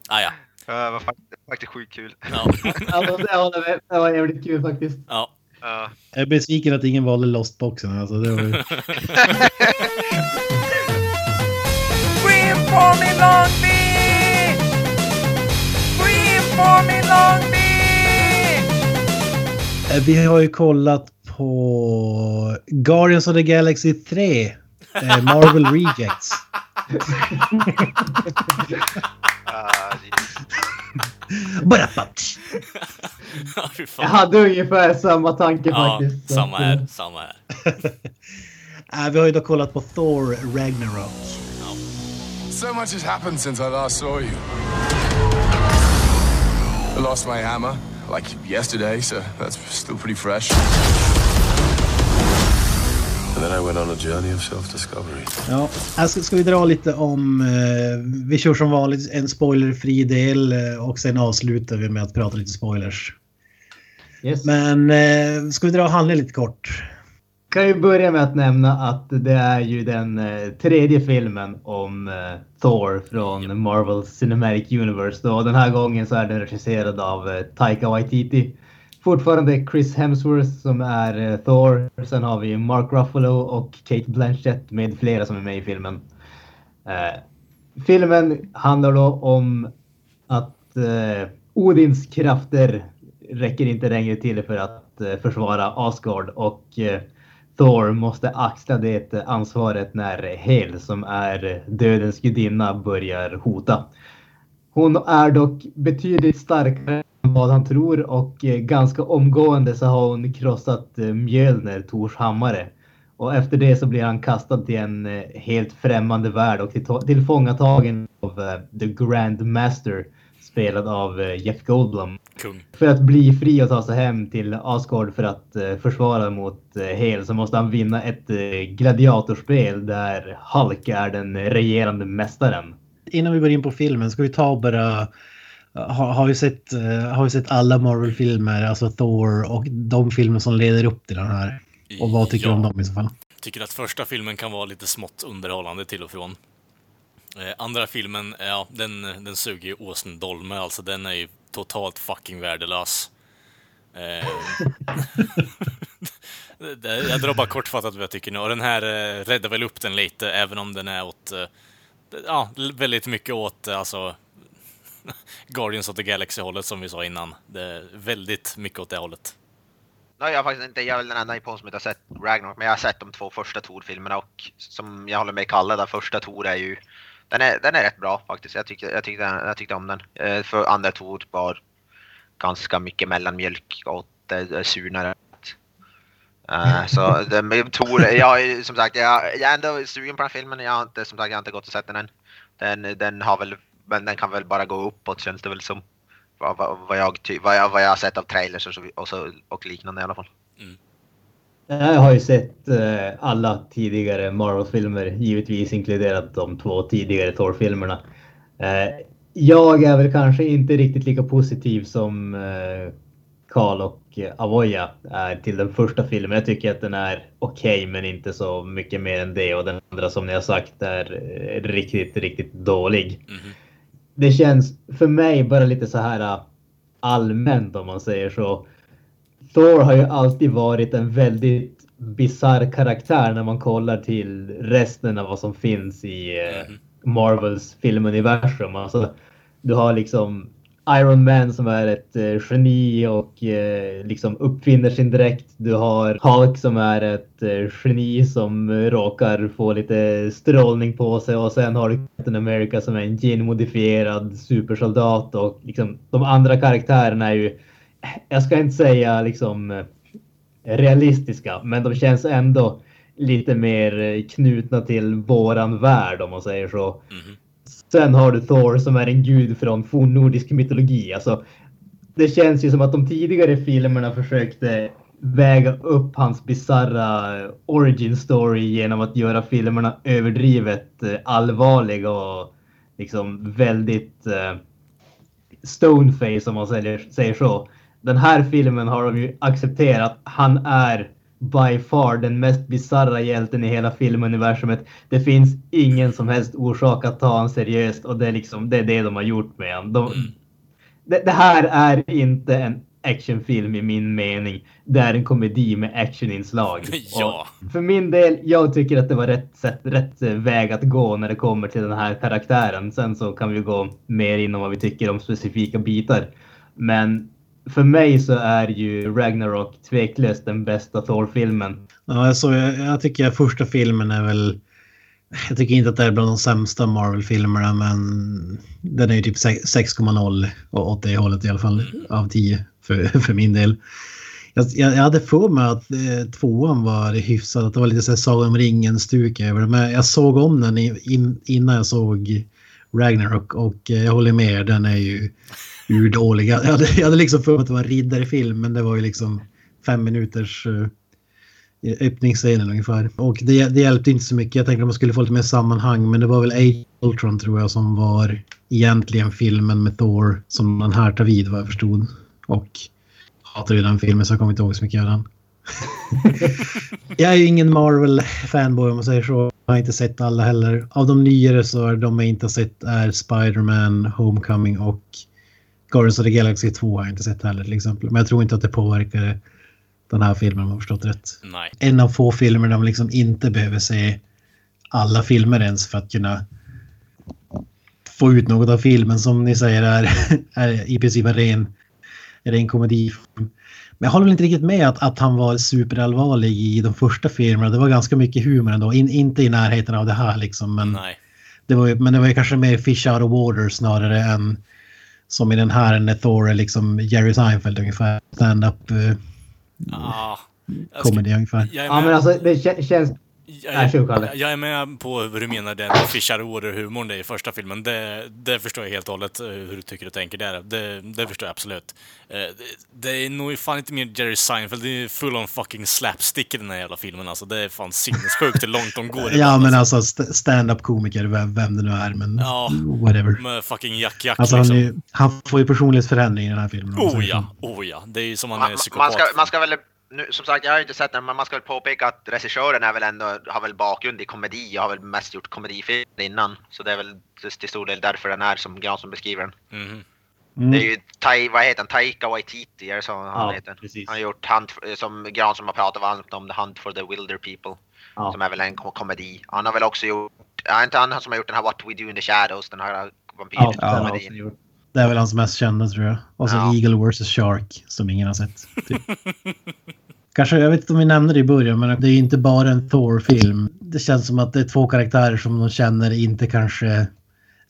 Ah, ja. Det var faktiskt, sjukt kul. Ja. Alltså, det, var, det var jävligt kul faktiskt. ja. Ja. Jag är besviken att ingen valde Lost-boxen. Alltså, det var ju... For me Long Beach! Vi har ju kollat på Guardians of the Galaxy 3. Eh, Marvel Rejects. Bara. Ja, Jag hade ungefär samma tanke Ja, faktiskt. Så samma här. Samma här. Äh, vi har ju då kollat på Thor Ragnarok. So much has happened since I last saw you. I lost my hammer, like yesterday, so that's still pretty fresh. And then I went on a journey of self-discovery. Ja, här ska, ska vi dra lite om... Eh, vi kör som vanligt en spoilerfri del eh, och sen avslutar vi med att prata lite spoilers. Yes. Men eh, ska vi dra handlingen lite kort? Kan ju börja med att nämna att det är ju den eh, tredje filmen om eh, Thor från Marvel Cinematic Universe. Då. Den här gången så är den regisserad av eh, Taika Waititi. Fortfarande Chris Hemsworth som är Thor. Sen har vi Mark Ruffalo och Kate Blanchett med flera som är med i filmen. Filmen handlar då om att Odins krafter räcker inte längre till för att försvara Asgard och Thor måste axla det ansvaret när Hel som är dödens gudinna börjar hota. Hon är dock betydligt starkare än vad han tror och eh, ganska omgående så har hon krossat eh, Mjölner, Tors hammare. Och efter det så blir han kastad till en eh, helt främmande värld och till- tillfångatagen av The Grand Master spelad av eh, Jeff Goldblum. Kung. För att bli fri och ta sig hem till Asgard för att eh, försvara mot eh, Hel så måste han vinna ett eh, gladiatorspel där Hulk är den regerande mästaren. Innan vi går in på filmen ska vi ta och bara... Har, har, vi sett, eh, har vi sett alla Marvel-filmer, alltså Thor och de filmer som leder upp till den här? Och vad tycker du om Ja. dem i så fall? Tycker att första filmen kan vara lite smått underhållande till och från. Eh, andra filmen, eh, ja, den, den suger ju åsen dolme, alltså den är ju totalt fucking värdelös. Eh, jag drar bara kortfattat vad jag tycker nu, och den här eh, räddar väl upp den lite, även om den är åt, eh, ja, väldigt mycket åt, eh, alltså, Guardians of the Galaxy-hållet som vi sa innan. Det är väldigt mycket åt det hållet. Nej, jag har faktiskt inte, jag är väl den enda i som inte har sett Ragnarok, men jag har sett de två första Tor-filmerna och som jag håller med Kalle, den första Tor är ju, den är, den är rätt bra faktiskt. Jag tyckte, jag tyckte, jag tyckte om den. Eh, För andra Tor var ganska mycket mellanmjölk och det surnare. Eh, så det, Tor, jag som sagt, jag, jag är ändå sugen på den här filmen. Jag har inte, som sagt, jag har inte gått och sett den än. Den, den har väl, men den kan väl bara gå uppåt känns det väl som. Vad, vad, vad, jag, vad, jag, vad jag har sett av trailers och, så, och, så, och liknande i alla fall. Jag har ju sett eh, alla tidigare Marvel-filmer, givetvis inkluderat de två tidigare Thor-filmerna. Eh, jag är väl kanske inte riktigt lika positiv som eh, Karl och Avoya är till den första filmen. Jag tycker att den är okej, men inte så mycket mer än det. Och den andra som ni har sagt är riktigt, riktigt dålig. Det känns för mig bara lite så här allmänt om man säger så. Thor har ju alltid varit en väldigt bizarr karaktär när man kollar till resten av vad som finns i eh, Marvels filmuniversum. Alltså, du har liksom Iron Man som är ett eh, geni och eh, liksom uppfinner sin dräkt. Du har Hulk som är ett eh, geni som råkar få lite strålning på sig och sen har du Captain America som är en genmodifierad supersoldat och liksom de andra karaktärerna är ju jag ska inte säga liksom eh, realistiska, men de känns ändå lite mer eh, knutna till våran värld om man säger så. Sen har du Thor som är en gud från fornnordisk mytologi. Alltså, det känns ju som att de tidigare filmerna försökte väga upp hans bizarra eh, origin story genom att göra filmerna överdrivet allvarliga och liksom väldigt stoneface om man säger, säger så. Den här filmen har de ju accepterat. Han är by far den mest bizarra hjälten i hela filmuniversumet. Det finns ingen som helst orsak att ta honom seriöst och det är liksom det, är det de har gjort med honom. De, det, det här är inte en actionfilm i min mening. Det är en komedi med actioninslag. Ja. Och för min del, jag tycker att det var rätt, sätt, rätt eh, väg att gå när det kommer till den här karaktären. Sen så kan vi gå mer in om vad vi tycker om specifika bitar. Men för mig så är ju Ragnarok tveklöst den bästa Thor-filmen. Ja, alltså, jag, jag tycker första filmen är väl... Jag tycker inte att det är bland de sämsta Marvel-filmerna, men den är ju typ 6,0 och åt det hållet i alla fall av 10 för, för min del. Jag, jag hade för mig att eh, tvåan var hyfsad, att det var lite så här Sagan om ringen-stuk över det. Men jag såg om den in, innan jag såg Ragnarok och eh, jag håller med, den är ju Urdåliga. Jag hade, jag hade liksom för mig att det var en riddarfilm, men det var ju liksom fem minuters uh, öppningsscenen ungefär. Och det, det hjälpte inte så mycket. Jag tänkte att man skulle få lite mer sammanhang, men det var väl Age Ultron tror jag som var egentligen filmen med Thor som den här tar vid vad jag förstod. Och hatar ju den filmen så jag kommer inte ihåg så mycket av den. jag är ju ingen Marvel-fanboy om man säger så. Jag har inte sett alla heller. Av de nyare så är de jag inte har sett är Spider-Man, Homecoming och Guardians of the Galaxy 2 har jag inte sett heller till exempel. Men jag tror inte att det påverkar den här filmen om jag förstått rätt. Nej. En av få filmer där man liksom inte behöver se alla filmer ens för att kunna få ut något av filmen som ni säger är, är i princip en ren, en ren komedi. Men jag håller väl inte riktigt med att, att han var superallvarlig i de första filmerna. Det var ganska mycket humor ändå. In, inte i närheten av det här liksom. Men, Nej. Det var, men det var ju kanske mer fish out of water snarare än som i den här när Thor är liksom Jerry Seinfeld ungefär. Stand-up uh, Ja. Jag comedy ungefär. Ja, men alltså det kä- känns... jag, Nej, är, jag är med på hur du menar den Fisher Order-humorn det är i första filmen. Det, det förstår jag helt och hållet eh, hur du tycker och tänker där. Det, det förstår jag absolut. Eh, Det, det är nog fan inte mer Jerry Seinfeld, det är full on fucking slapstick i den här jävla filmen alltså. Det är fan sinnessjukt hur långt de går Ja, men alltså st- stand-up komiker, vem, vem det nu är, men Ja. whatever. Med fucking Jack Jack Alltså han, liksom. är, ju- han får ju personlighetsförändring i den här filmen. man Oh ja, så. oh ja. Det är ju som han Man, är man, psykopat. ska, man ska väl, nu, som sagt jag har inte sett den, men man ska väl påpeka att regissören är väl ändå, har väl bakgrund i komedi och har väl mest gjort komedifilmer innan. Så det är väl till stor del därför den är som Granström beskriver den. Mhm. Mm. Det är ju, Tai, vad heter han, Taika Waititi, är det så han Ja, heter? precis. Han har gjort Hunt, som Granström har pratat varmt om, The Hunt for the Wilder People. Ja. Som är väl en ko- komedi. Han har väl också gjort, är inte han som har gjort den här What We Do In The Shadows, den här Ja, Det är väl hans mest kända tror jag. Och så Ja. Eagle vs Shark som ingen har sett. Typ. Kanske, jag vet inte om vi nämnde det i början, men det är ju inte bara en Thor-film. Det känns som att det är två karaktärer som de känner inte kanske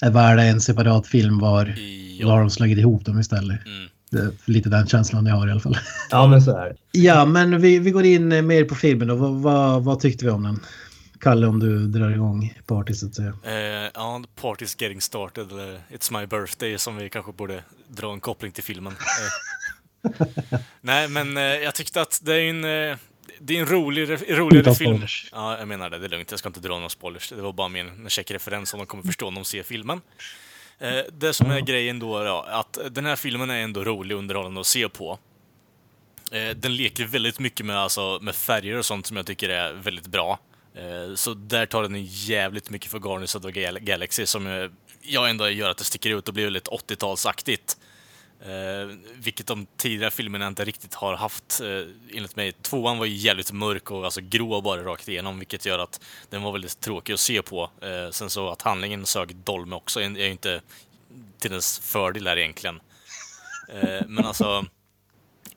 är värda en separat film var. Ja. Då har de slagit ihop dem istället. Mm. Det är lite den känslan jag har i alla fall. Ja, men så är det. Ja, men vi, vi går in mer på filmen då. Vad, vad, vad tyckte vi om den? Kalle, om du drar igång party så att säga. Eh, ja, the party's getting started, eller It's my birthday, som vi kanske borde dra en koppling till filmen. Eh. Nej, men eh, jag tyckte att det är en, eh, det är en rolig, roligare film. spoilers. Ja, jag menar det. Det är lugnt. Jag ska inte dra några spoilers. Det var bara min en check referens som de kommer förstå när de ser filmen. Eh, det som är grejen då är ja, att den här filmen är ändå rolig och underhållande att se på. Eh, den leker väldigt mycket med, alltså, med färger och sånt som jag tycker är väldigt bra. Eh, så där tar den jävligt mycket för Guardians of the Galaxy som jag ändå gör att det sticker ut och blir väldigt 80-talsaktigt. Eh, vilket de tidigare filmerna inte riktigt har haft, eh, enligt mig. Tvåan var ju jävligt mörk och alltså grå bara rakt igenom, vilket gör att den var väldigt tråkig att se på. Eh, sen så att handlingen sög dolme också är ju inte till dess fördel där egentligen. Eh, men alltså,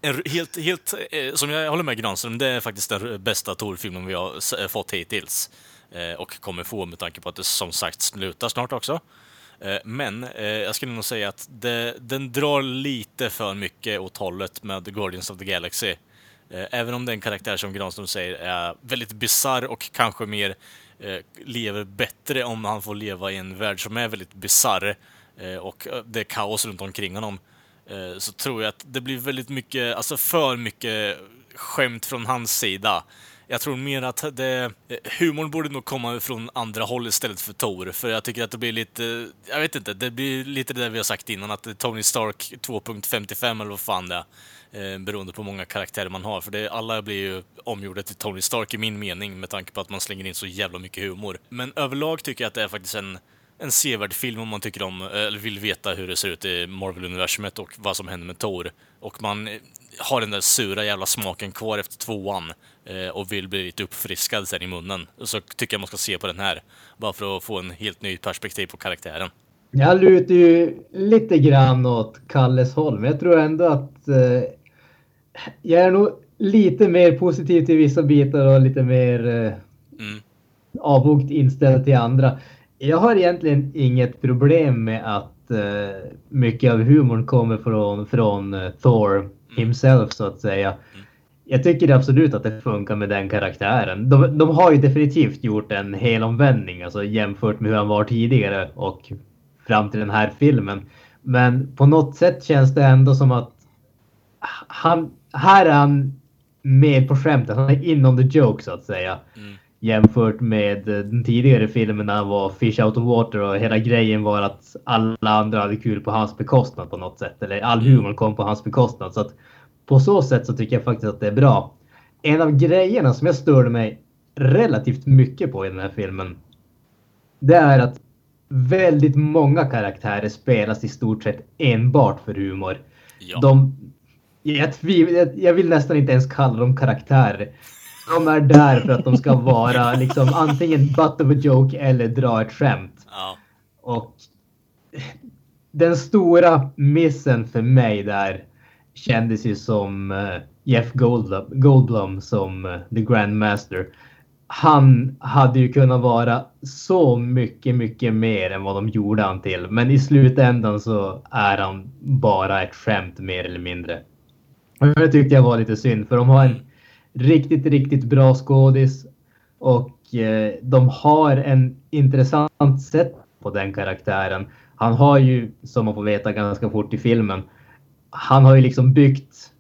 en, helt, helt, eh, som jag håller med Granström, det är faktiskt den bästa Tor-filmen vi har s- eh, fått hittills. Eh, och kommer få med tanke på att det som sagt slutar snart också. Eh, men eh, jag skulle nog säga att det, den drar lite för mycket åt hållet med Guardians of the Galaxy. Eh, även om den karaktär som Granström säger är väldigt bizarr och kanske mer eh, lever bättre om han får leva i en värld som är väldigt bizarr eh, och eh, det är kaos runt omkring honom eh, Eh, så tror jag att det blir väldigt mycket, alltså för mycket skämt från hans sida. Jag tror mer att det, eh, humorn borde nog komma från andra håll istället för Tor, för jag tycker att det blir lite, jag vet inte, det blir lite det där vi har sagt innan, att Tony Stark 2.55 eller vad fan det är, eh, beroende på hur många karaktärer man har, för det, alla blir ju omgjorda till Tony Stark i min mening, med tanke på att man slänger in så jävla mycket humor. Men överlag tycker jag att det är faktiskt en en sevärd film om man tycker om, eller vill veta hur det ser ut i Marvel-universumet och vad som händer med Thor. Och man eh, har den där sura jävla smaken kvar efter tvåan eh, och vill bli lite uppfriskad sen i munnen. Så tycker jag man ska se på den här. Bara för att få en helt ny perspektiv på karaktären. Jag lutar ju lite grann åt Kalles håll, men jag tror ändå att eh, jag är nog lite mer positiv till vissa bitar och lite mer eh, Mm. avvokt inställd till andra. Jag har egentligen inget problem med att eh, mycket av humorn kommer från, från eh, Thor himself så att säga. Jag tycker absolut att det funkar med den karaktären. De, de har ju definitivt gjort en helomvändning alltså jämfört med hur han var tidigare och fram till den här filmen. Men på något sätt känns det ändå som att han, här är han med på skämtet. Han är in on the joke så att säga. Mm. Jämfört med eh, den tidigare filmen när han var fish out of water och hela grejen var att alla andra hade kul på hans bekostnad på något sätt. Eller all humor kom på hans bekostnad. Så att på så sätt så tycker jag faktiskt att det är bra. En av grejerna som jag störde mig relativt mycket på i den här filmen. Det är att väldigt många karaktärer spelas i stort sett enbart för humor. Ja. De, jag, tviv, jag, jag vill nästan inte ens kalla dem karaktärer. De är där för att de ska vara liksom antingen butt of a joke eller dra ett skämt. Ja. Och den stora missen för mig där kändes ju som eh, Jeff Goldblum, Goldblum som eh, The Grandmaster. Han hade ju kunnat vara så mycket, mycket mer än vad de gjorde han till. Men i slutändan så är han bara ett skämt mer eller mindre. Och Det tyckte jag var lite synd för de har en riktigt, riktigt bra skådis. Och eh, de har en intressant sätt på den karaktären. Han har ju, som man får veta ganska fort i filmen, han har ju liksom byggt,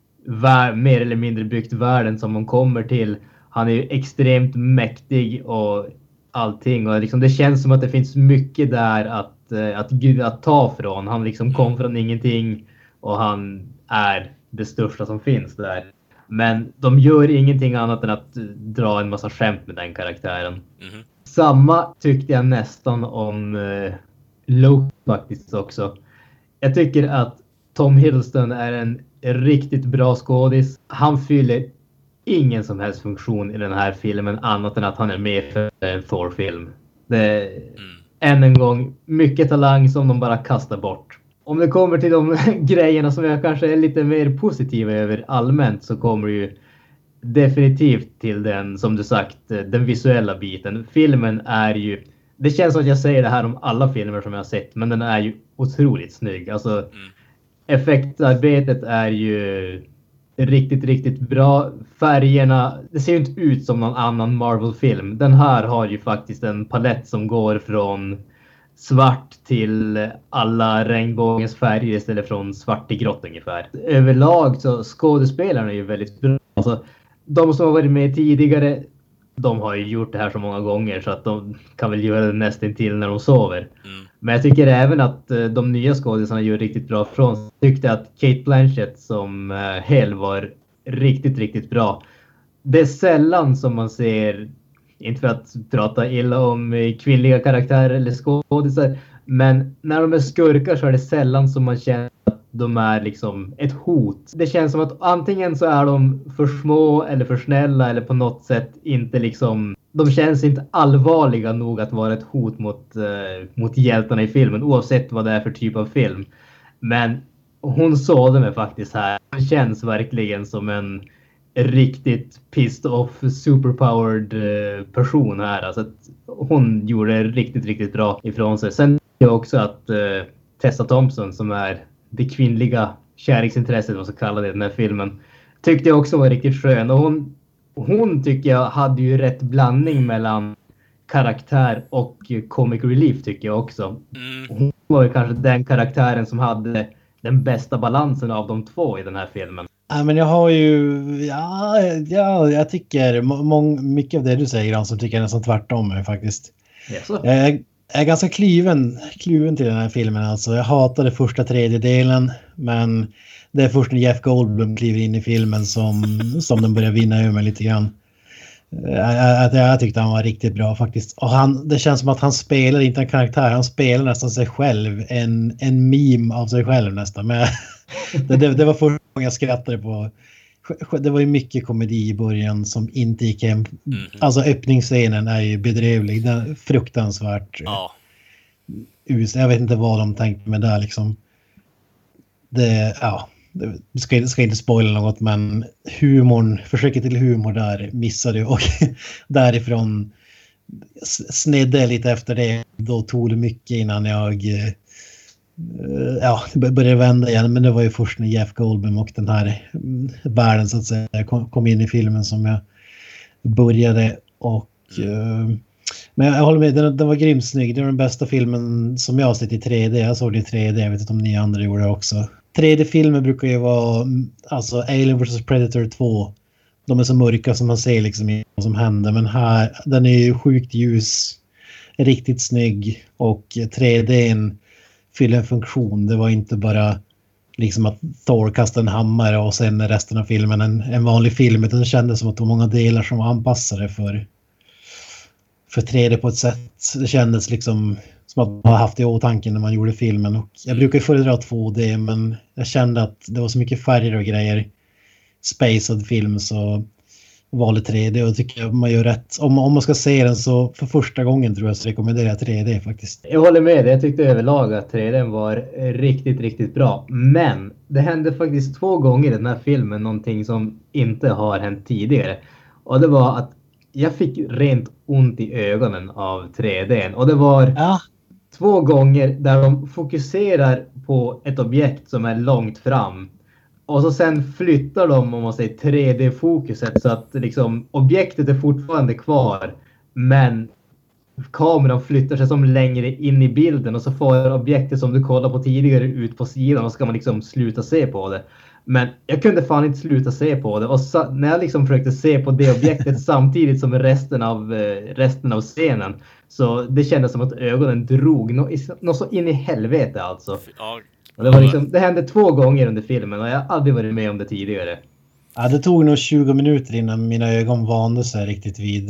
mer eller mindre byggt världen som de kommer till. Han är ju extremt mäktig och allting och liksom det känns som att det finns mycket där att, eh, att, att ta från. Han liksom kom från ingenting och han är det största som finns där. Men de gör ingenting annat än att eh, dra en massa skämt med den karaktären. Mhm. Samma tyckte jag nästan om eh, Loki faktiskt också. Jag tycker att Tom Hiddleston är en riktigt bra skådis. Han fyller ingen som helst funktion i den här filmen annat än att han är med för en Thor-film. Det är än en gång mycket talang som de bara kastar bort. Om det kommer till de grejerna som jag kanske är lite mer positiv över allmänt så kommer det ju definitivt till den, som du sagt, den visuella biten. Filmen är ju, det känns som att jag säger det här om alla filmer som jag har sett, men den är ju otroligt snygg. Alltså, effektarbetet är ju riktigt, riktigt bra. Färgerna, det ser ju inte ut som någon annan Marvel-film. Den här har ju faktiskt en palett som går från svart till alla regnbågens färger istället från svart till grått ungefär. Överlag så skådespelarna är ju väldigt bra. Alltså, de som har varit med tidigare, de har ju gjort det här så många gånger så att de kan väl göra det nästan till när de sover. Men jag tycker även att eh, de nya skådisarna gör riktigt bra från. Jag tyckte att Kate Blanchett som eh, Hell var riktigt, riktigt bra. Det är sällan som man ser, inte för att prata illa om eh, kvinnliga karaktärer eller skådisar, men när de är skurkar så är det sällan som man känner att de är liksom ett hot. Det känns som att antingen så är de för små eller för snälla eller på något sätt inte liksom de känns inte allvarliga nog att vara ett hot mot, eh, mot hjältarna i filmen oavsett vad det är för typ av film. Men hon sålde mig faktiskt här. Hon känns verkligen som en riktigt pissed off superpowered eh, person här. Alltså hon gjorde riktigt, riktigt bra ifrån sig. Sen jag också att eh, Tessa Thompson som är det kvinnliga kärleksintresset, vad man ska kalla det, i den här filmen. Tyckte jag också var riktigt skön. Och hon, hon tycker jag hade ju rätt blandning mellan karaktär och comic relief tycker jag också. Hon var ju kanske den karaktären som hade den bästa balansen av de två i den här filmen. Ja, men jag har ju, ja, ja jag tycker mång, mycket av det du säger Gran, så tycker jag nästan tvärtom faktiskt. Jaså? Jag är, jag är ganska kluven, kluven till den här filmen alltså. Jag hatade första tredjedelen men det är först när Jeff Goldblum kliver in i filmen som, som den börjar vinna över mig lite grann. Eh, Jag, jag, jag tyckte han var riktigt bra faktiskt. Och han, det känns som att han spelar inte en karaktär, han spelar nästan sig själv. En, en meme av sig själv nästan. Men det, det, det var första gången jag skrattade på. Det var ju mycket komedi i början som inte gick hem. Alltså öppningsscenen är ju bedrövlig. Den är fruktansvärt Ja. us. Jag vet inte vad de tänkte med det liksom. Det, ja, det ska, ska inte spoila något men humorn, försöket till humor där missade och därifrån snedde lite efter det. Då tog det mycket innan jag eh, ja, började vända igen. Men det var ju först när Jeff Goldblum och den här mm, världen så att säga kom in i filmen som jag började. Och, mm. men jag håller med, den, den var grymt snygg. Det var den bästa filmen som jag har sett i 3D. Jag såg det i 3D, jag vet inte om ni andra gjorde det också. 3D-filmer brukar ju vara, mm, alltså Alien vs Predator 2. De är så mörka som man ser liksom vad som händer. Men här, den är ju sjukt ljus, riktigt snygg och 3D fyller en funktion. Det var inte bara liksom att Thor kastade en hammare och sen resten av filmen en, en vanlig film. Utan det kändes som att det var många delar som var anpassade för, för 3D på ett sätt. Det kändes liksom som att man har haft det i åtanke när man gjorde filmen. Och jag brukar föredra 2D men jag kände att det var så mycket färger och grejer. Spaced film så valde 3D och tycker jag man gör rätt. Om, om man ska se den så för första gången tror jag så rekommenderar jag 3D faktiskt. Jag håller med dig. Jag tyckte överlag att 3D var riktigt, riktigt bra. Men det hände faktiskt två gånger i den här filmen någonting som inte har hänt tidigare. Och det var att jag fick rent ont i ögonen av 3D. Och det var ja. två gånger där de fokuserar på ett objekt som är långt fram och så sen flyttar de, om man säger 3D-fokuset så att liksom objektet är fortfarande kvar. Men kameran flyttar sig som längre in i bilden och så får objektet som du kollade på tidigare ut på sidan och så ska man liksom sluta se på det. Men jag kunde fan inte sluta se på det och så, när jag liksom försökte se på det objektet samtidigt som resten av, eh, resten av scenen så det kändes som att ögonen drog något no, så in i helvete alltså. Ja, och det, var liksom, det hände två gånger under filmen och jag har aldrig varit med om det tidigare. Ja, det tog nog 20 minuter innan mina ögon vande sig riktigt vid...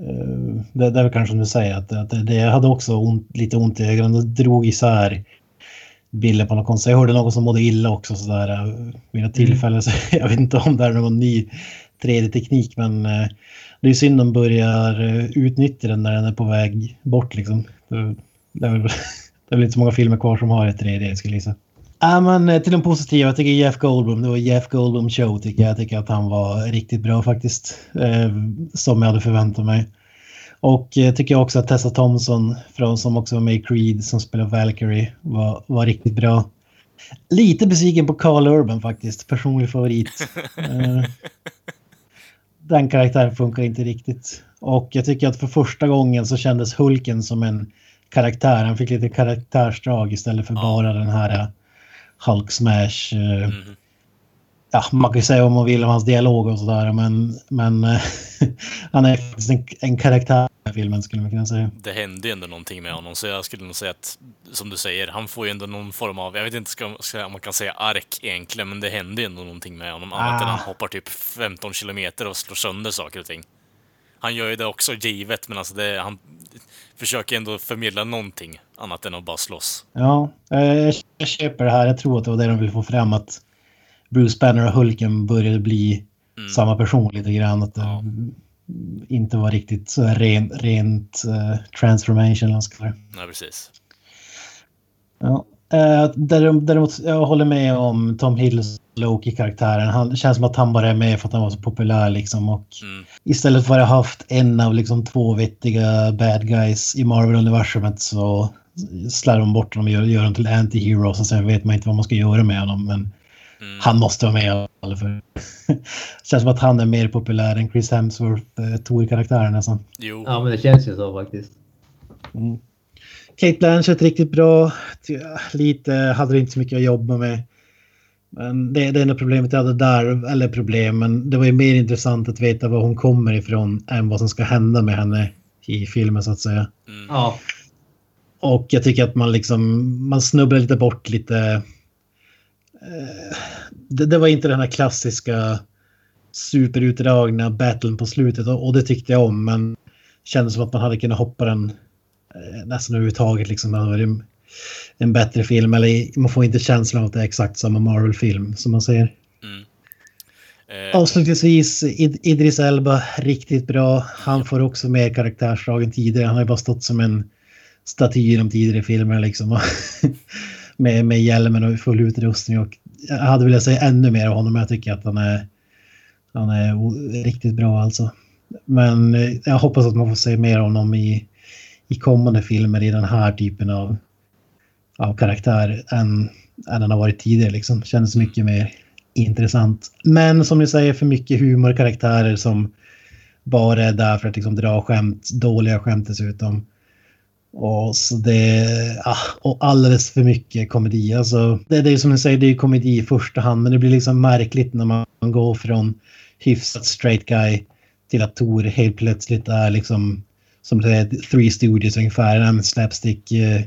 Uh, det, det är väl kanske som du säger, att, att det, det hade också ont, lite ont i ögonen. Det drog isär bilder på något konstigt. Jag hörde någon som mådde illa också sådär uh, vid något tillfälle. Så jag vet inte om det är någon ny 3D-teknik men uh, det är synd de börjar utnyttja den när den är på väg bort liksom. Det, det är väl det är väl inte så många filmer kvar som har ett 3D skulle jag gissa. Ja, men eh, till de positiva, jag tycker Jeff Goldblum, det var Jeff Goldblum show tycker jag. Jag tycker att han var riktigt bra faktiskt. Eh, som jag hade förväntat mig. Och jag tycker också att Tessa Thompson, från, som också var med i Creed, som spelar Valkyrie, var, var riktigt bra. Lite besviken på Carl Urban faktiskt, personlig favorit. eh, den karaktären funkar inte riktigt. Och jag tycker att för första gången så kändes Hulken som en karaktär. Han fick lite karaktärsdrag istället för ja. bara den här uh, Hulk Smash. Uh, mm. Ja, man kan ju säga vad man vill om hans dialog och sådär, men, men uh, han är faktiskt en, en karaktär i filmen skulle man kunna säga. Det hände ju ändå någonting med honom, så jag skulle nog säga att, som du säger, han får ju ändå någon form av, jag vet inte om man kan säga ark egentligen, men det händer ju ändå någonting med honom, ah. annat än han hoppar typ 15 kilometer och slår sönder saker och ting. Han gör ju det också givet, men alltså det, han, försöker ändå förmedla någonting annat än att bara slåss. Ja, eh, jag köper det här. Jag tror att det var det de ville få fram att Bruce Banner och Hulken började bli mm. samma person lite grann. Att det inte var riktigt så ren, rent uh, transformation. Nej, precis. Ja. Uh, däremot, jag håller med om Tom Hills Loki-karaktären. Han känns som att han bara är med för att han var så populär liksom. Och mm. Istället för att ha haft en av liksom två vettiga bad guys i Marvel-universumet så slår de bort honom och gör, gör dem till anti-heroes och sen vet man inte vad man ska göra med honom. Men mm. han måste vara med i alla fall. känns som att han är mer populär än Chris Hemsworth, eh, Tor-karaktären nästan. Jo. Ja, men det känns ju så faktiskt. Mm. Kate Blanchett riktigt bra. Lite hade inte så mycket att jobba med. Men det, det enda problemet jag hade där, eller problem, men det var ju mer intressant att veta var hon kommer ifrån än vad som ska hända med henne i filmen så att säga. Mm. Ja. Och jag tycker att man liksom, man snubblar lite bort lite. Eh, det, det, var inte den här klassiska superutdragna battlen på slutet och, det tyckte jag om men kändes som att man hade kunnat hoppa den eh, nästan överhuvudtaget liksom. Det hade varit en bättre film. Eller man får inte känslan av att det är exakt samma Marvel-film som man säger. Mm. Eh. Avslutningsvis Id Idris Elba, riktigt bra. Han får också mer karaktärsdrag än tidigare. Han har ju bara stått som en staty i de tidigare filmerna liksom. med, med hjälmen och full utrustning och jag hade velat säga ännu mer av honom men jag tycker att han är, han är riktigt bra alltså. Men eh, jag hoppas att man får se mer av honom i, i kommande filmer i den här typen av, av karaktär än, än den har varit tidigare. Liksom. Känns mycket mer intressant. Men som ni säger, för mycket humorkaraktärer som bara är där för att liksom dra skämt, dåliga skämt dessutom. Och, så det, ah, och alldeles för mycket komedi. Alltså, det, det är som ni säger, det är komedi i första hand, men det blir liksom märkligt när man går från hyfsat straight guy till att Tor helt plötsligt är liksom som det är Three Studios ungefär, en slapstick, eh,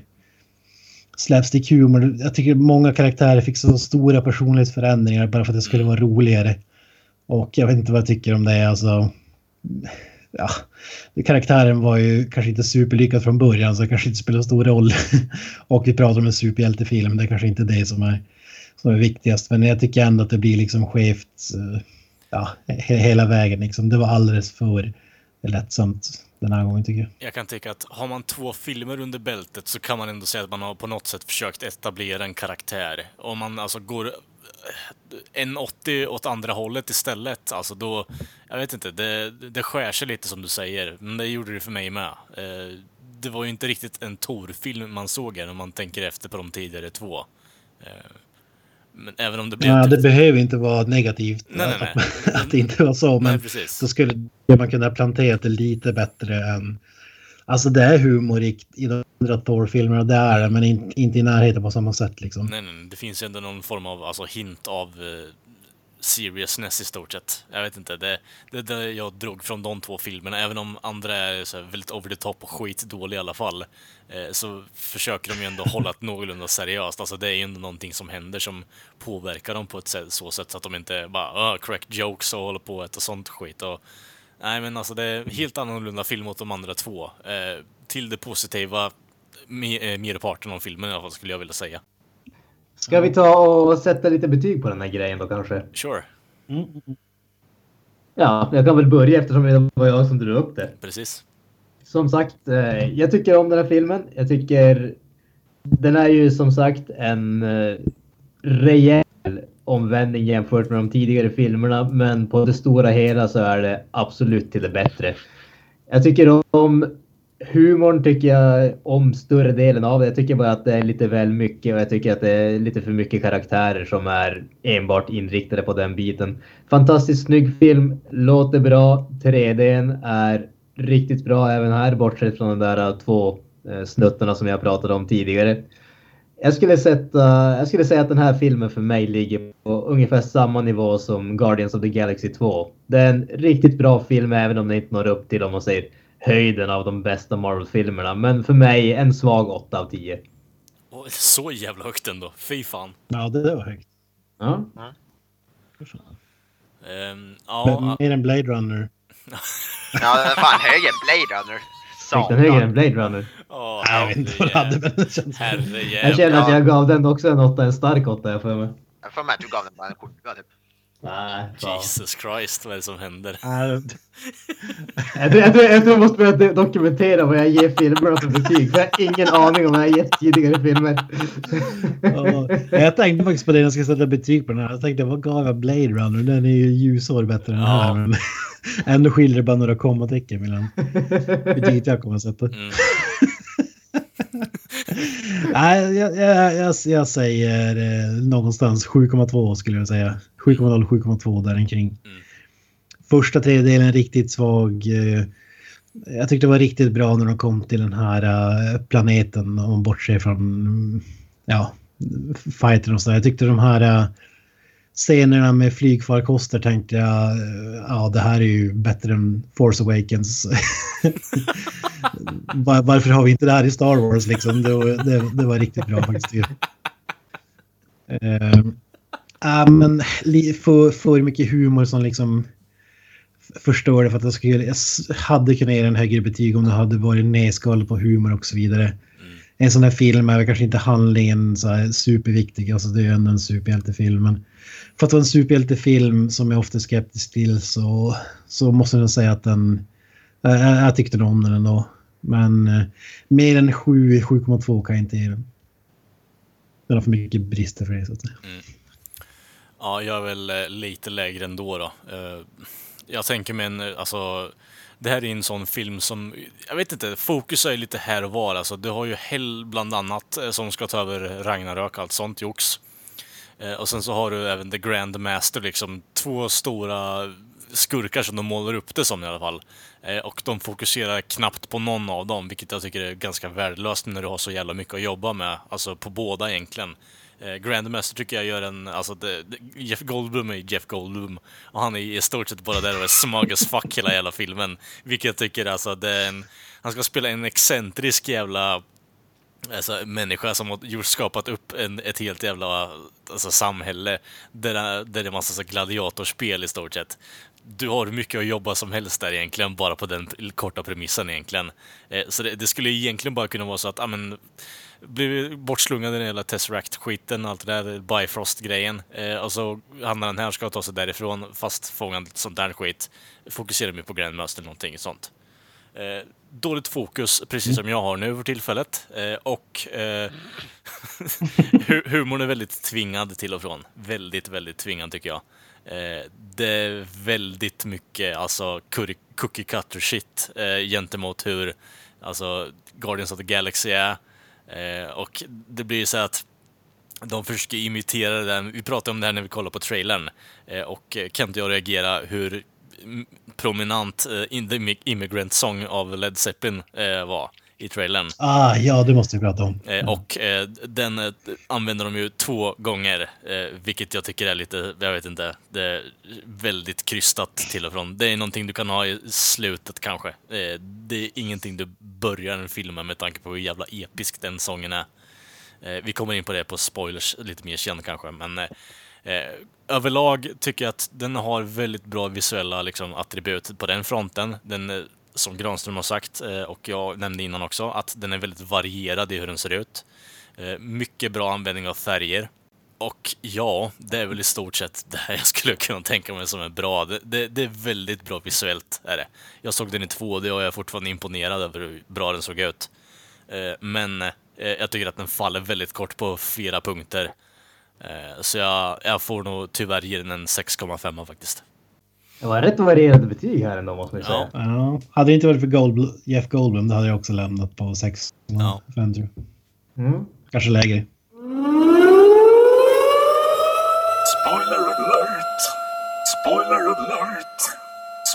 slapstick humor. Jag tycker många karaktärer fick så stora personlighetsförändringar bara för att det skulle vara roligare. Och jag vet inte vad jag tycker om det. Alltså, ja, karaktären var ju kanske inte superlyckad från början så det kanske inte spelar stor roll. och vi pratar om en superhjältefilm, det är kanske inte det som är, som är viktigast. Men jag tycker ändå att det blir liksom skevt eh, ja, hela vägen. Liksom. Det var alldeles för lättsamt den här gången tycker jag. Jag kan tycka att har man två filmer under bältet så kan man ändå säga att man har på något sätt försökt etablera en karaktär. Om man alltså går eh, en 80 åt andra hållet istället, alltså då, jag vet inte, det, det skär sig lite som du säger, men det gjorde det för mig med. Eh, det var ju inte riktigt en Tor-film man såg här om man tänker efter på de tidigare två. Eh, men även om det blev... Ja, det behöver inte vara negativt nej, nej, nej. Att, att det inte var så, men då skulle man kunna plantera det lite bättre än... Alltså det är humor i, de andra Thor-filmerna, det är det, men in, inte i närheten på samma sätt liksom. Nej, nej, det finns ju ändå någon form av alltså, hint av eh, seriousness i stort sett. Jag vet inte, det, är det jag drog från de två filmerna, även om andra är så väldigt over the top och skitdåliga i alla fall, eh, så försöker de ju ändå hålla det någorlunda seriöst. Alltså det är ju ändå någonting som händer som påverkar dem på ett sätt, så sätt så att de inte bara uh, crack jokes och håller på och och sånt skit. Och, nej men alltså det är helt annorlunda film mot de andra två. Eh, till det positiva, eh, merparten av filmen i alla fall skulle jag vilja säga. Ska vi ta och sätta lite betyg på den här grejen då kanske? Sure. Mm. Ja, jag kan väl börja eftersom det var jag som drog upp det. Precis. Som sagt, eh, jag tycker om den här filmen. Jag tycker den är ju som sagt en eh, rejäl omvändning jämfört med de tidigare filmerna, men på det stora hela så är det absolut till det bättre. Jag tycker om humorn tycker jag om större delen av det. Jag tycker bara att det är lite väl mycket och jag tycker att det är lite för mycket karaktärer som är enbart inriktade på den biten. Fantastiskt snygg film, låter bra, 3Dn är riktigt bra även här bortsett från de där två eh, snuttarna som jag pratade om tidigare. Jag skulle, sätta, jag skulle säga att den här filmen för mig ligger på ungefär samma nivå som Guardians of the Galaxy 2. Det är en riktigt bra film även om den inte når upp till om man säger höjden av de bästa Marvel-filmerna. Men för mig en svag 8 av 10. Oh, så jävla högt ändå. Fy fan. Ja, det var högt. Ja. ja. Um, ja, Mer än Blade Runner. ja, fan högre än Blade Runner. Fick den högre än Blade Runner? Oh, jag vet inte vad det hade, men det känns Jag känner att jag gav den också en 8, en stark 8 jag för mig. Jag får med att du gav den bara en kort typ. Nej, Jesus Christ, vad är det som händer? jag, tror, jag, tror, jag tror jag måste börja dokumentera vad jag ger filmerna för betyg. För jag har ingen aning om vad jag gett tidigare filmer. jag tänkte faktiskt på det när jag ska sätta betyg på den här. Jag tänkte, vad gav jag Blade Runner? Den är ju ljusår bättre än den här. Men ändå skiljer det bara några kommatecken mellan betyget jag kommer att sätta. Mm. Nej, jag, jag, jag, jag, säger eh, någonstans 7,2 skulle jag säga. 7,0, 7,2 där omkring. Mm. Första tredjedelen riktigt svag. Eh, jag tyckte det var riktigt bra när de kom till den här uh, planeten om bortser från ja, fighten och så. Jag tyckte de här uh, scenerna med flygfarkoster tänkte jag, eh, ja det här är ju bättre än Force Awakens. Var, varför har vi inte det här i Star Wars liksom? Det, det, det var riktigt bra faktiskt. Uh, äh, men för, för mycket humor som liksom förstår det för att jag, skulle, jag hade kunnat ge en högre betyg om det hade varit nedskalat på humor och så vidare. En sån här film är kanske inte handlingen så här superviktig, alltså det är ju ändå en superhjältefilm. Men för att vara en superhjältefilm som jag ofta är skeptisk till så, så måste jag säga att den... Jag, jag tyckte om den ändå. Men eh, mer än 7, 7,2 kan jag inte ge den. Den har för mycket brister för det så att säga. Mm. Ja, jag är väl eh, lite lägre ändå då. Jag tänker mig en, alltså, det här är en sån film som, jag vet inte, fokus är lite här och var. Alltså, du har ju Hell bland annat eh, som ska ta över Ragnarök, allt sånt jox. Eh, och sen så har du även The Grand Master, liksom två stora skurkar som de målar upp det som i alla fall. Eh, och de fokuserar knappt på någon av dem, vilket jag tycker är ganska värdelöst när du har så jävla mycket att jobba med. Alltså på båda egentligen. Eh, Grandmaster tycker jag gör en, alltså det, Jeff Goldblum är ju Jeff Goldblum. Och han är i stort sett bara där och är smug as fuck hela jävla filmen. Vilket jag tycker alltså, det är en, han ska spela en excentrisk jävla alltså, människa som har skapat upp en, ett helt jävla alltså, samhälle där, det- där det är massa så gladiatorspel i stort sett. Du har hur mycket att jobba som helst där egentligen, bara på den korta premissen egentligen. Eh, så det, det skulle egentligen bara kunna vara så att, ja men, blir bortslungad i den hela Tesseract-skiten, allt det där Bifrost-grejen. Eh, och så hamnar han här och ska ta sig därifrån, fastfångad sånt där skit. Fokuserar mer på Grandmaster eller någonting sånt. Eh, dåligt fokus, precis som jag har nu för tillfället. Eh, och eh, humorn är väldigt tvingad till och från. Väldigt, väldigt tvingad tycker jag. Eh, det är väldigt mycket alltså cookie cutter shit eh, gentemot hur alltså, Guardians of the Galaxy är. Eh, och det blir ju så att de försöker imitera den. Vi pratade om det här när vi kollade på trailern. Eh, och Kent och jag reagerade hur prominent eh, In the Immigrant Song av Led Zeppelin eh, var i trailern. Ah, ja, det måste vi prata om. Eh, och eh, den eh, använder de ju två gånger, eh, vilket jag tycker är lite, jag vet inte, det är väldigt krystat till och från. Det är någonting du kan ha i slutet kanske. Eh, det är ingenting du börjar en film med med tanke på hur jävla episk den sången är. Eh, vi kommer in på det på spoilers lite mer sen kanske, men överlag tycker jag att den har väldigt bra visuella liksom, attribut på den fronten. Den, som Granström har sagt, eh, och jag nämnde innan också, att den är väldigt varierad i hur den ser ut. Eh, mycket bra användning av färger. Och ja, det är väl i stort sett det här jag skulle kunna tänka mig som är bra. Det, det, det är väldigt bra visuellt, är det. Jag såg den i 2D och jag är fortfarande imponerad över hur bra den såg ut. Eh, men jag tycker att den faller väldigt kort på flera punkter. Så jag, jag får nog tyvärr ge den en 6,5 faktiskt. Det var rätt varierade betyg här ändå måste man ju säga. Ja. Hade det inte varit för Goldblum, Jeff Goldblum då hade jag också lämnat på 6,5 Ja. tror jag. Mm. Kanske lägre. Spoiler alert! Spoiler alert!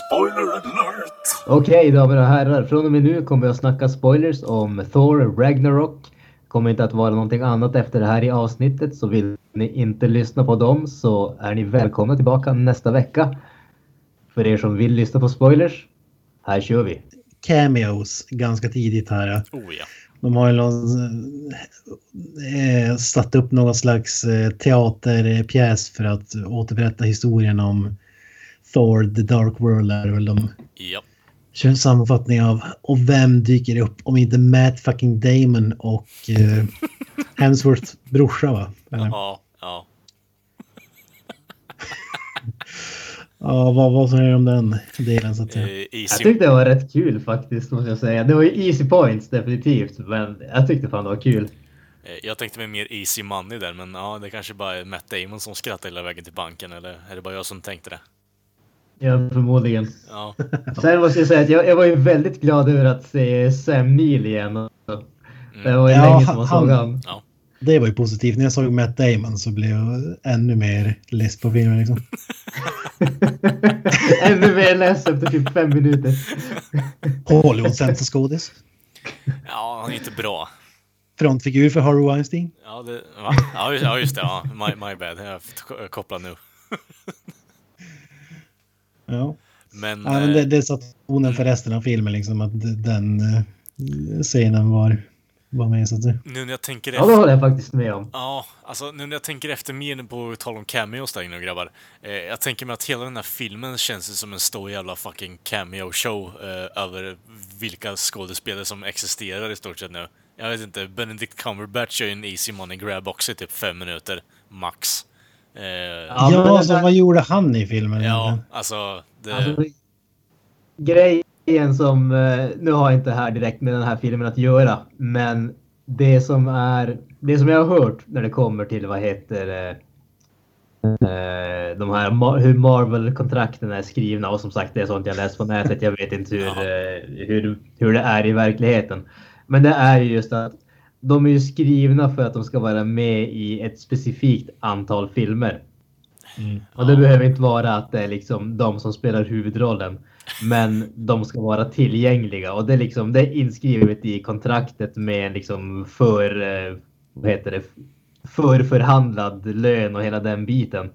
Spoiler alert! Okej damer och herrar, från och med nu kommer vi att snacka spoilers om Thor Ragnarok. Kommer inte att vara någonting annat efter det här i avsnittet så vill ni inte lyssna på dem så är ni välkomna tillbaka nästa vecka. För er som vill lyssna på spoilers, här kör vi. Cameos ganska tidigt här. ja. Oh ja. De har ju någon, eh, satt upp någon slags eh, teaterpjäs för att återberätta historien om Thor, The Dark World är väl de Ja. kör en sammanfattning av och vem dyker upp om inte Matt fucking Damon och eh, Hemsworths brorsa va? Eller? Ja, ja. Vad, vad säger du om den delen så att säga? Eh, Jag tyckte det var rätt kul faktiskt måste jag säga. Det var ju easy points definitivt men jag tyckte fan det var kul. eh, jag tänkte mig mer Easy Money där, men ja, det kanske bara är Matt Damon som skrattar hela vägen till banken, eller är det bara jag som tänkte det? Ja, förmodligen. Ja. Sen måste jag säga att jag, jag var ju väldigt glad över att se Sam Neill igen. Det var ju Ja, länge sedan man såg han- han. Ja. Det var ju positivt. När jag såg Matt Damon så blev jag ännu mer less på filmen. Liksom. Ännu mer less efter typ fem minuter. Hollywood sämsta skådis. ja, han är inte bra. Frontfigur för Harvey Weinstein. Ja, det, va? Ja, just, det. Ja. My, my bad. Jag är kopplad nu. Ja. Men, Ja, men eh, det, det satt tonen för resten av filmen liksom att den eh, scenen var, var med så att säga. nu när jag tänker Ja, det efter... håller jag faktiskt med om. Ja, alltså nu när jag tänker efter mer på tal om cameos där inne grabbar. Eh, jag tänker mig att hela den här filmen känns som en stor jävla fucking cameo-show eh, över vilka skådespelare som existerar i stort sett nu. Jag vet inte, Benedict Cumberbatch gör ju en easy money grab också i typ fem minuter, max. Eh, Ja, men det så där- vad gjorde han i filmen? ja, egentligen? alltså... Det, Alltså, grej grejen som, eh, nu har jag inte här direkt med den här filmen att göra, men det som är, det som jag har hört när det kommer till vad heter eh, eh, de här hur Marvel-kontrakten är skrivna och som sagt det är sånt jag läst på nätet. Jag vet inte hur, hur, hur det är i verkligheten. Men det är ju just att de är ju skrivna för att de ska vara med i ett specifikt antal filmer. Och det behöver inte vara att det är liksom de som spelar huvudrollen. Men de ska vara tillgängliga och det är liksom det är inskrivet i kontraktet med en liksom för, eh, vad heter det, förförhandlad lön och hela den biten.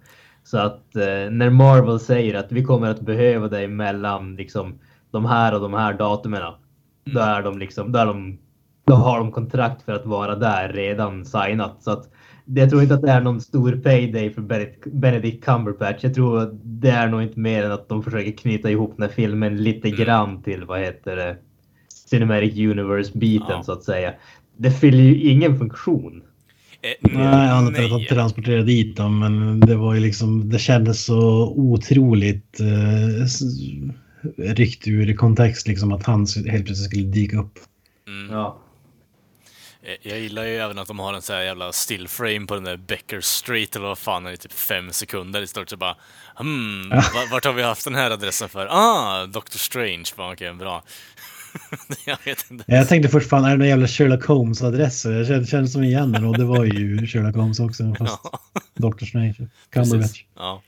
Så att eh, när Marvel säger att vi kommer att behöva dig mellan liksom de här och de här datumen. Då är de liksom, då är de då har de kontrakt för att vara där redan signat. Så att jag tror inte att det är någon stor payday för Benedict- Cumberbatch. Jag tror att det är nog inte mer än att de försöker knyta ihop den här filmen lite grann till vad heter det? Cinematic Universe-biten så att säga. Det fyller ju ingen funktion. Nej, annat än att de transporterade dit dem. Men det var ju liksom, det kändes så otroligt eh, ryckt ur kontext liksom att han helt plötsligt skulle dyka upp. Ja. Eh, Jag gillar ju även att de har en sån här jävla still frame på den där Becker Street eller vad fan är det, typ fem sekunder i stort sett bara hmm, Ja. va- vart har vi haft den här adressen för? Ah, Doctor Strange. Bara, okej, bra. jag vet inte. Jag tänkte först fan är det någon jävla Sherlock Holmes-adress? Jag kände, kände som igen den och det var ju Sherlock Holmes också fast Dr. Strange. Cumberbatch. Ja.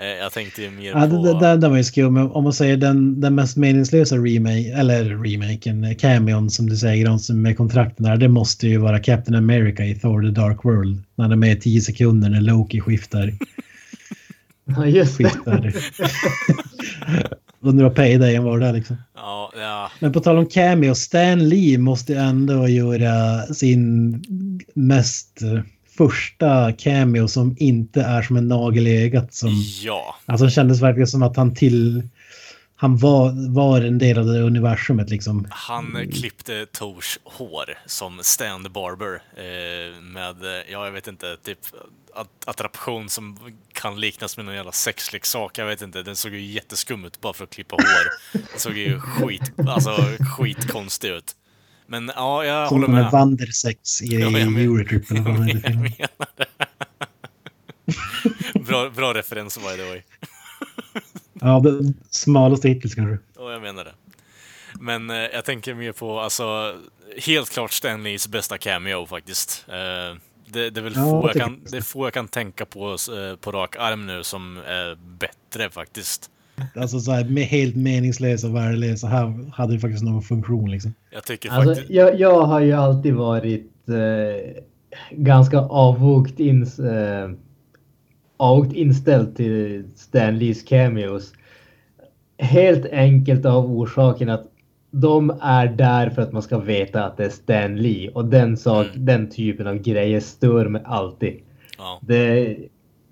Eh, Jag tänkte ju mer Ja, på... det, det, det, var ju skum. Om man säger den, den mest meningslösa remake, eller remaken, eh, cameon som du säger, de som med kontrakten där, det måste ju vara Captain America i Thor the Dark World. När de är med i 10 sekunder när Loki skiftar. Ja, just det. skiftar. Undrar vad paydayen var där liksom. Ja, ja. Men på tal om cameo, Stan Lee måste ändå göra sin mest första cameo som inte är som en nagel i ögat. Som, Ja. Alltså det kändes verkligen som att han till... Han var, var en del av det universumet liksom. Han eh, klippte Tors hår som Stan the Barber eh, med, eh, ja jag vet inte, typ att- attraktion som kan liknas med någon jävla sexleksak. Jag vet inte, den såg ju jätteskum ut bara för att klippa hår. Den såg ju skit, alltså skitkonstig ut. Men ja, jag Som håller med. där Wandersex i, i jag men- Eurotrip. eller vad den heter, filmen. Bra, bra referens by the way. Ja, den smalaste hittills kanske. Ja, jag menar det. Men eh, jag tänker mer på, alltså, helt klart Stanleys bästa cameo faktiskt. Eh, det, det är väl Ja, få, jag jag kan, det få jag kan tänka på eh, på rak arm nu som är bättre faktiskt. Alltså så här, med helt meningslösa och värdelösa. Här hade det faktiskt någon funktion liksom. Jag tycker Alltså, faktiskt... jag, jag har ju alltid varit eh, ganska avvokt, ins, eh, avvokt inställd till Stan Lees cameos. Helt enkelt av orsaken att de är där för att man ska veta att det är Stan Lee och den, sak, den typen av grejer stör mig alltid. Ja. Det,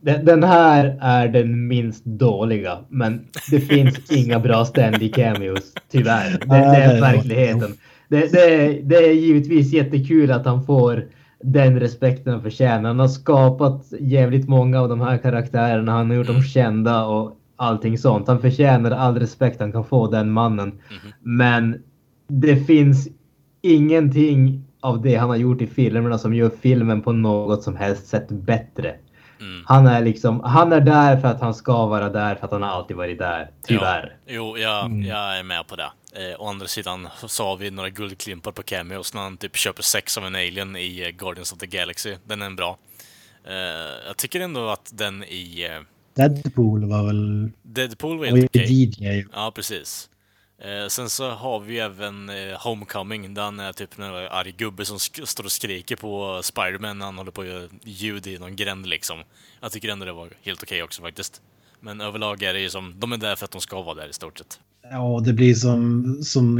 den, den här är den minst dåliga, men det finns inga bra Stan Lee cameos, tyvärr. Det, det är verkligheten. Det, det, det är givetvis jättekul att han får den respekten han förtjänar. Han har skapat jävligt många av de här karaktärerna. Han har gjort dem kända och allting sånt. Han förtjänar all respekt han kan få, den mannen. Men det finns ingenting av det han har gjort i filmerna som gör filmen på något som helst sätt bättre. Han är liksom, han är där för att han ska vara där för att han har alltid varit där. Tyvärr. Ja, jo, jag, jag är med på det. Eh, å andra sidan så har vi några guldklimpar på cameos när han typ köper sex av en alien i eh, Guardians of the Galaxy. Den är bra. Eh, jag tycker ändå att den i eh, Deadpool var väl... Deadpool var Och helt okej. DJ. Ja, precis. Eh, sen så har vi även eh, Homecoming, där han är typ en arg gubbe som står och skriker på Spiderman när han håller på att göra ljud i någon gränd liksom. Jag tycker ändå det var helt okej också faktiskt. Men överlag är det ju som, de är där för att de ska vara där i stort sett. Ja, det blir som, som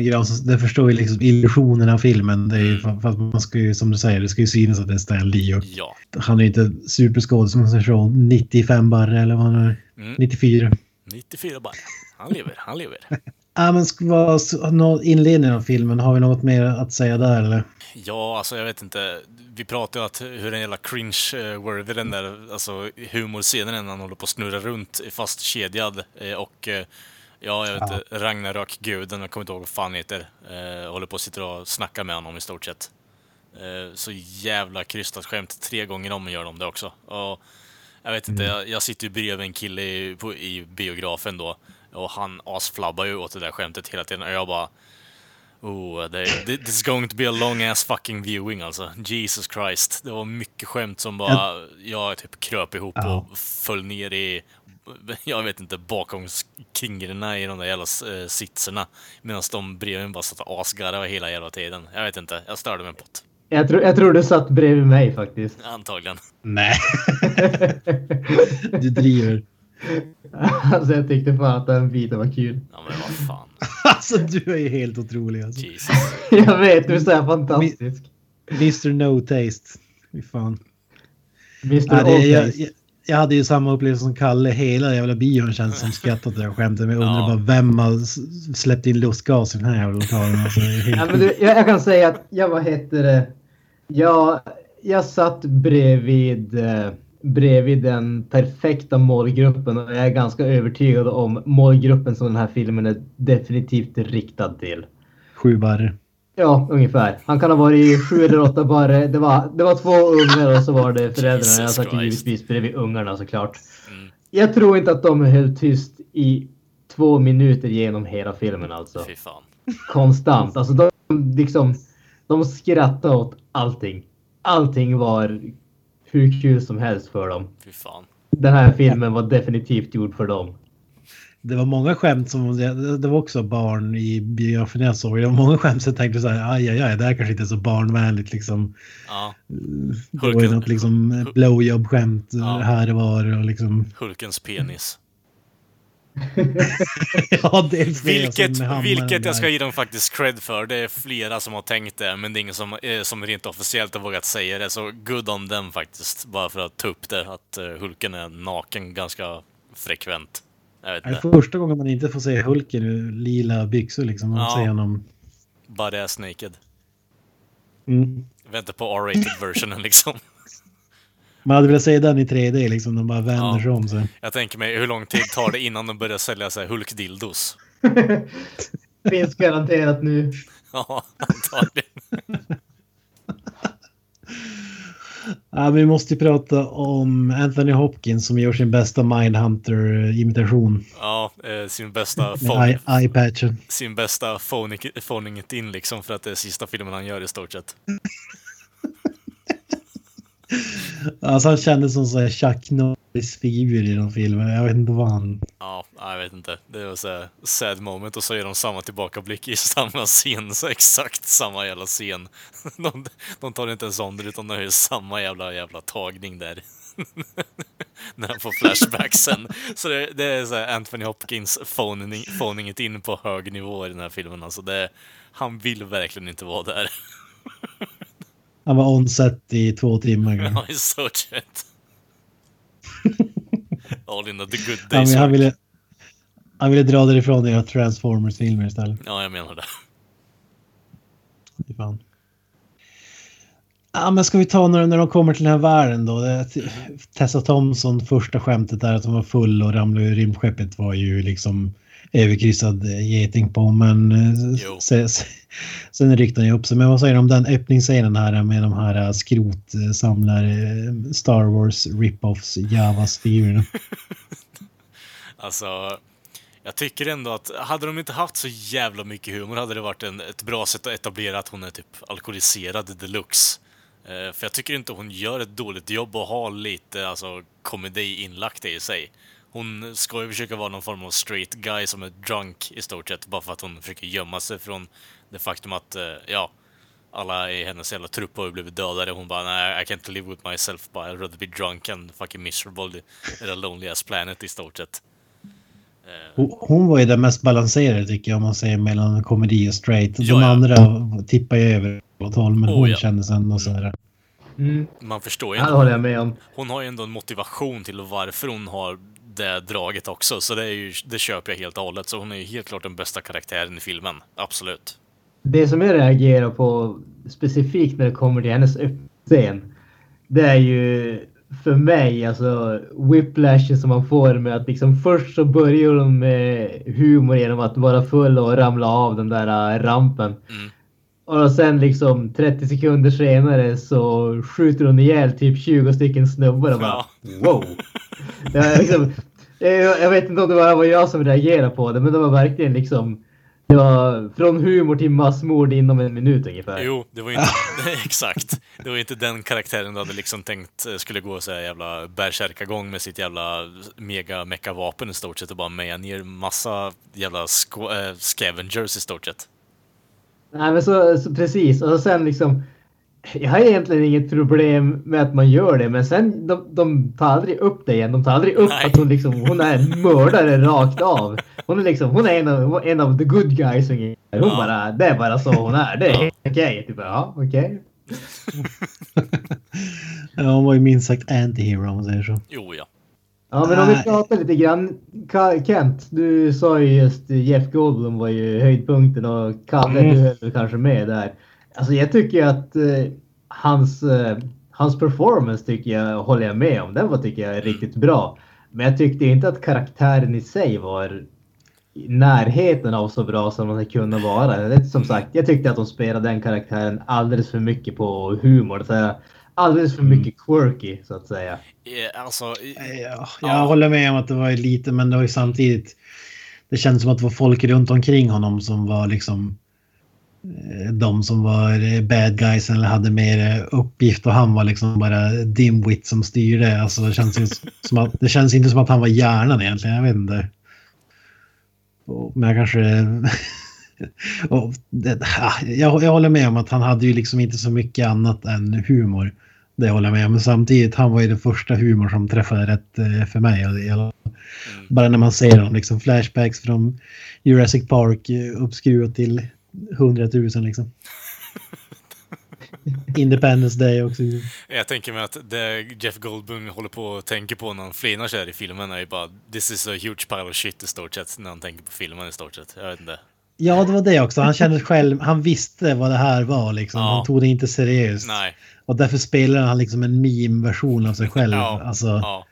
det förstår ju liksom illusionen av filmen. Det är ju, för, för att man ska ju, som du säger, det ska ju synas att det är Stan Lee. Och Ja. Han är ju inte superskådespelare, 95 barre eller vad han är. Mm. 94. 94 bara. Han lever, han lever. Ja, men ska vara inledningen av filmen, har vi något mer att säga där eller? Ja, alltså jag vet inte. Vi pratar ju om att hur en jävla cringe-worthy den där alltså, humorscenen är när han håller på att snurra runt fast kedjad. eh, Och eh, Ja, jag vet inte. Ragnarök-guden, jag kommer inte ihåg vad fan heter. Eh, håller på att sitta och snacka med honom i stort sett. Så jävla krystat skämt. Tre gånger om gör de det också. Och jag vet inte, jag, jag sitter ju bredvid en kille i, på, i biografen då. Och han asflabbar ju åt det där skämtet hela tiden. Och jag bara... Oh, det, det, this is going to be a long ass fucking viewing alltså. Jesus Christ. Det var mycket skämt som bara... Jag typ kröp ihop och föll ner i... Jag vet inte, bakom kingrarna i de där jävla eh, sitserna. Medan de bredvid mig bara satt och asgarvade hela jävla tiden. Jag vet inte, jag störde mig på det. Jag, tror, jag tror du satt bredvid mig faktiskt. Antagligen. Nej. du driver. Alltså jag tyckte fan att den biten var kul. Ja men vad fan. Alltså du är ju helt otrolig alltså. Jesus. Jag vet, du är så här fantastisk. Mr No Taste. Fy fan. Mr. Ja, det, jag, jag, jag hade ju samma upplevelse som Kalle. Hela jävla bion känns som skrattat här skämtet. Men jag undrar Ja. bara vem har släppt in lustgas i den här jävla lokalen. Alltså. Ja, men du, jag, jag kan säga att jag, vad heter det? Jag, jag satt bredvid, eh, bredvid den perfekta målgruppen och jag är ganska övertygad om målgruppen som den här filmen är definitivt riktad till. Sju barre. Ja, ungefär. Han kan ha varit i sju eller åtta bara. Det var, det var två ungar och så var det föräldrarna. Jesus Jag satt Christ. givetvis bredvid ungarna såklart. Mm. Jag tror inte att de höll tyst i två minuter genom hela filmen alltså. Fy fan. Konstant. Alltså de liksom, de skrattade åt allting. Allting var hur kul som helst för dem. Fy fan. Den här filmen var definitivt gjord för dem. Det var många skämt som... Det var också barn i biografen jag såg. Det var många skämt som jag tänkte så här. Aj, aj, aj. Det här kanske inte är så barnvänligt liksom. Ja. Det var ju något liksom blowjob-skämt Ja. här och var och liksom... Hulkens penis. ja, dels det Vilket, vilket jag ska ge dem faktiskt cred för. Det är flera som har tänkt det, men det är ingen som, eh, som rent officiellt har vågat säga det. Så good on them faktiskt. Bara för att ta upp det, att eh, Hulken är naken ganska frekvent. Det är första gången man inte får se Hulken i lila byxor liksom. Man Ja. ser honom... Badass naked. Mm. Vänta på R-rated versionen liksom. Man hade velat se den i 3D liksom. De bara vänder Ja. sig om sig. Jag tänker mig, hur lång tid tar det innan de börjar sälja så här Hulk-dildos? Finns garanterat nu. Ja, antagligen. Ja, vi måste ju prata om Anthony Hopkins som gör sin bästa Mindhunter-imitation. Ja, eh, sin bästa eye-patchen. sin bästa phoning, phoning it in liksom för att det är sista filmen han gör i stort sett. Alltså han kändes som så här Chuck Norris-figur i de filmerna. Jag vet inte vad han... Ja, jag vet inte. Det var så här sad moment och så gör de samma tillbakablick i samma scen. Så exakt samma jävla scen. De, de tar inte ens om det utan de har ju samma jävla jävla tagning där. När han får flashbacksen. Så det, det är så Anthony Hopkins phoning it in på hög nivå i den här filmen. Alltså det, han vill verkligen inte vara där. Han var onset i två timmar. Ja, i stort sett. All in the good Han, days. han, work. ville, han ville dra därifrån och göra Transformers-filmer istället. Ja, jag menar det. Fy Fan. Ja, men ska vi ta när, när de kommer till den här världen då? Det, Tessa Thompson, första skämtet där att hon var full och ramlade ur rymdskeppet var ju liksom överkryssad eh, geting på. Men eh, Jo. se, se, sen ryckte han ju upp sig. Men vad säger du om den öppningsscenen här med de här eh, skrotsamlare Star Wars rip-offs Javas figurerna? Alltså, jag tycker ändå att hade de inte haft så jävla mycket humor hade det varit en, ett bra sätt att etablera att hon är typ alkoholiserad deluxe. Eh, för jag tycker inte hon gör ett dåligt jobb och har lite alltså, komedi inlagt i sig. Hon ska ju försöka vara någon form av straight guy som är drunk i stort sett bara för att hon försöker gömma sig från det faktum att, eh, ja, alla i hennes jävla trupp har ju blivit dödade. Hon bara, nej, I can't live with myself, but I'd rather be drunk and fucking miserable in a lonely ass planet i stort sett. Hon, hon var ju den mest balanserade tycker jag om man säger mellan komedi och straight. De Ja, ja. andra tippar ju över åt håll men Oh, hon ja. kändes ändå så här. Mm. Man förstår ju ändå. håller jag med om. Hon har ju ändå en motivation till varför hon har det draget också, så det, är ju, det köper jag helt och hållet. Så hon är ju helt klart den bästa karaktären i filmen. Absolut. Det som jag reagerar på specifikt när det kommer till hennes scen. Det är ju för mig, alltså whiplashen som man får med att liksom först så börjar de med humor genom att vara full och ramla av den där rampen. Mm. Och sen liksom 30 sekunder senare så skjuter hon ihjäl typ 20 stycken snubbar och bara Ja. wow. Jag, liksom, jag, jag vet inte om det bara var jag som reagerade på det, men det var verkligen liksom det var från humor till massmord inom en minut ungefär. Jo, det var inte... exakt. Det var inte den karaktären du hade liksom tänkt eh, skulle gå så här jävla bärsärkagång med sitt jävla mega mecka vapen i stort sett och bara meja ner massa jävla äh, scavengers i stort sett. Nej men så, så precis och sen liksom jag har egentligen inget problem med att man gör det men sen de, de tar aldrig upp det igen. De tar aldrig upp Nej. att hon liksom hon är en mördare rakt av. Hon är liksom hon är en av, en av the good guys. Hon Ja. bara det är bara så hon är. Det är helt okej. Typ, ja okej. Ja, hon var ju minst sagt anti-hero om man säger så. Jo, ja. Ja men om vi pratar lite grann. Kent, du sa ju just Jeff Goldblum var ju höjdpunkten och Kalle Mm. du höll kanske med där. Alltså jag tycker att eh, hans, eh, hans performance tycker jag, håller jag med om. Den var tycker jag riktigt bra. Men jag tyckte inte att karaktären i sig var i närheten av så bra som den kunde vara. Som sagt, jag tyckte att de spelade den karaktären alldeles för mycket på humor. Så alldeles för mycket quirky så att säga. Eh, Alltså, i- Ja, jag håller med om att det var lite, men det var ju samtidigt... Det kändes som att det var folk runt omkring honom som var liksom... eh, De som var eh, bad guys eller hade mer eh, uppgift och han var liksom bara dimwit som styrde. Alltså det känns, ju som att, det känns inte som att han var hjärnan egentligen, jag vet inte. Men jag kanske... och det, ah, jag, jag håller med om att han hade ju liksom inte så mycket annat än humor. Det håller jag med. Men samtidigt, han var ju den första humor som träffade rätt eh, för mig. Gäller- Bara när man ser dem, liksom flashbacks från Jurassic Park eh, uppskruvat till 100 000 liksom. Independence Day också. jag tänker mig att det Jeff Goldblum håller på och tänker på när han flinar så här i filmen är ju bara This is a huge pile of shit i stort sett, när han tänker på filmen i stort sett. Jag vet inte. Ja, det var det också. Han kände själv, han visste vad det här var liksom. Ja. Han tog det inte seriöst. Nej. Och därför spelade han liksom en meme-version av sig själv. Ja. Alltså, Ja.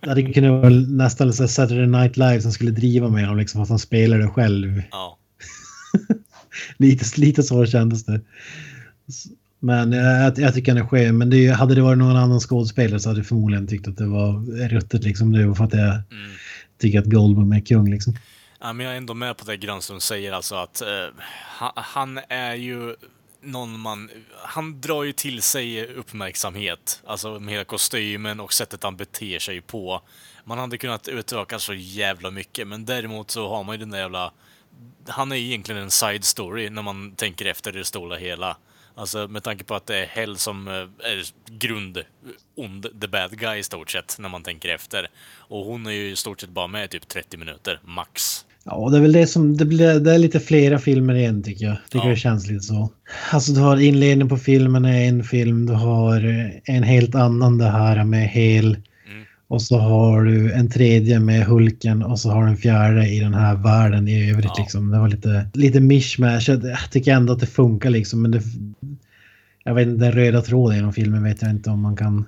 det hade kunnat vara nästan så Saturday Night Live som skulle driva med honom liksom, fast han spelade själv. Ja. lite, lite så kändes det. Men jag, jag tycker han är skön. Men det hade det varit någon annan skådespelare så hade jag förmodligen tyckt att det var ruttet liksom nu. För att jag Mm. tycker att Goldblum är kung liksom. Ja, men jag är ändå med på det Granström säger, alltså att eh, han, han är ju någon man... Han drar ju till sig uppmärksamhet, alltså med hela kostymen och sättet han beter sig på. Man hade kunnat utöka så jävla mycket, men däremot så har man ju den där jävla... Han är ju egentligen en side story när man tänker efter det stora hela. Alltså med tanke på att det är Hell som eh, är grund ond, the bad guy i stort sett, när man tänker efter. Och hon är ju i stort sett bara med typ 30 minuter, max. Ja, det är väl det som... Det, blir, det är lite flera filmer igen tycker jag. Tycker Ja. det känns lite så. Alltså du har inledningen på filmen är en film. Du har eh, en helt annan det här med hel. Mm. Och så har du en tredje med Hulken och så har du en fjärde i den här världen i övrigt. Ja. Liksom. Det var lite, lite mishmash. Jag tycker ändå att det funkar liksom. Men det, jag vet inte, den röda tråden genom filmen vet jag inte om man kan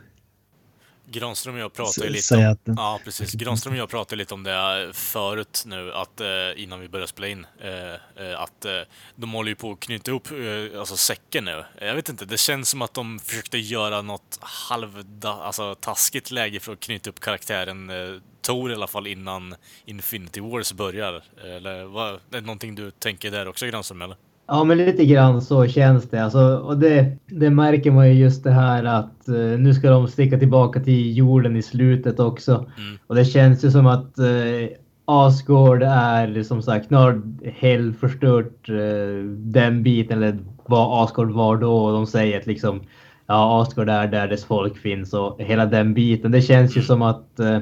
Granström och jag pratade s- lite om... den- Ja, precis. Granström och jag pratade lite om det förut nu, att eh, innan vi började spela in, eh, eh, att eh, de håller ju på att knyta ihop eh, alltså säcken nu. Jag vet inte, det känns som att de försökte göra något halvda, alltså taskigt läge för att knyta upp karaktären eh, Tor i alla fall innan Infinity Wars börjar. Eller vad, är det någonting du tänker där också Granström, eller? Ja, men lite grann så känns det. Alltså, och det, det märker man ju just det här att eh, nu ska de sticka tillbaka till jorden i slutet också. Mm. Och det känns ju som att eh, Asgård är som sagt, nu har Hell förstört eh, den biten, eller vad Asgård var då. Och de säger att liksom, ja, Asgård är där dess folk finns och hela den biten. Det känns ju som att eh,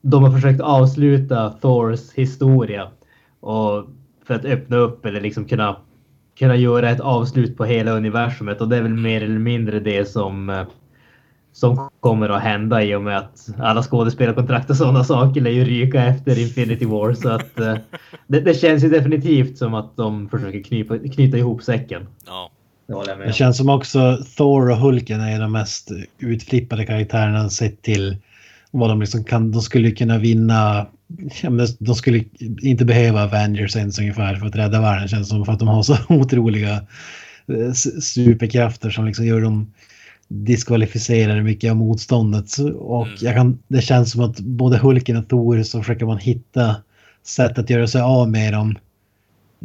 de har försökt avsluta Thors historia. Och för att öppna upp eller liksom kunna, kunna göra ett avslut på hela universumet. Och det är väl mer eller mindre det som, eh, som kommer att hända i och med att alla skådespelarkontrakt och sådana saker lär ju ryka efter Infinity War. Så att eh, det, det känns ju definitivt som att de försöker knypa, knyta ihop säcken. Ja. Det Det känns som också Thor och Hulken är de mest utflippade karaktärerna sett till vad de liksom kan. De skulle kunna vinna. Ja, men De skulle inte behöva Avengers ens ungefär för att rädda världen känns som för att de har så otroliga eh, superkrafter som liksom gör dem diskvalificerade mycket av motståndet. Och jag kan, det känns som att både Hulken och Thor så försöker man hitta sätt att göra sig av med dem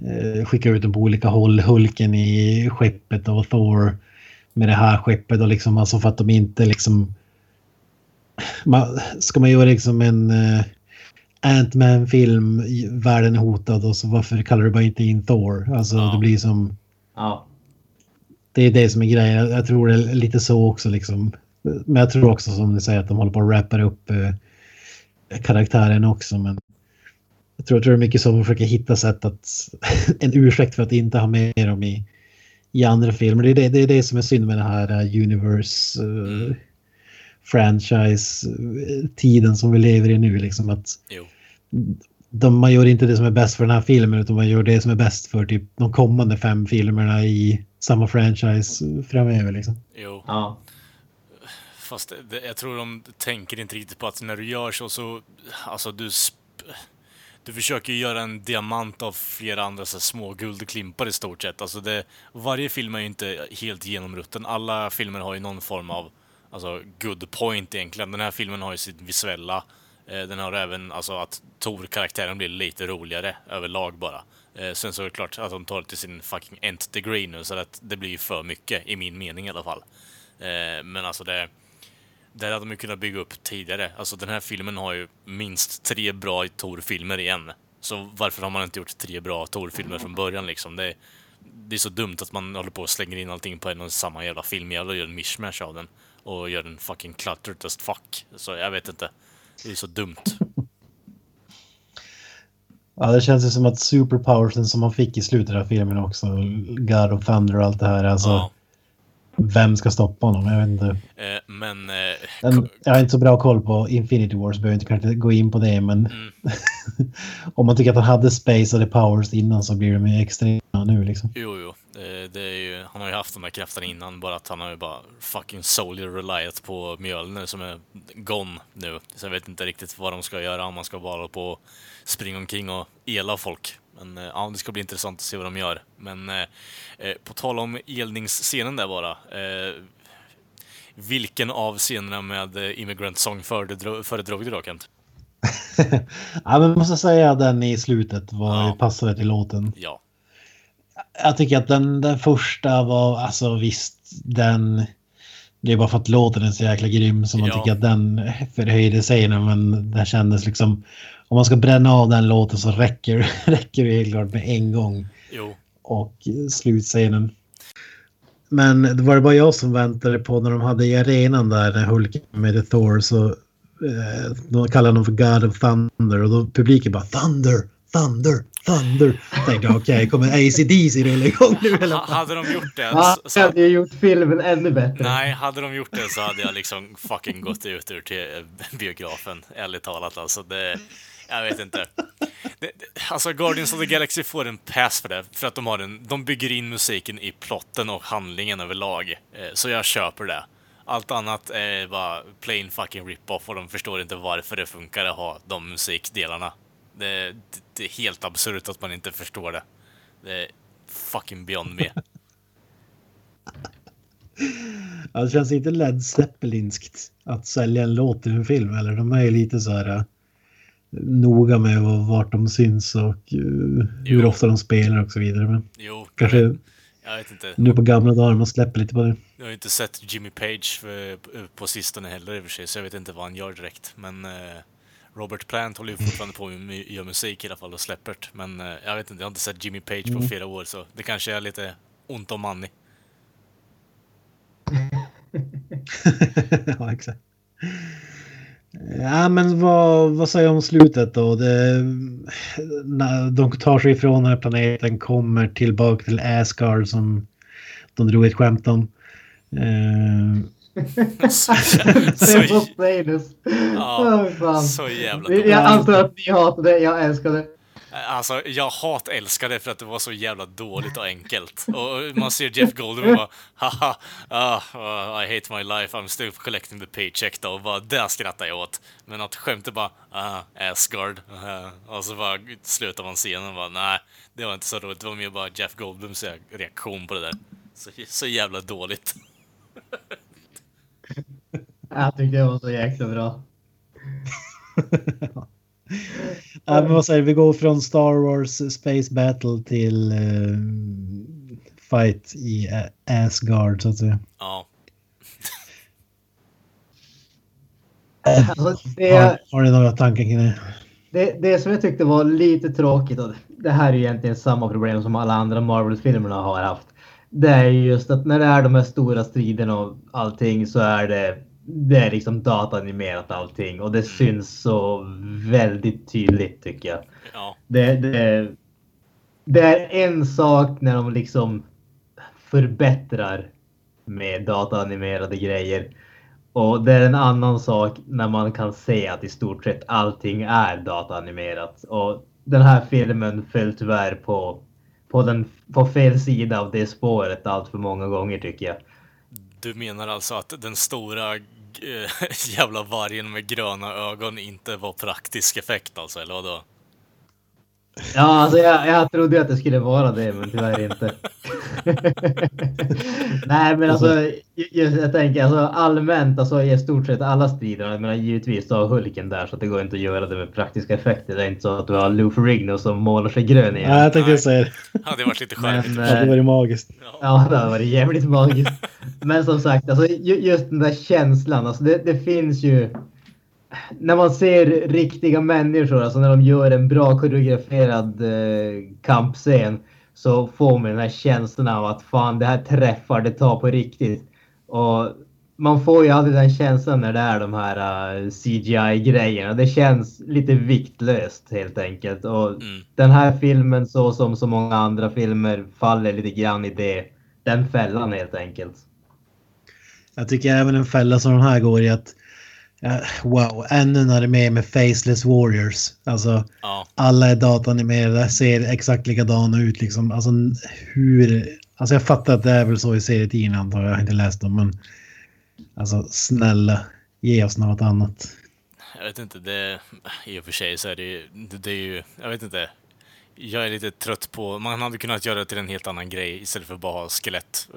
eh, skickar ut dem på olika håll. Hulken i skeppet och Thor med det här skeppet och liksom alltså för att de inte liksom. Man, ska man göra liksom en Ant-Man film, i- världen är hotad och så varför kallar du bara inte in Thor? Alltså Ja. det blir som. Ja. Det är det som är grejen. Jag, tror det är lite så också liksom. Men jag tror också som ni säger att de håller på att rappa upp uh, karaktären också. Men jag tror, jag tror det är mycket som att försöka hitta sätt att en ursäkt för att inte ha med dem i, i andra filmer. Det är det, det är det som är synd med den här uh, universe uh, franchise-tiden som vi lever i nu. Liksom att Jo. de, man gör inte det som är bäst för den här filmen utan man gör det som är bäst för typ de kommande fem filmerna i samma franchise framöver. Liksom. Jo. Ja. Fast det, jag tror de tänker inte riktigt på att när du gör så så... Alltså du... Du försöker ju göra en diamant av flera andra så små guldklimpar i stort sett. Alltså det, varje film är ju inte helt genomrutten. Alla filmer har ju någon form av alltså, good point egentligen. Den här filmen har ju sitt visuella. Eh, den har även alltså att Tor-karaktären blir lite roligare överlag bara. Eh, sen så är det klart att de tar det till sin fucking nth degree nu så att det blir ju för mycket i min mening i alla fall. Eh, men alltså det... Det hade de ju kunnat bygga upp tidigare. Alltså den här filmen har ju minst tre bra Tor-filmer igen. Så varför har man inte gjort tre bra Tor-filmer från början liksom? Det, det är så dumt att man håller på och slänger in allting på en och samma jävla film. och gör en mishmash av den. Och gör den fucking cluttered as fuck. Så jag vet inte. Det är så dumt. Ja, det känns ju som att superpowersen som man fick i slutet av filmen också, God of Thunder och allt det här, alltså Ja. Vem ska stoppa honom? Jag vet inte. Eh, men... Eh, Men jag har inte så bra koll på Infinity Wars, behöver inte kanske gå in på det, men Mm. om man tycker att han hade space och the powers innan så blir de ju extrema nu liksom. Jo, jo. Det, det är ju, han har ju haft de här krafterna innan, bara att han har ju bara fucking solely reliat på Mjölner som är gone nu. Så jag vet inte riktigt vad de ska göra, om man ska bara på och springa omkring och ela folk. Men eh, ja, det ska bli intressant att se vad de gör. Men eh, eh, på tal om elningsscenen där bara. Eh, vilken av scenerna med eh, Immigrant Song föredro- föredrog du då, Kent? ja, men måste säga att den i slutet var passade till låten. Ja. Jag tycker att den, den första var, alltså visst, den... Det är bara för att låten är så jäkla grym som man Ja. tycker att den förhöjde sig men den kändes liksom... Om man ska bränna av den låten så räcker, räcker det helt klart med en gång. Jo. Och slutscenen. Men det var det bara jag som väntade på när de hade i arenan där när Hulk med Thor så eh, de kallade honom för God of Thunder och då publiken bara Thunder, Thunder, Thunder. Tänkte jag okej, kommer ACDC rulla igång nu eller? Ha, hade de gjort det så, så, hade ju gjort filmen ännu bättre. Nej, hade de gjort det så hade jag liksom fucking gått ut ur till biografen, ärligt talat alltså. Det, jag vet inte. Det, det, alltså Guardians of the Galaxy får en pass för det, för att de har en, de bygger in musiken i plotten och handlingen överlag. Eh, så jag köper det. Allt annat är bara plain fucking rip-off och de förstår inte varför det funkar att ha de musikdelarna. Det, det, det är helt absurt att man inte förstår det. Det är fucking beyond me. Ja, det känns inte Led Zeppelinskt att sälja en låt till en film eller de är ju lite så här eh, noga med vart de syns och eh, hur ofta de spelar och så vidare. Men Jo, kanske jag vet inte. nu på gamla dagar man släpper lite på det. Jag har inte sett Jimmy Page för, på sistone heller i och för sig, så jag vet inte vad han gör direkt. Men eh, Robert Plant håller ju fortfarande på med att göra musik i alla fall och släpper det. Men eh, jag vet inte, jag har inte sett Jimmy Page på Mm. flera år, så det kanske är lite ont om money. ja, exakt. Ja, men vad, vad säger jag om slutet då? Det, när de tar sig ifrån den här planeten, kommer tillbaka till Asgard som de drog ett skämt om. Eh, så, Sanus. Ja, så jävla Jag dåligt. antar att ni hatar det, jag älskar det. Alltså, jag hat-älskar det för att det var så jävla dåligt och enkelt. Och man ser Jeff Goldblum och bara haha, ah, ah, I hate my life, I'm still collecting the paycheck då. Och bara, där skrattar jag åt. Men att skämtet bara, ah, Asgard. Uh, och så bara slutar man scenen och bara, nej, det var inte så roligt. Det var mer bara Jeff Goldblums reaktion på det där. Så, så jävla dåligt. Jag tyckte det var så jäkla bra. ja, men vad säger vi? går från Star Wars Space Battle till uh, fight i Asgard så att säga. Ja. Alltså, det, har, har ni några tankar kring det? det? Det som jag tyckte var lite tråkigt, och det här är egentligen samma problem som alla andra Marvel-filmerna har haft. Det är just att när det är de här stora striderna och allting så är det det är liksom datanimerat allting och det syns så väldigt tydligt tycker jag. Ja. Det, det, det är en sak när de liksom förbättrar med dataanimerade grejer. Och det är en annan sak när man kan se att i stort sett allting är dataanimerat. Och den här filmen föll tyvärr på, på, den, på fel sida av det spåret allt för många gånger tycker jag. Du menar alltså att den stora jävla vargen med gröna ögon inte var praktisk effekt alltså, eller vadå? Ja, alltså jag, jag trodde att det skulle vara det, men tyvärr inte. Nej, men alltså, just, jag tänker alltså allmänt, alltså i stort sett alla strider. Jag menar givetvis du har Hulken där så att det går inte att göra det med praktiska effekter. Det är inte så att du har Lou Ferrigno som målar sig grön igen. Ja, jag tänkte säga det. Ja, det varit lite charmigt. Det hade varit magiskt. Ja, det hade varit jävligt magiskt. Men som sagt, alltså just den där känslan, alltså det, det finns ju när man ser riktiga människor, alltså när de gör en bra koreograferad eh, kampscen så får man den här känslan av att fan det här träffar, det tar på riktigt. Och man får ju alltid den känslan när det är de här uh, CGI-grejerna. Det känns lite viktlöst helt enkelt. Och mm. den här filmen så som så många andra filmer faller lite grann i det. Den fällan helt enkelt. Jag tycker även en fälla som den här går i att wow, ännu när det är med med Faceless Warriors. Alltså, ja. alla är datanimerade, ser exakt likadana ut liksom. Alltså hur... Alltså jag fattar att det är väl så i serietidningen antar jag, jag har inte läst dem, men... Alltså snälla, ge oss något annat. Jag vet inte, det... I och för sig så är det ju... Det, är ju... Jag vet inte. Jag är lite trött på... Man hade kunnat göra det till en helt annan grej istället för bara ha skelett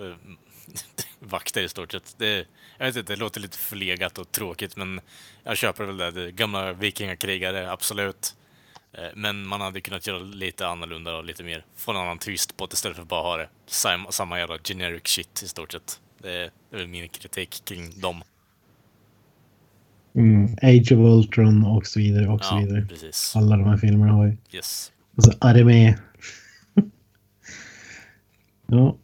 vakter i stort sett. Det, jag vet inte, det låter lite förlegat och tråkigt men jag köper väl det. det gamla vikingakrigare, absolut. Eh, men man hade kunnat göra lite annorlunda och lite mer, få en annan twist på det istället för att bara ha det samma, samma jävla generic shit i stort sett. Det är, det är väl min kritik kring dem. Mm, Age of Ultron och så vidare och så Ja, vidare. precis. Alla de här filmerna har ju. Yes. Alltså Armé. ja.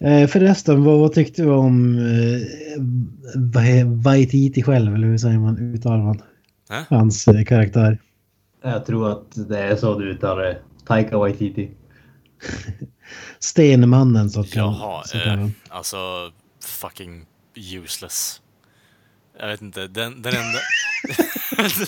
Eh, förresten, vad, vad tyckte du om eh, Waititi själv, eller hur säger man? Uttalar man? Äh? Hans eh, karaktär. Jag tror att det är så du uttalar det. Taika Waititi. Stenmannen så att Jaha, så eh, alltså fucking useless. Jag vet inte, den, den enda...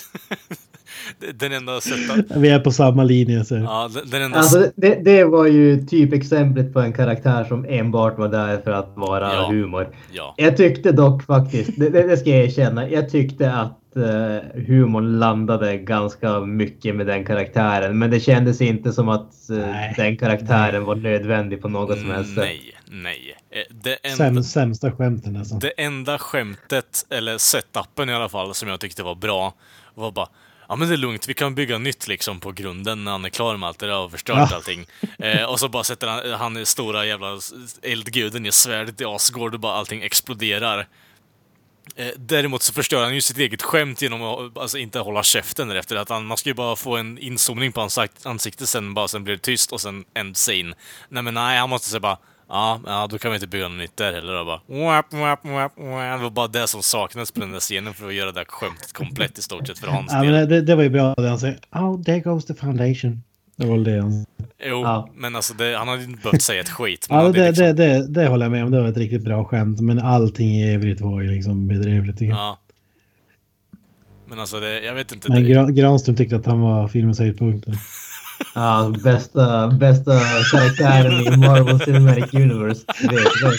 den enda sättet... Vi är på samma linje. Så. Ja, den, enda... Alltså, det, det var ju typ exemplet på en karaktär som enbart var där för att vara Ja. humor. Ja. Jag tyckte dock faktiskt, det, det ska jag erkänna, jag tyckte att eh, humorn landade ganska mycket med den karaktären. Men det kändes inte som att eh, den karaktären var nödvändig på något som helst sätt. Nej, nej. Eh, Det enda, Säm, sämsta skämten alltså. det enda skämtet, eller setupen i alla fall, som jag tyckte var bra, var bara Ja men det är lugnt, vi kan bygga nytt liksom på grunden när han är klar med allt det där och förstört Ja. allting. Eh, och så bara sätter han, han är stora jävla eldguden i svärdet i Asgård och bara allting exploderar. Eh, däremot så förstör han ju sitt eget skämt genom att alltså, inte hålla käften därefter. Att han, man ska ju bara få en inzoomning på hans ansikte sen bara, sen blir det tyst och sen end scene. Nej men nej, han måste säga bara Ja, ja, då kan vi inte bygga något nytt där heller. då Bara, wap, wap, wap, wap. Det var bara det som saknades på den där scenen för att göra det där skämtet komplett i stort sett för hans Ja, del. men det, det var ju bra det han säger. Oh, there goes the foundation. Det var det han Jo, Ja. men alltså det, han hade inte behövt säga ett skit. Ja, det, liksom, det, det, det håller jag med om. Det var ett riktigt bra skämt. Men allting i övrigt var ju liksom bedrövligt. ja. Men alltså, det, jag vet inte. Men det, Gra- Granström tyckte att han var filmens höjdpunkt. Ja, bästa, bästa karaktären i Marvel Cinematic Universe. Det vet jag.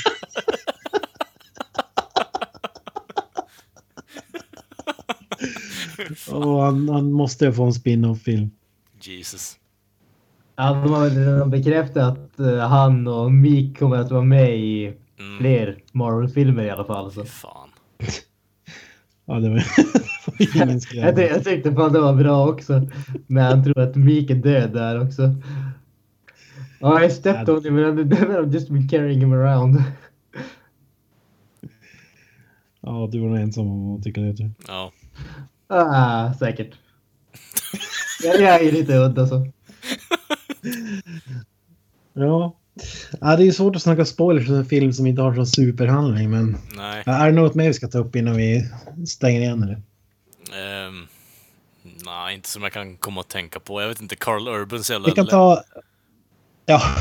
Och han, han måste få en spin-off-film. Jesus. Ja, de har väl redan bekräftat att eh, han och Meek kommer att vara med i fler Marvel-filmer i alla fall. Så. Fan. Ja, det var, det var ingen skräll. Jag, jag tyckte fan det var bra också. Men han tror att Meek är död där också. Ja, I stepped on him and I've just been carrying him around. Ja, du var nog ensam om att tycka det. tror jag. Ja. Ah, säkert. Jag, jag är lite udda så. Ja. Ja, det är ju svårt att snacka spoilers för en film som inte har sån superhandling, men... Nej. Är det något mer vi ska ta upp innan vi stänger igen? Eller? Ehm, nej, inte som jag kan komma att tänka på. Jag vet inte, Carl Urbans jävla... Vi kan ta... Ja,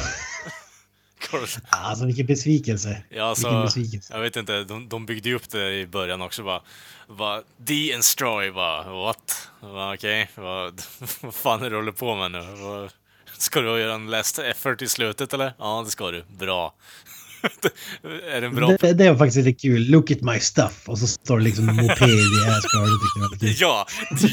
Carl... alltså vilken besvikelse. Ja, Vilken alltså, besvikelse. jag vet inte, de, de byggde ju upp det i början också bara. bara De-Enstroy bara, what? Bara, Okej, vad, vad fan är det du håller på med nu? Vad, ska du göra en last effort i slutet eller? Ja, det ska du. Bra. är den bra? Det, det var faktiskt lite kul. Look at my stuff. Och så står det liksom moped i Asgard. Det. Ja,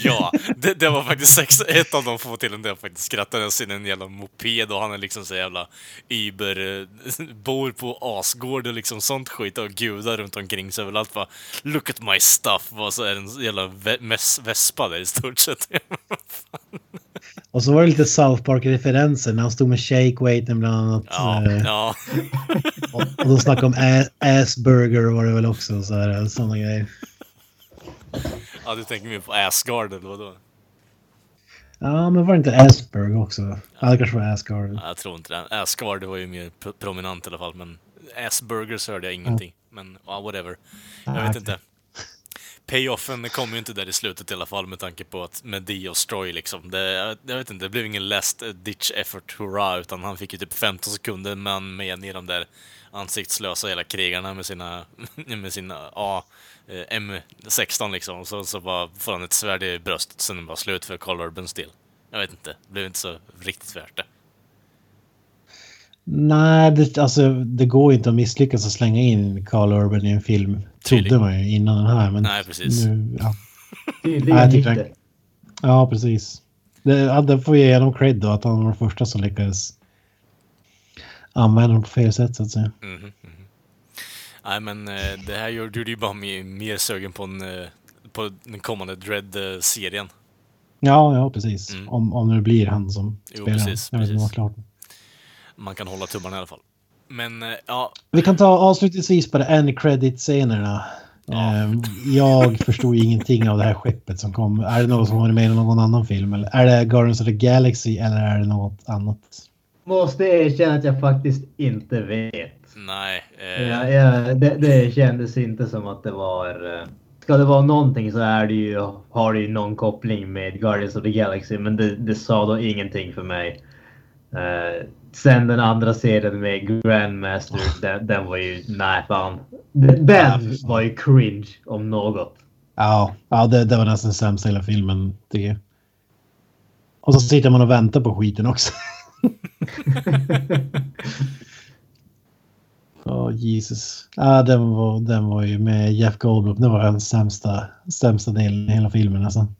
ja. Det, det var faktiskt sex, ett av de få till där jag faktiskt skrattade. Jag ser en jävla moped och han är liksom så jävla Uber, eh, bor på asgård och liksom sånt skit och gudar runt omkring sig överallt bara Look at my stuff och så är det en jävla vespa där i stort sett. Och så var det lite South Park-referenser när han stod med shake weighten bland annat. Ja, Eh, ja. Och, och de snackade om Asburger var det väl också. Så här, sådana grejer. ja, du tänker mer på Asgard eller vadå? Ja, men var det inte Asperg också? Ja, det kanske var Asgard. Ja, jag tror inte det. Asgard var ju mer pro- prominent i alla fall, men Asburgers hörde jag ingenting. Men ja, whatever. Jag Ah, vet inte. Payoffen kom ju inte där i slutet i alla fall med tanke på att med och Stroy liksom. Det, jag, vet inte, det blev ingen last ditch effort hurra utan han fick ju typ 15 sekunder man med i de där ansiktslösa hela krigarna med sina, med sina A, eh, M16 liksom. Så, så bara får han ett svärd i bröstet sen är det bara slut för Carl Urbans del. Jag vet inte, det blev inte så riktigt värt det. Nej, det, alltså, det går ju inte att misslyckas att slänga in Carl Urban i en film. Trodde man ju innan den här. Men Nej, precis. Nu, ja. Tydligen det. han- Ja, precis. Det, ja, det får ge honom cred då, att han var den första som lyckades använda dem på fel sätt så att säga. Mhm, mhm. Nej men eh, det här gjorde ju bara mig mer sugen på, en, eh, på den kommande Dread-serien. Ja, ja precis. Om, om det blir han som Mm. Jo, spelar. precis, Jag vet inte precis. vad klart. Man kan hålla tummarna i alla fall. Men eh, ja, Vi kan ta avslutningsvis på det end credit-scenerna. Ehm, jag förstod ju ingenting av det här skeppet som kom. Är det något som var med i någon annan film? Eller är det Guardians of the Galaxy eller är det något annat? Måste erkänna att jag faktiskt inte vet. nej. Eh, Ja, ja, det, det kändes inte som att det var... eh, Ska det vara någonting så är det ju, har det ju någon koppling med Guardians of the Galaxy, men det, det sa då ingenting för mig. Eh, sen den andra serien med Grandmaster, den, den var ju... Nej, fan. Den, den var ju cringe om något. Ja, ja det, det var nästan sämst hela filmen jag. Och så sitter man och väntar på skiten också. Ja, Jesus. Ja, den var, den var ju med Jeff Goldblum. Det var den sämsta, sämsta delen i hela filmen nästan.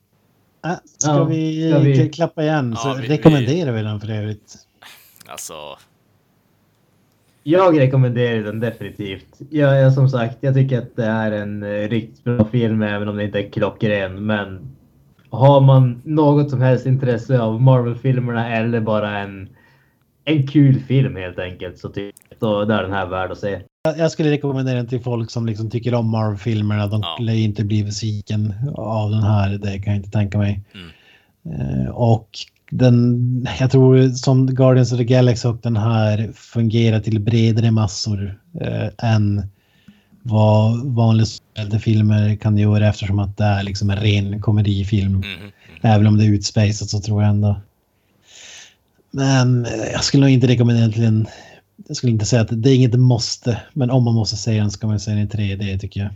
Äh, ska, Ja, vi, ska vi- klappa igen så Ja, vi- rekommenderar vi den för övrigt. Alltså, Jag rekommenderar den definitivt. Jag, jag, som sagt, jag tycker att det är en eh, riktigt bra film även om det inte är klockren. Men har man något som helst intresse av Marvel-filmerna eller bara en, en kul film helt enkelt så tycker jag är den här värd att se. Jag- skulle rekommendera den till folk som liksom tycker om Marvel-filmerna. De Ja. lär inte bli besviken av den här. Det kan jag inte tänka mig. Eh, och den, jag tror som Guardians of the Galaxy och den här fungerar till bredare massor eh, än vad vanliga filmer kan göra eftersom att det är liksom en ren komedifilm. mhm. Även om det är utspejsat så tror jag ändå. Men eh, jag skulle nog inte rekommendera den till en... Jag skulle inte säga att det är inget måste. Men om man måste se den ska man se den i 3D tycker jag.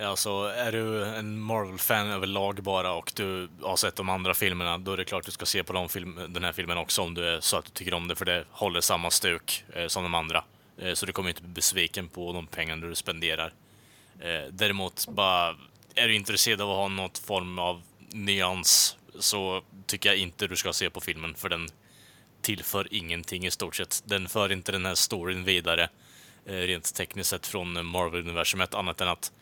Alltså, är du en Marvel-fan överlag bara och du har sett de andra filmerna, då är det klart du ska se på de film, den här filmen också om du är så att du tycker om det, för det håller samma stuk eh, som de andra. Eh, så du kommer inte bli besviken på de pengarna du spenderar. Eh, däremot, bara är du intresserad av att ha något form av nyans så tycker jag inte du ska se på filmen, för den tillför ingenting i stort sett. Den för inte den här storyn vidare, eh, rent tekniskt sett från Marvel-universumet, annat än att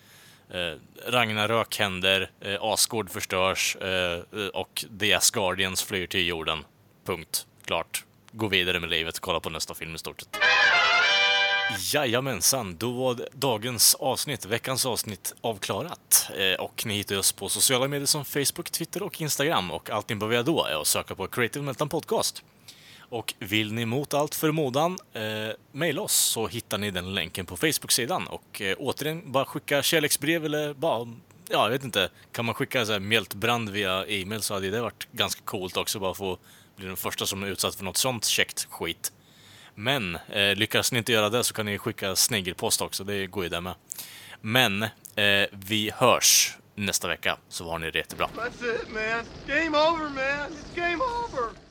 eh, Ragnarök händer, eh, Asgård förstörs eh, eh, och The Asgardians flyr till jorden. Punkt. Klart. Gå vidare med livet, kolla på nästa film i stort sett. Jajamensan, då var dagens avsnitt, veckans avsnitt, avklarat. Eh, och ni hittar oss på sociala medier som Facebook, Twitter och Instagram. Och allt ni behöver göra då är att söka på Creative Meltdown Podcast. Och vill ni mot allt förmodan eh, mejla oss så hittar ni den länken på Facebook-sidan. Och eh, återigen, bara skicka kärleksbrev eller bara, ja, jag vet inte. Kan man skicka så här mjältbrand via e-mail så hade det varit ganska coolt också, bara få bli den första som är utsatt för något sånt käckt skit. Men eh, lyckas ni inte göra det så kan ni skicka snigelpost också, det går ju det med. Men eh, vi hörs nästa vecka, så har ni det jättebra. That's it, man. Game over, man. It's game over.